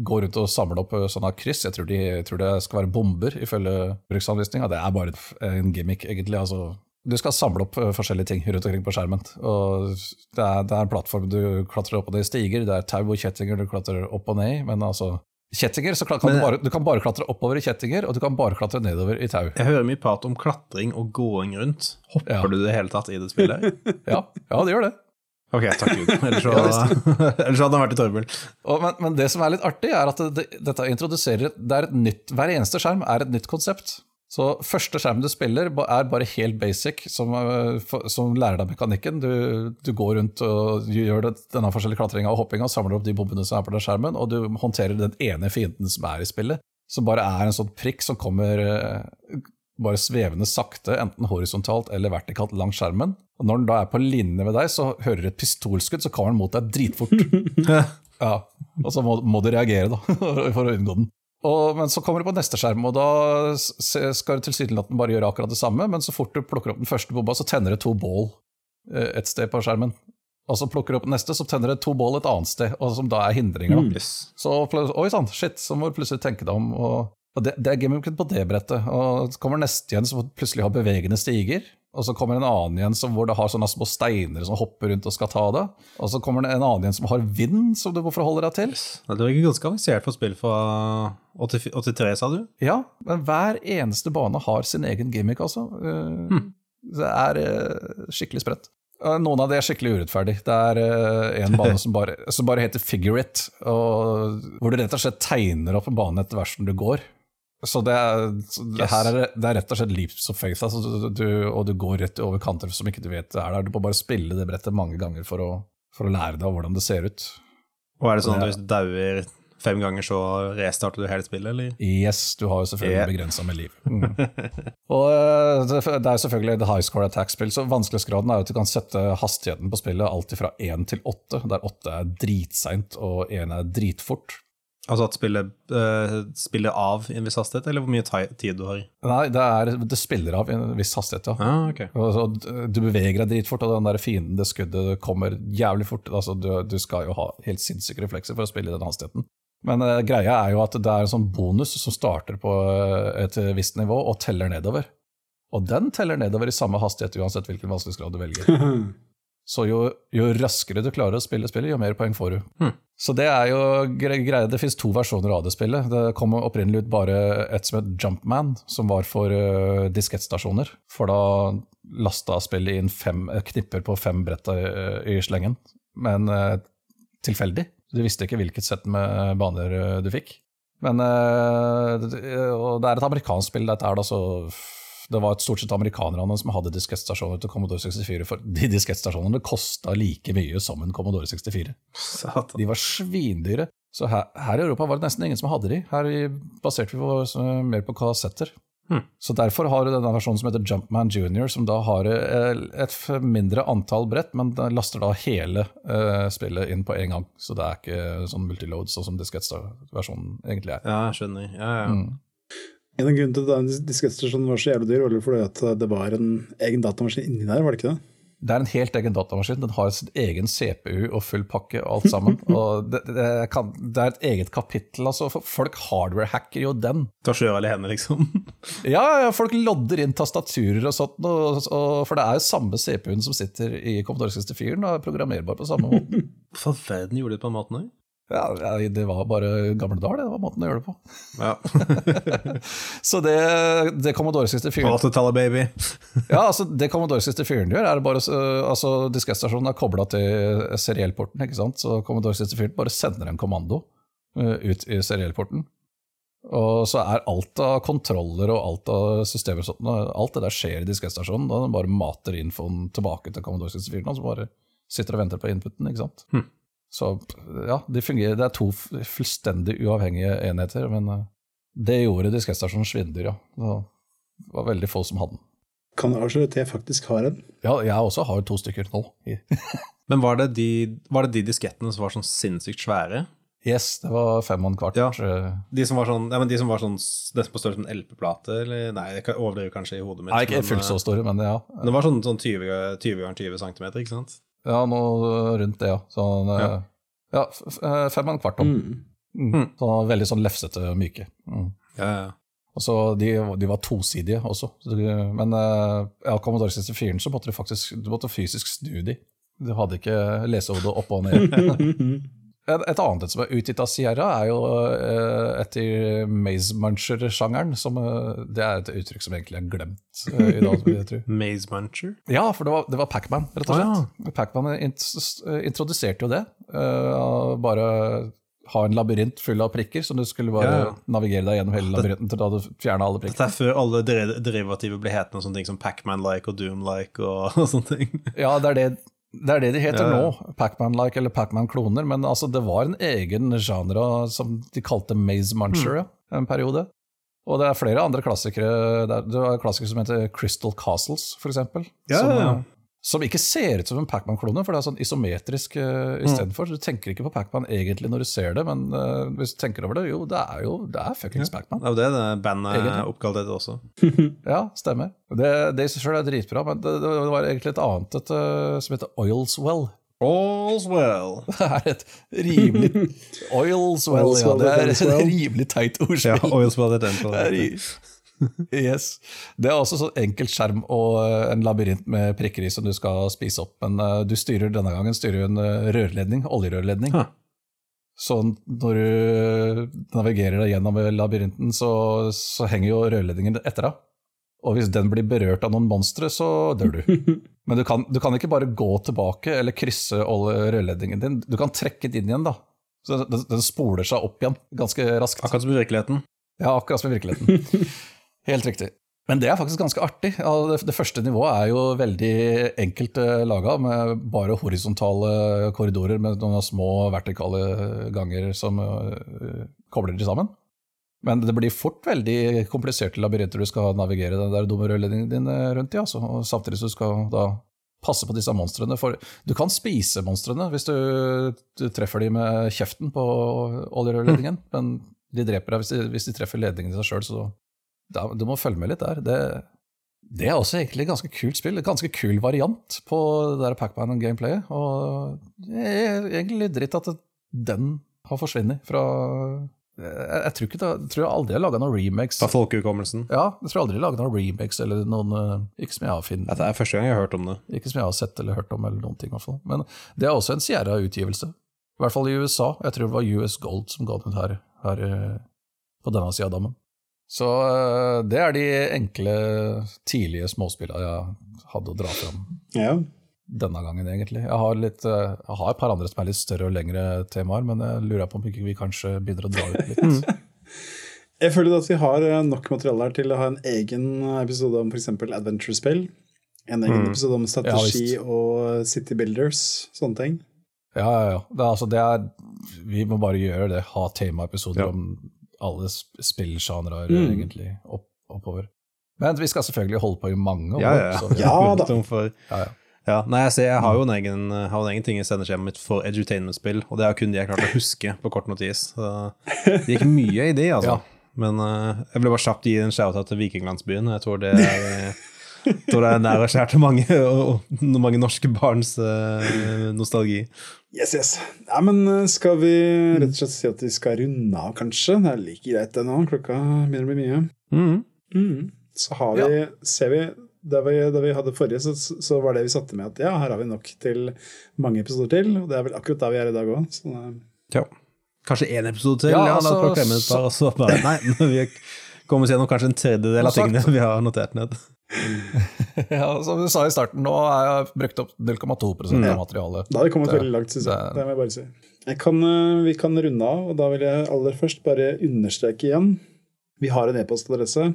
gå rundt og samle opp eh, sånne kryss. Jeg tror, de, jeg tror det skal være bomber, ifølge bruksanvisninga. Det er bare en gimmick, egentlig. altså du skal samle opp eh, forskjellige ting rundt omkring på skjermen. Og det er, det er en plattform du klatrer opp og ned i stiger, det er tau og kjettinger du klatrer opp og ned i. Men altså, kjettinger, så kan Men- du, bare, du kan bare klatre oppover i kjettinger, og du kan bare klatre nedover i tau. Jeg hører mye prat om klatring og gåing rundt. Hopper Ja. du det hele tatt i det spillet? (laughs) Ja, ja det gjør det. Ok, takk Gud. (laughs) Ellers så, (laughs) ellers hadde han vært i trøbbel. Men, men det som er litt artig, er at det, dette introduserer det er et nytt, Hver eneste skjerm er et nytt konsept. Så første skjermen du spiller, er bare helt basic, som, eh, som lærer deg mekanikken. Du, du går rundt og gjør det, denne forskjellige klatringa og hoppinga, samler opp de bombene som er på den skjermen, og du håndterer den ene fienden som er i spillet. Som bare er en sånn prikk som kommer eh, bare svevende sakte, enten horisontalt eller vertikalt langs skjermen. Og når den da er på linje med deg, så hører du et pistolskudd, så kommer den mot deg dritfort. (laughs) Ja, og så må, må du reagere, da, (laughs) for å unngå den. Og, men så kommer du på neste skjerm, og da skal du tilsynelatende bare gjøre akkurat det samme, men så fort du plukker opp den første bomba, så tenner det to bål eh, et sted på skjermen. Og så plukker du opp neste, så tenner det to bål et annet sted, og som da er hindringer. Da. Yes. Så oi sann, shit, så må du plutselig tenke deg om. Og, og det, det er gimmicken på det brettet. Og så kommer neste igjen som plutselig har bevegende stiger. Og så kommer en annen igjen som, hvor det har sånne små steiner som hopper rundt og skal ta det. Og så kommer det en annen igjen som har vind som du må forholde deg til. Det var ikke ganske avansert for spill fra 80 83, sa du? Ja, men hver eneste bane har sin egen gimmick, altså. Eh, Det er eh, skikkelig spredt. Eh, Noen av det er skikkelig urettferdig. Det er en bane (laughs) som bare, som bare heter Figure It, og hvor du rett og slett tegner opp en bane etter hvert som du går. Så det det Yes. her er, det er rett og slett leaps of faith, altså, du, du, og du går rett over kanter som ikke du vet er der. Du må bare spille det brettet mange ganger for å, for å lære deg hvordan det ser ut. Og er det sånn at hvis du dauer fem ganger, så restarter du hele spillet, eller? Yes, du har jo selvfølgelig yeah. begrensa med liv. Mm. (laughs) og eh, det det er jo selvfølgelig et high score attack-spill, så vanskelighetsgraden er jo at du kan sette hastigheten på spillet alltid fra én til åtte, der åtte er dritseint og én er dritfort. Altså at spillet uh, spiller av i en viss hastighet, eller hvor mye tid du har? Nei, det, er, det spiller av i en viss hastighet, ja. Ah, okay. altså, Du beveger deg dritfort, og den der fienden, det skuddet, kommer jævlig fort. Altså, du, du skal jo ha helt sinnssyke reflekser for å spille i den hastigheten. Men uh, greia er jo at det er en sånn bonus som starter på eh, et visst nivå og teller nedover. Og den teller nedover i samme hastighet uansett hvilken vanskelighetsgrad du velger. (laughs) Så jo, jo raskere du klarer å spille spillet, jo mer poeng får du. Hmm. Så det er jo greia. Det finnes to versjoner av det spillet. Det kom opprinnelig ut bare et som het Jumpman, som var for uh, diskettstasjoner. For da lasta spillet inn fem, eh, knipper på fem brett eh, i slengen, men uh, tilfeldig. Du visste ikke hvilket sett med baner du fikk. Men det- og det er et amerikansk spill, dette er da så det var stort sett amerikanerne som hadde diskettstasjoner til Commodore 64, for de diskettstasjonene kosta like mye som en Commodore 64. Satan. De var svindyre. Så her, her i Europa var det nesten ingen som hadde de. Her baserte vi oss mer på kassetter. Hmm. Så derfor har du denne versjonen som heter Jumpman Junior, som da har eh, et mindre antall brett, men den laster da hele uh, spillet inn på en gang. Så det er ikke sånn multiload, sånn som diskettversjonen egentlig er. Ja, jeg skjønner. Ja, ja. Mm. En av grunnene til at den diskettstasjonen var så jævlig dyr, var fordi at det var en egen datamaskin inni der, var det ikke det? Det er en helt egen datamaskin. Den har sin egen CPU og full pakke og alt sammen. (laughs) og det, det, kan, det er et eget kapittel. altså Folk hardware-hacker jo den. Ta alle hendene, liksom. (laughs) Ja, ja, folk lodder inn tastaturer og sånt, og, og, for det er jo samme CPU-en som sitter i Commodore 64, og er programmerbar på samme måte. (laughs) Hva verden gjorde de det på den måten òg? Ja, det var bare gamle dager, det var måten å gjøre det på. Ja. (laughs) Så det, det Commodore 64 På 80-tallet, baby. (laughs) Ja, altså Det Commodore 64 gjør, er bare øh, altså Diskettstasjonen er kobla til seriellporten, ikke sant? så Commodore 64 bare sender en kommando øh, ut i seriellporten. Og så er alt av kontroller og alt av systemer og sånt, alt det der skjer i diskettstasjonen. Da den bare mater infoen tilbake til Commodore 64, nå, som bare sitter og venter på inputen. ikke sant? Hm. Så ja, de fungerer, det er to fullstendig uavhengige enheter, men øh, det gjorde diskettstasjonen svindyr, ja. Det var veldig få som hadde den. Kan avsløre at jeg faktisk har en. Ja, jeg også har to stykker nå. (laughs) Men var det, de, var det de diskettene som var sånn sinnssykt svære? Yes, det var fem og en kvart. Ja. eh, De som var sånn, ja, men de som var sånn nesten på størrelse med en LP-plate? Eller nei, jeg overdriver kanskje i hodet mitt. Nei, ikke men, fullt så eh, store, men ja. Det var sånn, sånn 20 ganger 20, 20 cm, ikke sant? Ja, noe rundt det, ja. Sånn, Ja. ja, eh, fem og en kvart om. Mm. Mm. Sånn, veldig sånn lefsete og myke. Mm. Ja, ja. Så de, de var tosidige også. Så Men eh, ja, Commodore 64 så måtte du faktisk du måtte fysisk snu de. Du hadde ikke lesehodet opp og ned. (laughs) Et, et annet et som er utgitt av Sierra, er jo eh, etter Maze Muncher-sjangeren. som, eh, Det er et uttrykk som egentlig er glemt eh, i dag. (laughs) Maze Muncher? Ja, for det var, det var Pac-Man, rett og slett. Pac-Man Pacman introduserte jo det. bare ha en labyrint full av prikker, så du skulle bare Ja, ja. navigere deg gjennom hele labyrinten til da du fjerna alle Dette prikkene. er før alle derivative derivativer ble hetende sånne ting som Pac-Man-like og Doom-like og, (laughs) og sånne ting. Ja, det er det, det er det de heter Ja, ja. nå. Pac-Man-like eller Pac-Man-kloner. Men altså, det var en egen genre som de kalte Maze Muncher mm. en periode. Og det er flere andre klassikere. Det er, det er klassikere som heter Crystal Castles, for eksempel. Ja, som, ja, ja. Som ikke ser ut som en Pac-Man-klone, for det er sånn isometrisk uh, istedenfor. Så du tenker ikke på Pac-Man egentlig når du ser det, men uh, hvis du tenker over det, jo, det er jo det er fuckings Pac-Man. Det er det det bandet er oppkalt etter også. (laughs) Ja, stemmer. Det, det i seg selv er dritbra, men det, det var egentlig et annet et, uh, som heter Oilswell. Oilswell. (laughs) Det er et rimelig (laughs) Oilswell, ja. Det er et rimelig teit Ja, ordspill. Ja, Oilswell er den (laughs) Yes. Det er også sånn enkelt skjerm og eh, en labyrint med prikker i som du skal spise opp. Men eh, du styrer denne gangen styrer en eh, rørledning, oljerørledning. Huh. Så når du navigerer deg gjennom labyrinten, så, så henger jo rørledningen etter deg. Og hvis den blir berørt av noen monstre, så dør du. (laughs) Men du kan, du kan ikke bare gå tilbake eller krysse rørledningen din. Du kan trekke den inn igjen, da. Så den, den spoler seg opp igjen ganske raskt. Akkurat som i virkeligheten. Ja, akkurat som i virkeligheten. (laughs) Helt riktig. Men det er faktisk ganske artig. Det, første nivået er jo veldig enkelt uh, laga, med bare horisontale korridorer med noen små vertikale ganger som uh, kobler de sammen. Men det blir fort veldig kompliserte labyrinter du skal navigere den der dumme rørledningen din rundt i, altså. og samtidig så skal da passe på disse monstrene. For du kan spise monstrene hvis du, du treffer dem med kjeften på oljerørledningen, mm. men de dreper deg hvis de, hvis de treffer ledningen i seg sjøl, så da, du må følge med litt der. Det, det, er også egentlig et ganske kult spill. En ganske kul variant på det der Pacman-gameplayet. Og det er egentlig litt dritt at den har forsvunnet fra jeg, jeg, tror ikke det, jeg tror jeg aldri har laga noen remakes. Fra folkehukommelsen? Ja, jeg tror jeg aldri har laga noen remakes eller noen eh, Ikke som jeg har funnet. Det er første gang jeg har hørt om det. Ikke som jeg har sett eller hørt om, eller noen ting i hvert fall. Men det er også en Sierra-utgivelse. I hvert fall i USA. Jeg tror det var US Gold som ga den ut her, her eh, på denne sida av dammen. Så eh, det er de enkle, tidlige småspillene jeg hadde å dra fram ja. denne gangen, egentlig. Jeg har, litt, eh, jeg har, et par andre som er litt større og lengre temaer, men jeg lurer på om ikke vi kanskje begynner å dra ut litt. (laughs) jeg føler at vi har eh, nok materiale her til å ha en egen episode om f.eks. adventure-spill. En egen mm. episode om strategi ja, og City Builders, sånne ting. Ja, ja, ja. Det, altså, det er, vi må bare gjøre det. Ha temaepisoder ja. om alle spillsjangre mm. egentlig opp, oppover. Men vi skal selvfølgelig holde på i mange år. Ja, ja. Så, ja da. For, ja, ja. Nei, jeg, ser, jeg har jo en egen, har en egen ting i sendeskjemaet mitt for edutainment-spill, og det er kun de jeg klarte å huske på kort notis. Så det gikk mye i det, (laughs) altså. Men uh, jeg ble bare kjapt gi en shout-out til Vikinglandsbyen. Jeg tror det er tror det er nær og kjært til mange, og, mange norske barns uh, nostalgi. Yes, yes. Ja, men eh, skal vi rett og slett si at vi skal runde av, kanskje? Det er like greit det nå. Klokka begynner å bli mye. Mm. Mm. Så har vi, ja. ser vi da vi, da vi, hadde forrige, så, så, var det vi satte med at ja, her har vi nok til mange episoder til. Og det er vel akkurat der vi er i dag òg. Ja. Kanskje én episode til? Ja, altså, ja, så, så, bare, (laughs) nei, vi kommer gjennom kanskje en tredjedel av tingene vi har notert ned. (laughs) ja, som du sa i starten, nå har jeg brukt opp 0,2 mm. av materialet. Da har vi kommet veldig langt, syns jeg. Det må jeg bare si. Jeg kan, eh, vi kan runde av, og da vil jeg aller først bare understreke igjen. Vi har en e-postadresse.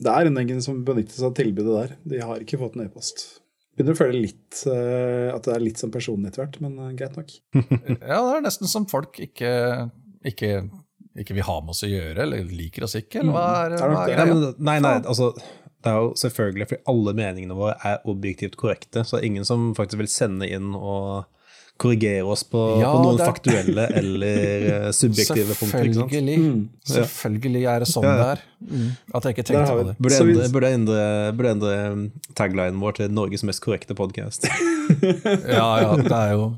Det er en egen som benytter seg av tilbudet der. De har ikke fått en e-post. Begynner å føle litt uh, at det er litt som personlig etter hvert, men uh, greit nok. (laughs) ja, det er nesten som folk ikke, ikke, ikke vil ha med oss å gjøre, eller liker oss ikke, eller hva er, mm. hva er greia? Nei, nei, altså det er jo selvfølgelig fordi alle meningene våre er objektivt korrekte, så det er ingen som faktisk vil sende inn og korrigere oss på, ja, på noen det... faktuelle eller uh, subjektive punkter. Selvfølgelig. Mm. Selvfølgelig er det sånn ja. det er. Mm. At jeg ikke tenkte på det. Burde endre, burde, endre, burde endre taglinen vår til 'Norges mest korrekte podkast'. (laughs) ja, ja. Det er jo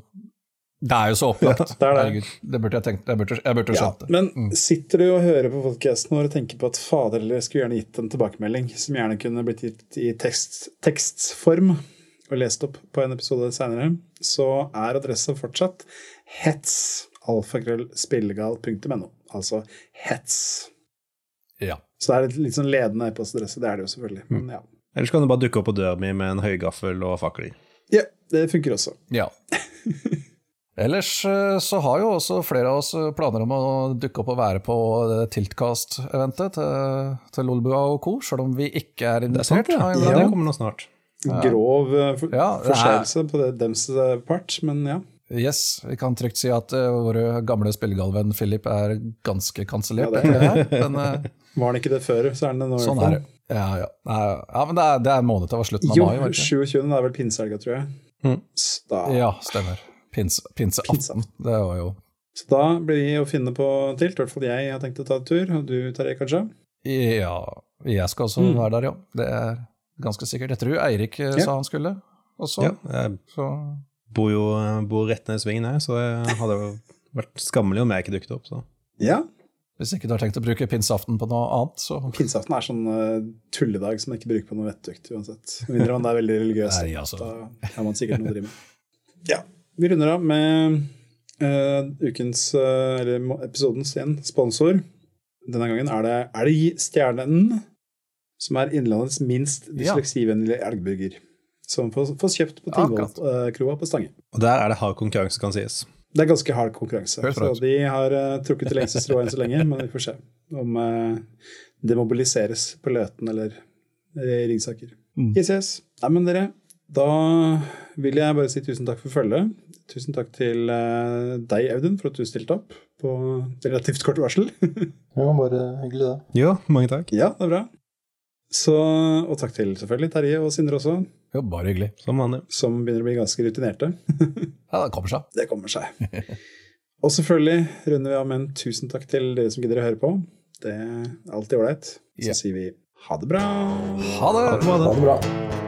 det er jo så opplagt. Ja, det, det. Det burde jeg tenkt. Jeg burde, jeg burde skjønt det. men mm. sitter du og hører på podkasten og tenker på at fader eller skulle gjerne gitt en tilbakemelding som gjerne kunne blitt gitt i tekst, tekstform og lest opp på en episode senere, så er adressa fortsatt hets alfakrøllspillegal.no. Altså hets. Ja. Så det er litt, litt sånn ledende e-postadresse. Det er det jo selvfølgelig. Men ja. Ellers kan du bare dukke opp på døra mi med en høygaffel og fakler. Ja, det funker også. Ja. (laughs) Ellers eh, så har jo også flere av oss planer om å dukke opp og være på Tiltcast-eventet til, til Lolbua og co., selv om vi ikke er invitert. Det, er sant, ja. ja, det kommer nå snart. Grov for, ja, forseelse på det, dems eh, part, men ja. Yes, vi kan trygt si at uh, vår gamle spillegalvenn Philip er ganske kansellert. Ja, uh, (laughs) Var han ikke det før, så er han det nå. Sånn er det. Ja, ja. ja men det er, det er måned til slutten av jo, mai. Jo, 27. Det er vel pinsehelga, tror jeg. Mm. Ja, stemmer. Pinse, pinse 18. Det var jo Så da blir vi å finne på tilt. I hvert fall jeg har tenkt å ta en tur. Og du, Tarjei kanskje? Ja, jeg skal også mm. være der, ja. Det er ganske sikkert. Jeg tror Eirik eh, ja. sa han skulle også. Ja, jeg så. bor jo bor rett ned i svingen her, så det hadde jo vært skammelig om jeg ikke dukket opp. Så. Ja. Hvis ikke du har tenkt å bruke pinseaften på noe annet, så Pinseaften er sånn uh, tulledag som man ikke bruker på noe vettugt uansett. Med mindre man er veldig religiøs. Nei, altså. Da har man sikkert noe å drive med. (laughs) Ja. Vi runder av med uh, ukens, uh, eller episodens igjen, sponsor. Denne gangen er det Elgstjernen, som er Innlandets minst dysleksivennlige elgburger. Som fås kjøpt på Tingvollkroa på Stange. Og der er det hard konkurranse, kan sies. Det er ganske hard konkurranse. Så de har uh, trukket det lengste strået enn så lenge, men vi får se om uh, det mobiliseres på Løten eller i Ringsaker. Mm. Yes, yes. Nei, men dere, da vil jeg bare si tusen takk for følget. Tusen takk til eh, deg, Audun, for at du stilte opp på relativt kort varsel. (laughs) Ja, bare hyggelig, det. Ja, mange takk. ja, det er bra. Så, og takk til selvfølgelig Terje og Sindre også, Ja, bare hyggelig. Som vanlig. som begynner å bli ganske rutinerte. (laughs) Ja, det kommer seg. Det kommer seg. Og selvfølgelig runder vi av med en tusen takk til dere som gidder å høre på. Det er alltid ålreit. Så yeah. sier vi ha det bra. Ha det! Ha det. Ha det bra.